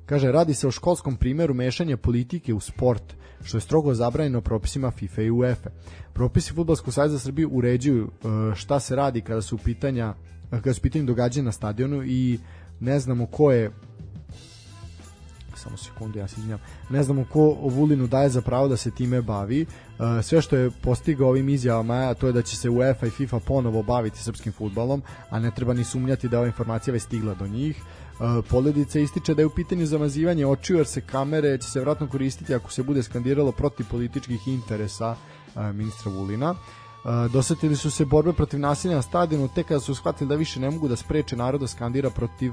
Kaže, radi se o školskom primjeru mešanja politike u sport, što je strogo zabranjeno propisima FIFA i UEFA. Propisi Futbolskog saveza Srbije uređuju e, šta se radi kada su pitanja kada su u pitanju događanja na stadionu i ne znamo ko je samo sekundu, ja se izvinjam. Ne znamo ko Vulinu daje za pravo da se time bavi. Uh, sve što je postigao ovim izjavama, to je da će se UEFA i FIFA ponovo baviti srpskim futbalom, a ne treba ni sumnjati da ova informacija već stigla do njih. Uh, Poledica ističe da je u pitanju zamazivanje očiju jer se kamere će se vratno koristiti ako se bude skandiralo protiv političkih interesa e, ministra Vulina. Dosetili su se borbe protiv nasilja na stadionu tek kada su shvatili da više ne mogu da spreče narod da skandira protiv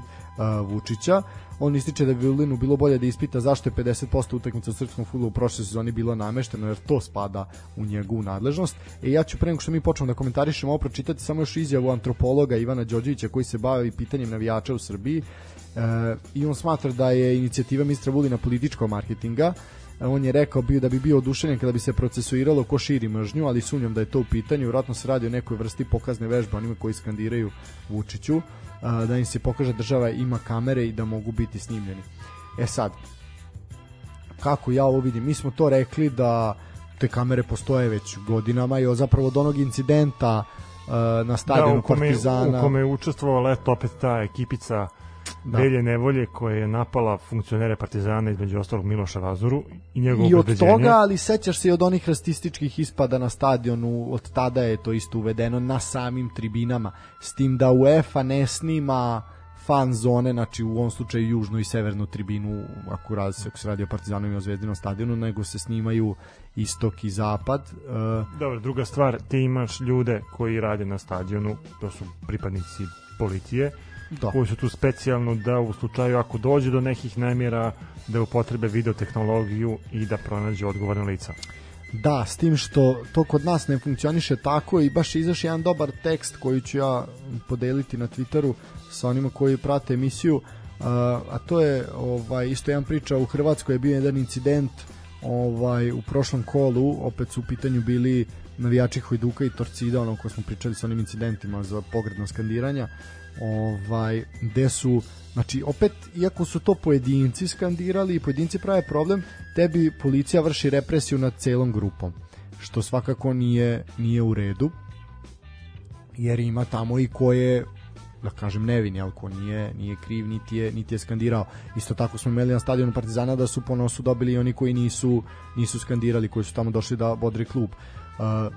Vučića. On ističe da bi Vulinu bilo bolje da ispita zašto je 50% utakmica u srpskom fudbalu u prošloj sezoni bilo namešteno jer to spada u njegovu nadležnost. E ja ću pre nego što mi počnemo da komentarišemo ovo pročitati samo još izjavu antropologa Ivana Đorđevića koji se bavi pitanjem navijača u Srbiji. E, I on smatra da je inicijativa ministra Vulina političkog marketinga on je rekao bio da bi bio oduševljen kada bi se procesuiralo ko širi mržnju, ali sumnjam da je to u pitanju, vjerojatno se radi o nekoj vrsti pokazne vežbe onima koji skandiraju Vučiću, da im se pokaže država ima kamere i da mogu biti snimljeni. E sad, kako ja ovo vidim, mi smo to rekli da te kamere postoje već godinama i zapravo od onog incidenta na stadionu da, u kome, Partizana. u kome je učestvovala eto opet ta ekipica Da. Velje Nevolje koja je napala funkcionere Partizana između ostalog Miloša Vazuru i njegovo I od toga, ali sećaš se i od onih rasističkih ispada na stadionu, od tada je to isto uvedeno na samim tribinama, s tim da UEFA ne snima fan zone, znači u ovom slučaju južnu i severnu tribinu, ako, radi se, ako se radi o Partizanom i o Zvezdinom stadionu, nego se snimaju istok i zapad. Uh, Dobro, druga stvar, ti imaš ljude koji rade na stadionu, to su pripadnici policije, da. koji su tu specijalno da u slučaju ako dođe do nekih namjera da upotrebe videotehnologiju i da pronađe odgovorna lica. Da, s tim što to kod nas ne funkcioniše tako i baš je izašao jedan dobar tekst koji ću ja podeliti na Twitteru sa onima koji prate emisiju, uh, a to je ovaj isto jedan priča u Hrvatskoj je bio jedan incident ovaj u prošlom kolu, opet su u pitanju bili navijači Hojduka i Torcida, ono ko smo pričali sa onim incidentima za pogredno skandiranja, ovaj gde su Znači, opet, iako su to pojedinci skandirali i pojedinci prave problem, tebi policija vrši represiju nad celom grupom, što svakako nije, nije u redu, jer ima tamo i ko je da kažem nevin, jel, ko nije, nije kriv, niti je, niti je skandirao. Isto tako smo imali na stadionu Partizana da su po nosu dobili oni koji nisu, nisu skandirali, koji su tamo došli da bodri klub. Uh,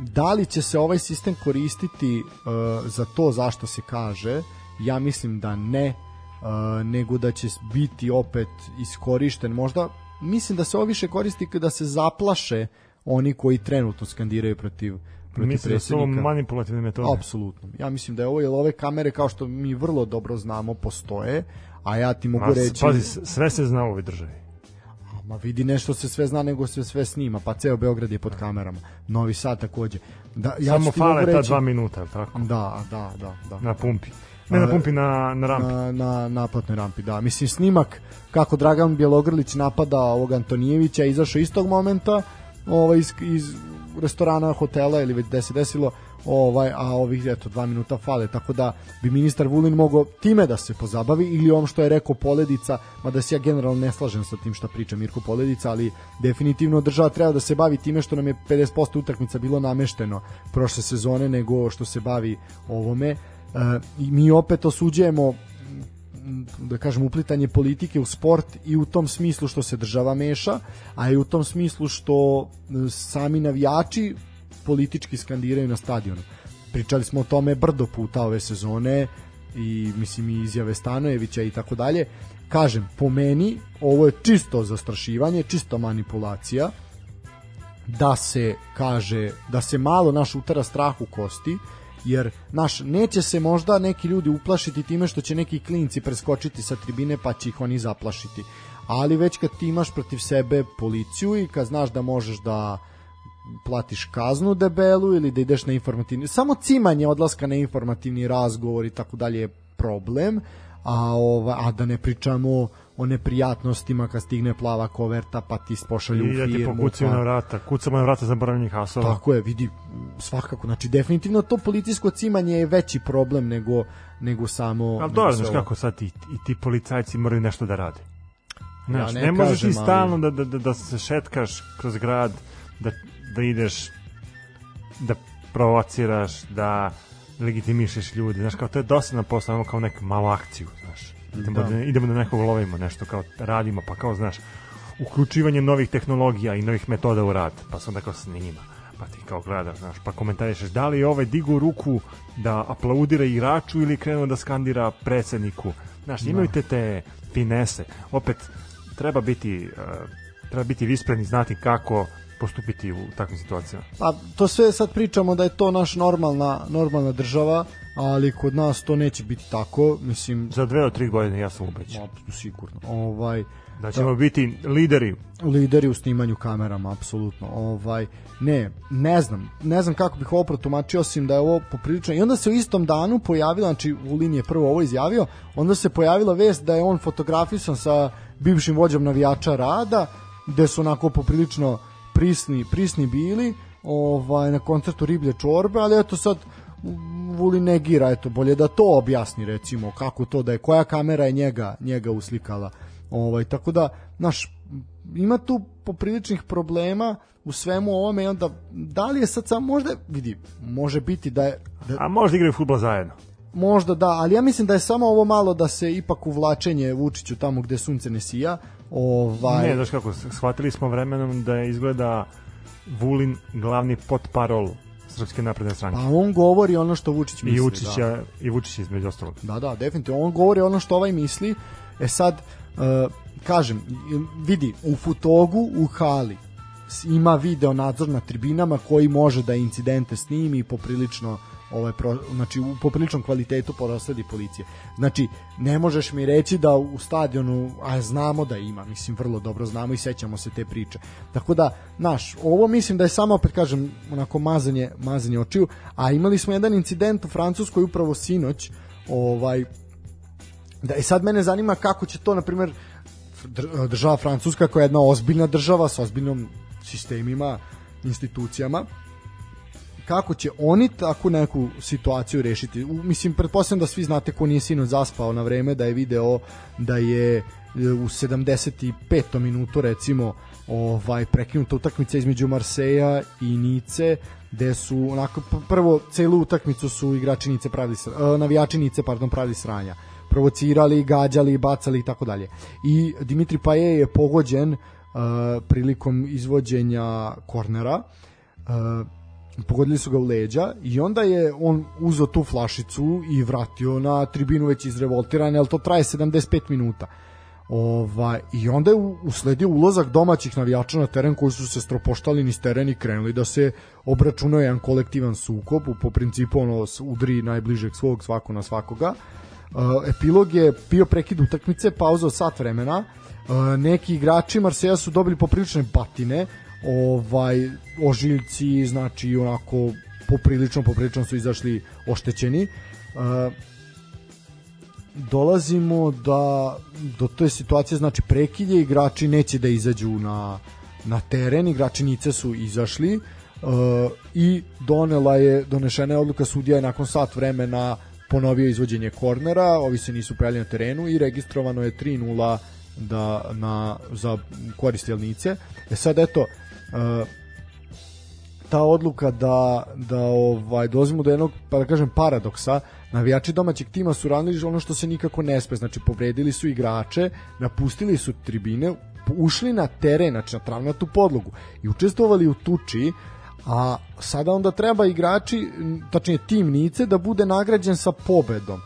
da li će se ovaj sistem koristiti uh, za to zašto se kaže, ja mislim da ne, uh, nego da će biti opet iskorišten. Možda, mislim da se ovo više koristi kada se zaplaše oni koji trenutno skandiraju protiv protiv Mislim da su manipulativne metode. Apsolutno. Ja mislim da je ovo, jer ove kamere, kao što mi vrlo dobro znamo, postoje, a ja ti mogu Ma, reći... Pazi, sve se zna u ovoj državi. Ma vidi nešto se sve zna, nego se sve snima, pa ceo Beograd je pod kamerama. Novi Sad takođe. Da, ja Samo fale ta reći... dva minuta, tako? Da, da, da, da. Na pumpi. Ne na pumpi, na, na rampi. na, na naplatnoj rampi, da. Mislim, snimak kako Dragan Bjelogrlić napada ovog Antonijevića je izašao istog momenta ovaj, iz, iz restorana, hotela ili već gde se desilo, ovaj, a ovih eto dva minuta fale, tako da bi ministar Vulin mogao time da se pozabavi ili on što je rekao Poledica, mada se ja generalno ne slažem sa tim što priča Mirko Poledica, ali definitivno država treba da se bavi time što nam je 50% utakmica bilo namešteno prošle sezone nego što se bavi ovome. E, mi opet osuđujemo da kažem uplitanje politike u sport i u tom smislu što se država meša, a i u tom smislu što e, sami navijači politički skandiraju na stadionu. Pričali smo o tome brdo puta ove sezone i mislim i izjave Stanojevića i tako dalje. Kažem, po meni ovo je čisto zastrašivanje, čisto manipulacija da se kaže da se malo naš utara strah u kosti jer naš neće se možda neki ljudi uplašiti time što će neki klinci preskočiti sa tribine pa će ih oni zaplašiti ali već kad ti imaš protiv sebe policiju i kad znaš da možeš da platiš kaznu debelu ili da ideš na informativni samo cimanje odlaska na informativni razgovor i tako dalje je problem a, ova, a da ne pričamo o neprijatnostima kad stigne plava koverta pa ti pošalju I u da ti firmu pokucaju pa- na vrata. Kucamo na vrata zaboravljenih hasova. Tako je, vidi, svakako, znači definitivno to policijsko cimanje je veći problem nego, nego samo... Ali dobro, znaš kako sad i, i ti policajci moraju nešto da rade. Znaš, ne ne, možeš kažem, ti ali- stalno da, da, da, da se šetkaš kroz grad, da, da ideš, da provociraš, da legitimišeš ljudi. Znaš, kao to je dosadno posao, imamo kao neku malu akciju, znaš. Idemo Da. da. idemo da nekog lovimo, nešto kao radimo, pa kao, znaš, uključivanje novih tehnologija i novih metoda u rad, pa se onda kao snima. pa ti kao gledaš, znaš, pa komentarišeš da li je ovaj digu ruku da aplaudira igraču ili krenuo da skandira predsedniku. Znaš, imaju te te finese. Opet, treba biti, uh, treba biti vispreni, znati kako postupiti u takvim situacijama. Pa to sve sad pričamo da je to naš normalna normalna država, ali kod nas to neće biti tako, mislim Za dve od tri godine ja sam ubeđen. apsolutno sigurno. Ovaj Da ćemo biti lideri lideri u snimanju kamerama apsolutno. Ovaj ne, ne znam, ne znam kako bih ovo protumačio osim da je ovo poprilično. I onda se u istom danu pojavila, znači Vulin je prvo ovo izjavio, onda se pojavila vest da je on fotografisan sa bivšim vođom navijača Rada, gde su onako poprilično prisni, prisni bili ovaj, na koncertu Riblje čorbe, ali eto sad Vulin negira, eto, bolje da to objasni recimo, kako to da je, koja kamera je njega, njega uslikala. Ovaj, tako da, naš, ima tu popriličnih problema u svemu ovome i onda, da li je sad sam, možda, vidi, može biti da je, da, A možda igraju futbol zajedno. možda da, ali ja mislim da je samo ovo malo da se ipak uvlačenje Vučiću tamo gde sunce ne sija, ovaj, Ne, znaš kako, shvatili smo vremenom da je izgleda Vulin glavni potparol Srpske napredne stranke. pa on govori ono što Vučić misli. I da. Vučića, i Vučić između ostalog. Da, da, definitivno. On govori ono što ovaj misli. E sad, uh, kažem, vidi, u Futogu, u hali, ima video nadzor na tribinama koji može da incidente snimi i poprilično ovaj pro, znači u popriličnom kvalitetu prosledi policije. Znači ne možeš mi reći da u stadionu a znamo da ima, mislim vrlo dobro znamo i sećamo se te priče. Tako da, naš, ovo mislim da je samo opet kažem onako mazanje, mazanje očiju, a imali smo jedan incident u Francuskoj upravo sinoć, ovaj da i sad mene zanima kako će to na primjer dr- država Francuska koja je jedna ozbiljna država sa ozbiljnom sistemima, institucijama kako će oni takvu neku situaciju rešiti. Mislim, pretpostavljam da svi znate ko nije sinoć zaspao na vreme, da je video da je e, u 75. minutu recimo ovaj prekinuta utakmica između Marseja i Nice gde su onako prvo celu utakmicu su igrači Nice pravili e, navijači Nice pardon pravili sranja provocirali, gađali, bacali i tako dalje. I Dimitri Paje je pogođen uh, prilikom izvođenja kornera. Uh, pogodili su ga u leđa i onda je on uzeo tu flašicu i vratio na tribinu već izrevoltiran, ali to traje 75 minuta. Ovaj, I onda je usledio ulazak domaćih navijača na teren koji su se stropoštali niz teren i krenuli da se obračunao jedan kolektivan sukob, po principu ono udri najbližeg svog svako na svakoga. Uh, epilog je bio prekid utakmice, pauza od sat vremena. Uh, neki igrači Marseja su dobili poprilične batine, ovaj ožiljci, znači onako poprilično poprilično su izašli oštećeni. Uh, dolazimo da do te situacije znači prekilje igrači neće da izađu na na teren igrači Nice su izašli uh, i donela je donešena je odluka sudija je nakon sat vremena ponovio izvođenje kornera ovi se nisu pojavili na terenu i registrovano je 3-0 da na za korist Jelnice e sad eto uh, ta odluka da da ovaj dolazimo do jednog pa da kažem paradoksa. Navijači domaćeg tima su radili ono što se nikako ne sme. Znači povredili su igrače napustili su tribine ušli na teren znači na travnatu podlogu i učestvovali u tuči a sada onda treba igrači tačnije tim Nice da bude nagrađen sa pobedom.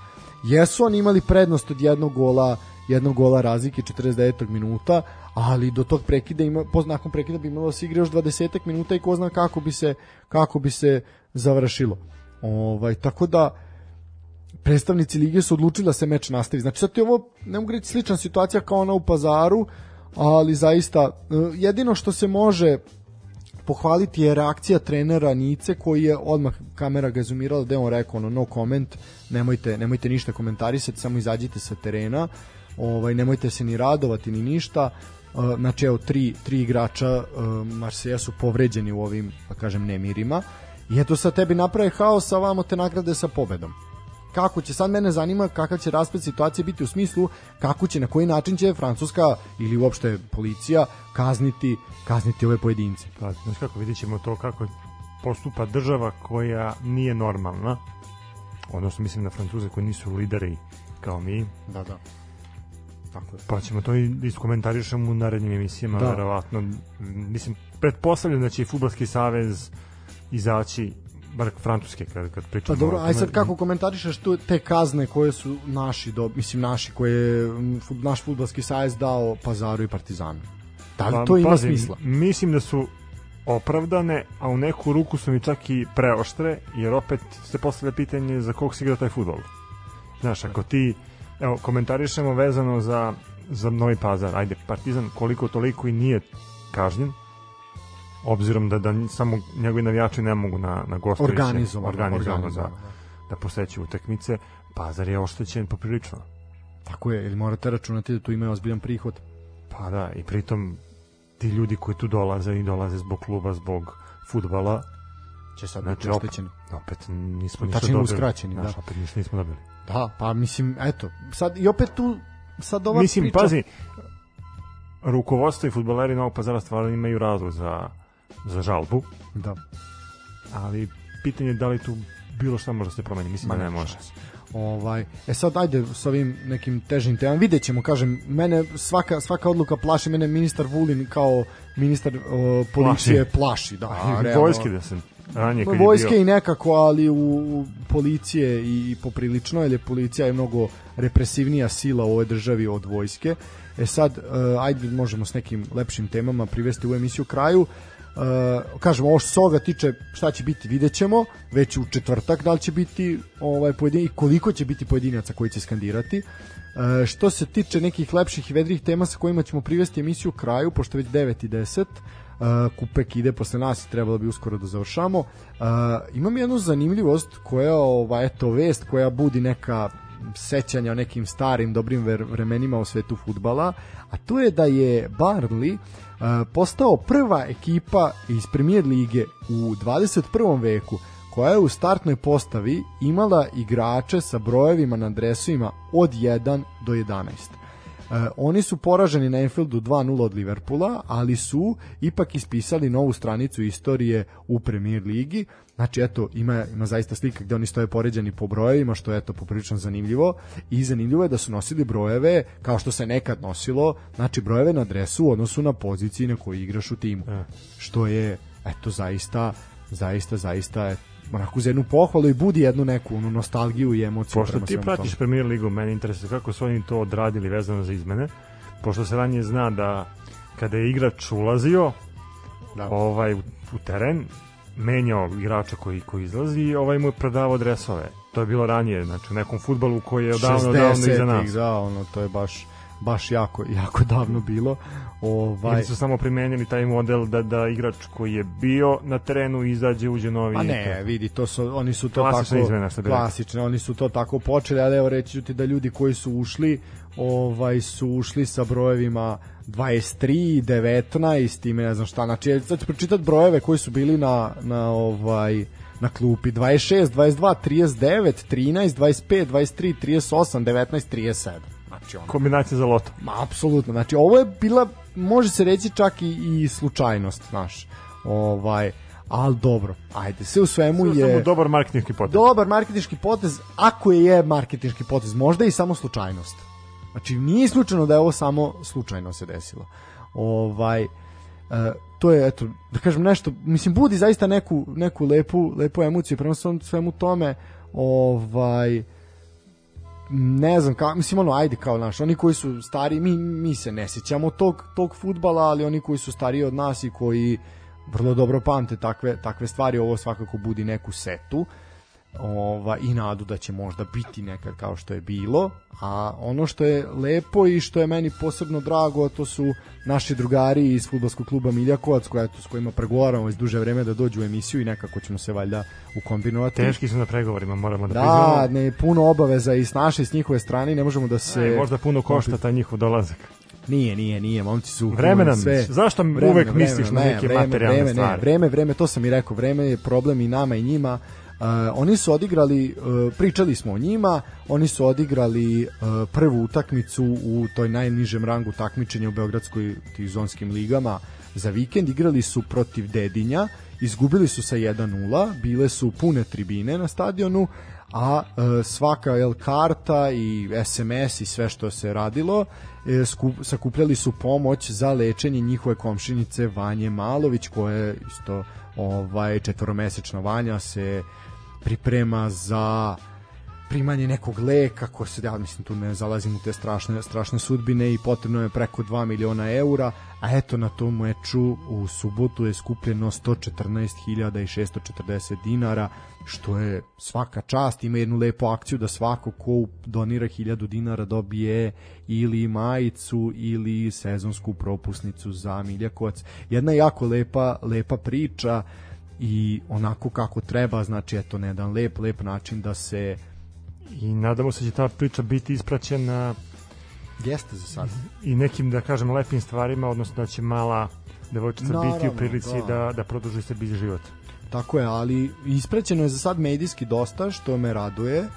Jesu oni imali prednost od jednog gola jednog gola razlike 49. minuta, ali do tog prekida ima poz nakon prekida bi imalo da se igra još 20 minuta i ko zna kako bi se kako bi se završilo. Ovaj tako da predstavnici lige su odlučili da se meč nastavi. Znači sad je ovo ne mogu reći slična situacija kao ona u Pazaru, ali zaista e, jedino što se može pohvaliti je reakcija trenera Nice koji je odmah kamera ga zoomirala da je on rekao ono no comment, nemojte, nemojte ništa komentarisati, samo izađite sa terena, ovaj, nemojte se ni radovati ni ništa. Uh, znači evo tri, tri igrača Marseja su povređeni u ovim da kažem nemirima i eto sad tebi naprave haos a vamo te nagrade sa pobedom kako će sad mene zanima kakav će rasplet situacije biti u smislu kako će na koji način će Francuska ili uopšte policija kazniti kazniti ove pojedince. Pa, znaš kako, vidit ćemo to kako postupa država koja nije normalna, odnosno mislim na Francuze koji nisu lideri kao mi, Da, da. Tako je. pa ćemo to i iskomentarišemo u narednim emisijama, Da. verovatno. Mislim, pretpostavljam da će i Futbolski savez izaći bar Francuske kad, kad Pa pričamo dobro, o aj sad kako komentarišeš tu te kazne koje su naši, do, mislim naši, koje je naš futbalski sajez dao Pazaru i Partizanu. Da li Pa, to ima pazi, smisla? Mislim da su opravdane, a u neku ruku su mi čak i preoštre, jer opet se postavlja pitanje za kog se igra taj futbol. Znaš, ako ti, evo, komentarišemo vezano za, za Novi Pazar, ajde, Partizan koliko toliko i nije kažnjen, obzirom da, da samo njegovi navijači ne mogu na, na gostujuće Organizovano, organizovano, da, da posećuju utakmice, Pazar je oštećen poprilično. Tako je, ili morate računati da tu imaju ozbiljan prihod. Pa da, i pritom ti ljudi koji tu dolaze i dolaze zbog kluba, zbog futbala, Će sad znači biti opet, oštećeni. opet nismo ništa Tačnije dobili. uskraćeni, Znaš, da. opet ništa nismo dobili. Da, pa mislim, eto, sad i opet tu sad ova Mislim, priča... pazi, rukovodstvo i futbaleri Novog pazara stvarno imaju razlog za, za žalbu, Da. ali pitanje je da li tu bilo šta može da se promeni. Mislim Ma da ne može. Ovaj, e sad ajde s ovim nekim težim temama. Vidjet ćemo, kažem, mene svaka, svaka odluka plaši, mene ministar Vulin kao ministar o, policije plaši. da, A, realno. vojski da se ranije kad je Vojske bio... i nekako, ali u, u policije i, poprilično, jer je policija je mnogo represivnija sila u ovoj državi od vojske. E sad, uh, ajde možemo s nekim lepšim temama privesti u emisiju kraju. Uh, kažemo, ovo što se ovoga tiče, šta će biti, vidjet ćemo, već u četvrtak da li će biti ovaj, pojedin, i koliko će biti pojedinaca koji će skandirati. E, što se tiče nekih lepših i vedrih tema sa kojima ćemo privesti emisiju kraju, pošto već 9 i 10, uh, Kupek ide posle nas trebalo bi uskoro da završamo. Imam jednu zanimljivost koja, ova, eto, vest koja budi neka sećanja o nekim starim dobrim vremenima u svetu futbala, a to je da je Barnley postao prva ekipa iz Premier lige u 21. veku koja je u startnoj postavi imala igrače sa brojevima na dresovima od 1 do 11. E, oni su poraženi na Anfieldu 2-0 od Liverpoola, ali su ipak ispisali novu stranicu istorije u Premier ligi. Znači, eto, ima, ima zaista slika gde oni stoje poređeni po brojevima, što je eto poprilično zanimljivo. I zanimljivo je da su nosili brojeve kao što se nekad nosilo, znači brojeve na dresu u odnosu na poziciji na kojoj igraš u timu. E. Što je, eto, zaista, zaista, zaista, e, onako za jednu pohvalu i budi jednu neku onu nostalgiju i emociju. Pošto ti pratiš tome. Premier ligu, mene interesuje kako su oni to odradili vezano za izmene, pošto se ranije zna da kada je igrač ulazio Da. ovaj, u, teren, menjao igrača koji, koji izlazi i ovaj mu je prodavao dresove. To je bilo ranije, znači u nekom futbalu koji je odavno, odavno iza 60-ih, nas. Da, ono, to je baš baš jako, jako davno bilo. Ovaj, Ili su samo primenjeni taj model da, da igrač koji je bio na terenu izađe, uđe novi. Pa i ne, vidi, to su, oni su to Klasična tako, izmena, klasične, oni su to tako počeli, ali evo reći ću ti da ljudi koji su ušli, ovaj su ušli sa brojevima 23, 19, time ne znam šta, znači, ja sad ću pročitat brojeve koji su bili na, na ovaj, na klupi 26, 22, 39, 13, 25, 23, 38, 19, 37. Znači ono, Kombinacija za loto. Ma, apsolutno. Znači, ovo je bila, može se reći čak i, i slučajnost, znaš. Ovaj, ali dobro, ajde, sve u svemu Sve je... Samo dobar marketinški potez. dobar marketinški potez, ako je je marketinški potez, možda i samo slučajnost. Znači, nije slučajno da je ovo samo slučajno se desilo. Ovaj, e, to je, eto, da kažem nešto, mislim, budi zaista neku, neku lepu, lepu emociju prema svemu tome, ovaj, ne znam, ka, mislim ono, ajde kao naš, oni koji su stari, mi, mi se ne sjećamo tog, tog futbala, ali oni koji su stariji od nas i koji vrlo dobro pamte takve, takve stvari, ovo svakako budi neku setu ova, i nadu da će možda biti nekad kao što je bilo, a ono što je lepo i što je meni posebno drago, to su naši drugari iz futbolskog kluba Miljakovac, koja, s kojima pregovaramo iz duže vreme da dođu u emisiju i nekako ćemo se valjda ukombinovati. Teški su na pregovorima, moramo da, Da, priznamo. ne, puno obaveza i s naše i s njihove strane ne možemo da se... E, možda puno košta taj njihov dolazak. Nije, nije, nije, momci su... Vremena sve. Zašto uvek misliš na neke materijalne vreme, stvari? Ne, vreme, vreme, to sam i rekao, vreme je problem i nama i njima. Uh, oni su odigrali, uh, pričali smo o njima, oni su odigrali uh, prvu utakmicu u toj najnižem rangu takmičenja u Beogradskoj tizonskim ligama za vikend, igrali su protiv Dedinja, izgubili su sa 1-0, bile su pune tribine na stadionu, a svaka jel, karta i SMS i sve što se radilo skup, sakupljali su pomoć za lečenje njihove komšinice Vanje Malović koja je isto ovaj četvoromesečna Vanja se priprema za primanje nekog leka ko se ja mislim tu ne zalazim u te strašne strašne sudbine i potrebno je preko 2 miliona eura a eto na tom meču u subotu je skupljeno 114.640 dinara što je svaka čast. Ima jednu lepu akciju da svako ko donira 1000 dinara dobije ili majicu ili sezonsku propusnicu za Miljakovac. Jedna jako lepa lepa priča i onako kako treba znači eto na jedan lep lep način da se I nadamo se da će ta priča biti ispraćena jeste za sad i nekim, da kažem, lepim stvarima, odnosno da će mala devojčica biti Naravno, u prilici da. da, da produži sebi život. Tako je, ali isprećeno je za sad medijski dosta, što me raduje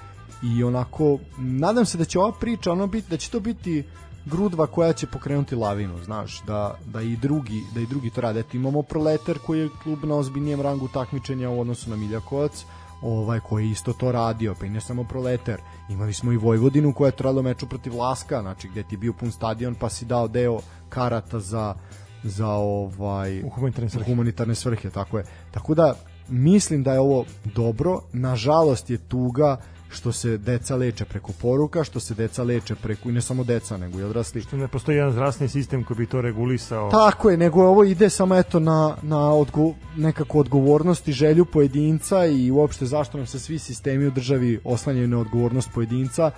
i onako, nadam se da će ova priča ono biti, da će to biti grudva koja će pokrenuti lavinu, znaš, da, da i drugi da i drugi to rade. Eto, imamo Proletar koji je klub na ozbiljnijem rangu takmičenja u odnosu na Miljakovac, ovaj koji je isto to radio, pa i ne samo Proletar. Imali smo i Vojvodinu koja je trajala meču protiv Laska, znači gde ti je bio pun stadion pa si dao deo karata za za ovaj U humanitarne u svrhe. humanitarne svrhe, tako je. Tako da mislim da je ovo dobro, nažalost je tuga što se deca leče preko poruka, što se deca leče preko i ne samo deca, nego i odrasli. Što ne postoji jedan zdravstveni sistem koji bi to regulisao. Tako je, nego ovo ide samo eto na, na odgo, nekako odgovornost i želju pojedinca i uopšte zašto nam se svi sistemi u državi oslanjaju na odgovornost pojedinca,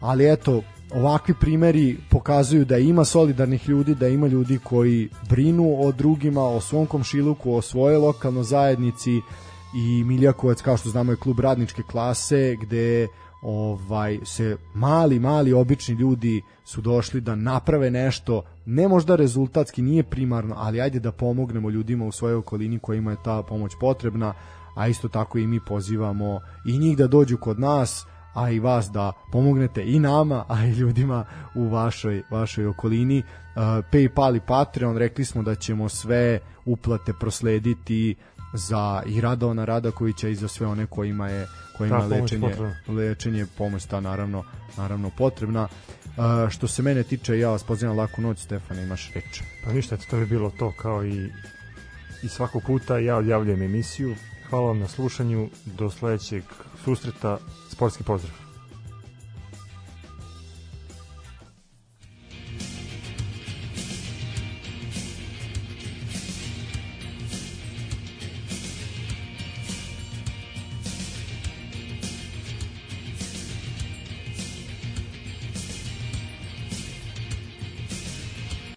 ali eto, ovakvi primeri pokazuju da ima solidarnih ljudi, da ima ljudi koji brinu o drugima, o svom komšiluku, o svojoj lokalnoj zajednici i Miljakovac kao što znamo je klub radničke klase gde ovaj se mali mali obični ljudi su došli da naprave nešto ne možda rezultatski nije primarno ali ajde da pomognemo ljudima u svojoj okolini kojima je ta pomoć potrebna a isto tako i mi pozivamo i njih da dođu kod nas a i vas da pomognete i nama, a i ljudima u vašoj, vašoj okolini. Uh, Paypal i Patreon, rekli smo da ćemo sve uplate proslediti za i Radovana Radakovića i za sve one kojima je kojima Ta je pomoć lečenje, potrebna. lečenje pomoć ta naravno, naravno potrebna. Uh, što se mene tiče, ja vas pozivam laku noć, Stefane, imaš reč. Pa ništa, to bi bilo to kao i, i svakog puta ja odjavljujem emisiju. Hvala vam na slušanju, do sledećeg susreta, sportski pozdrav.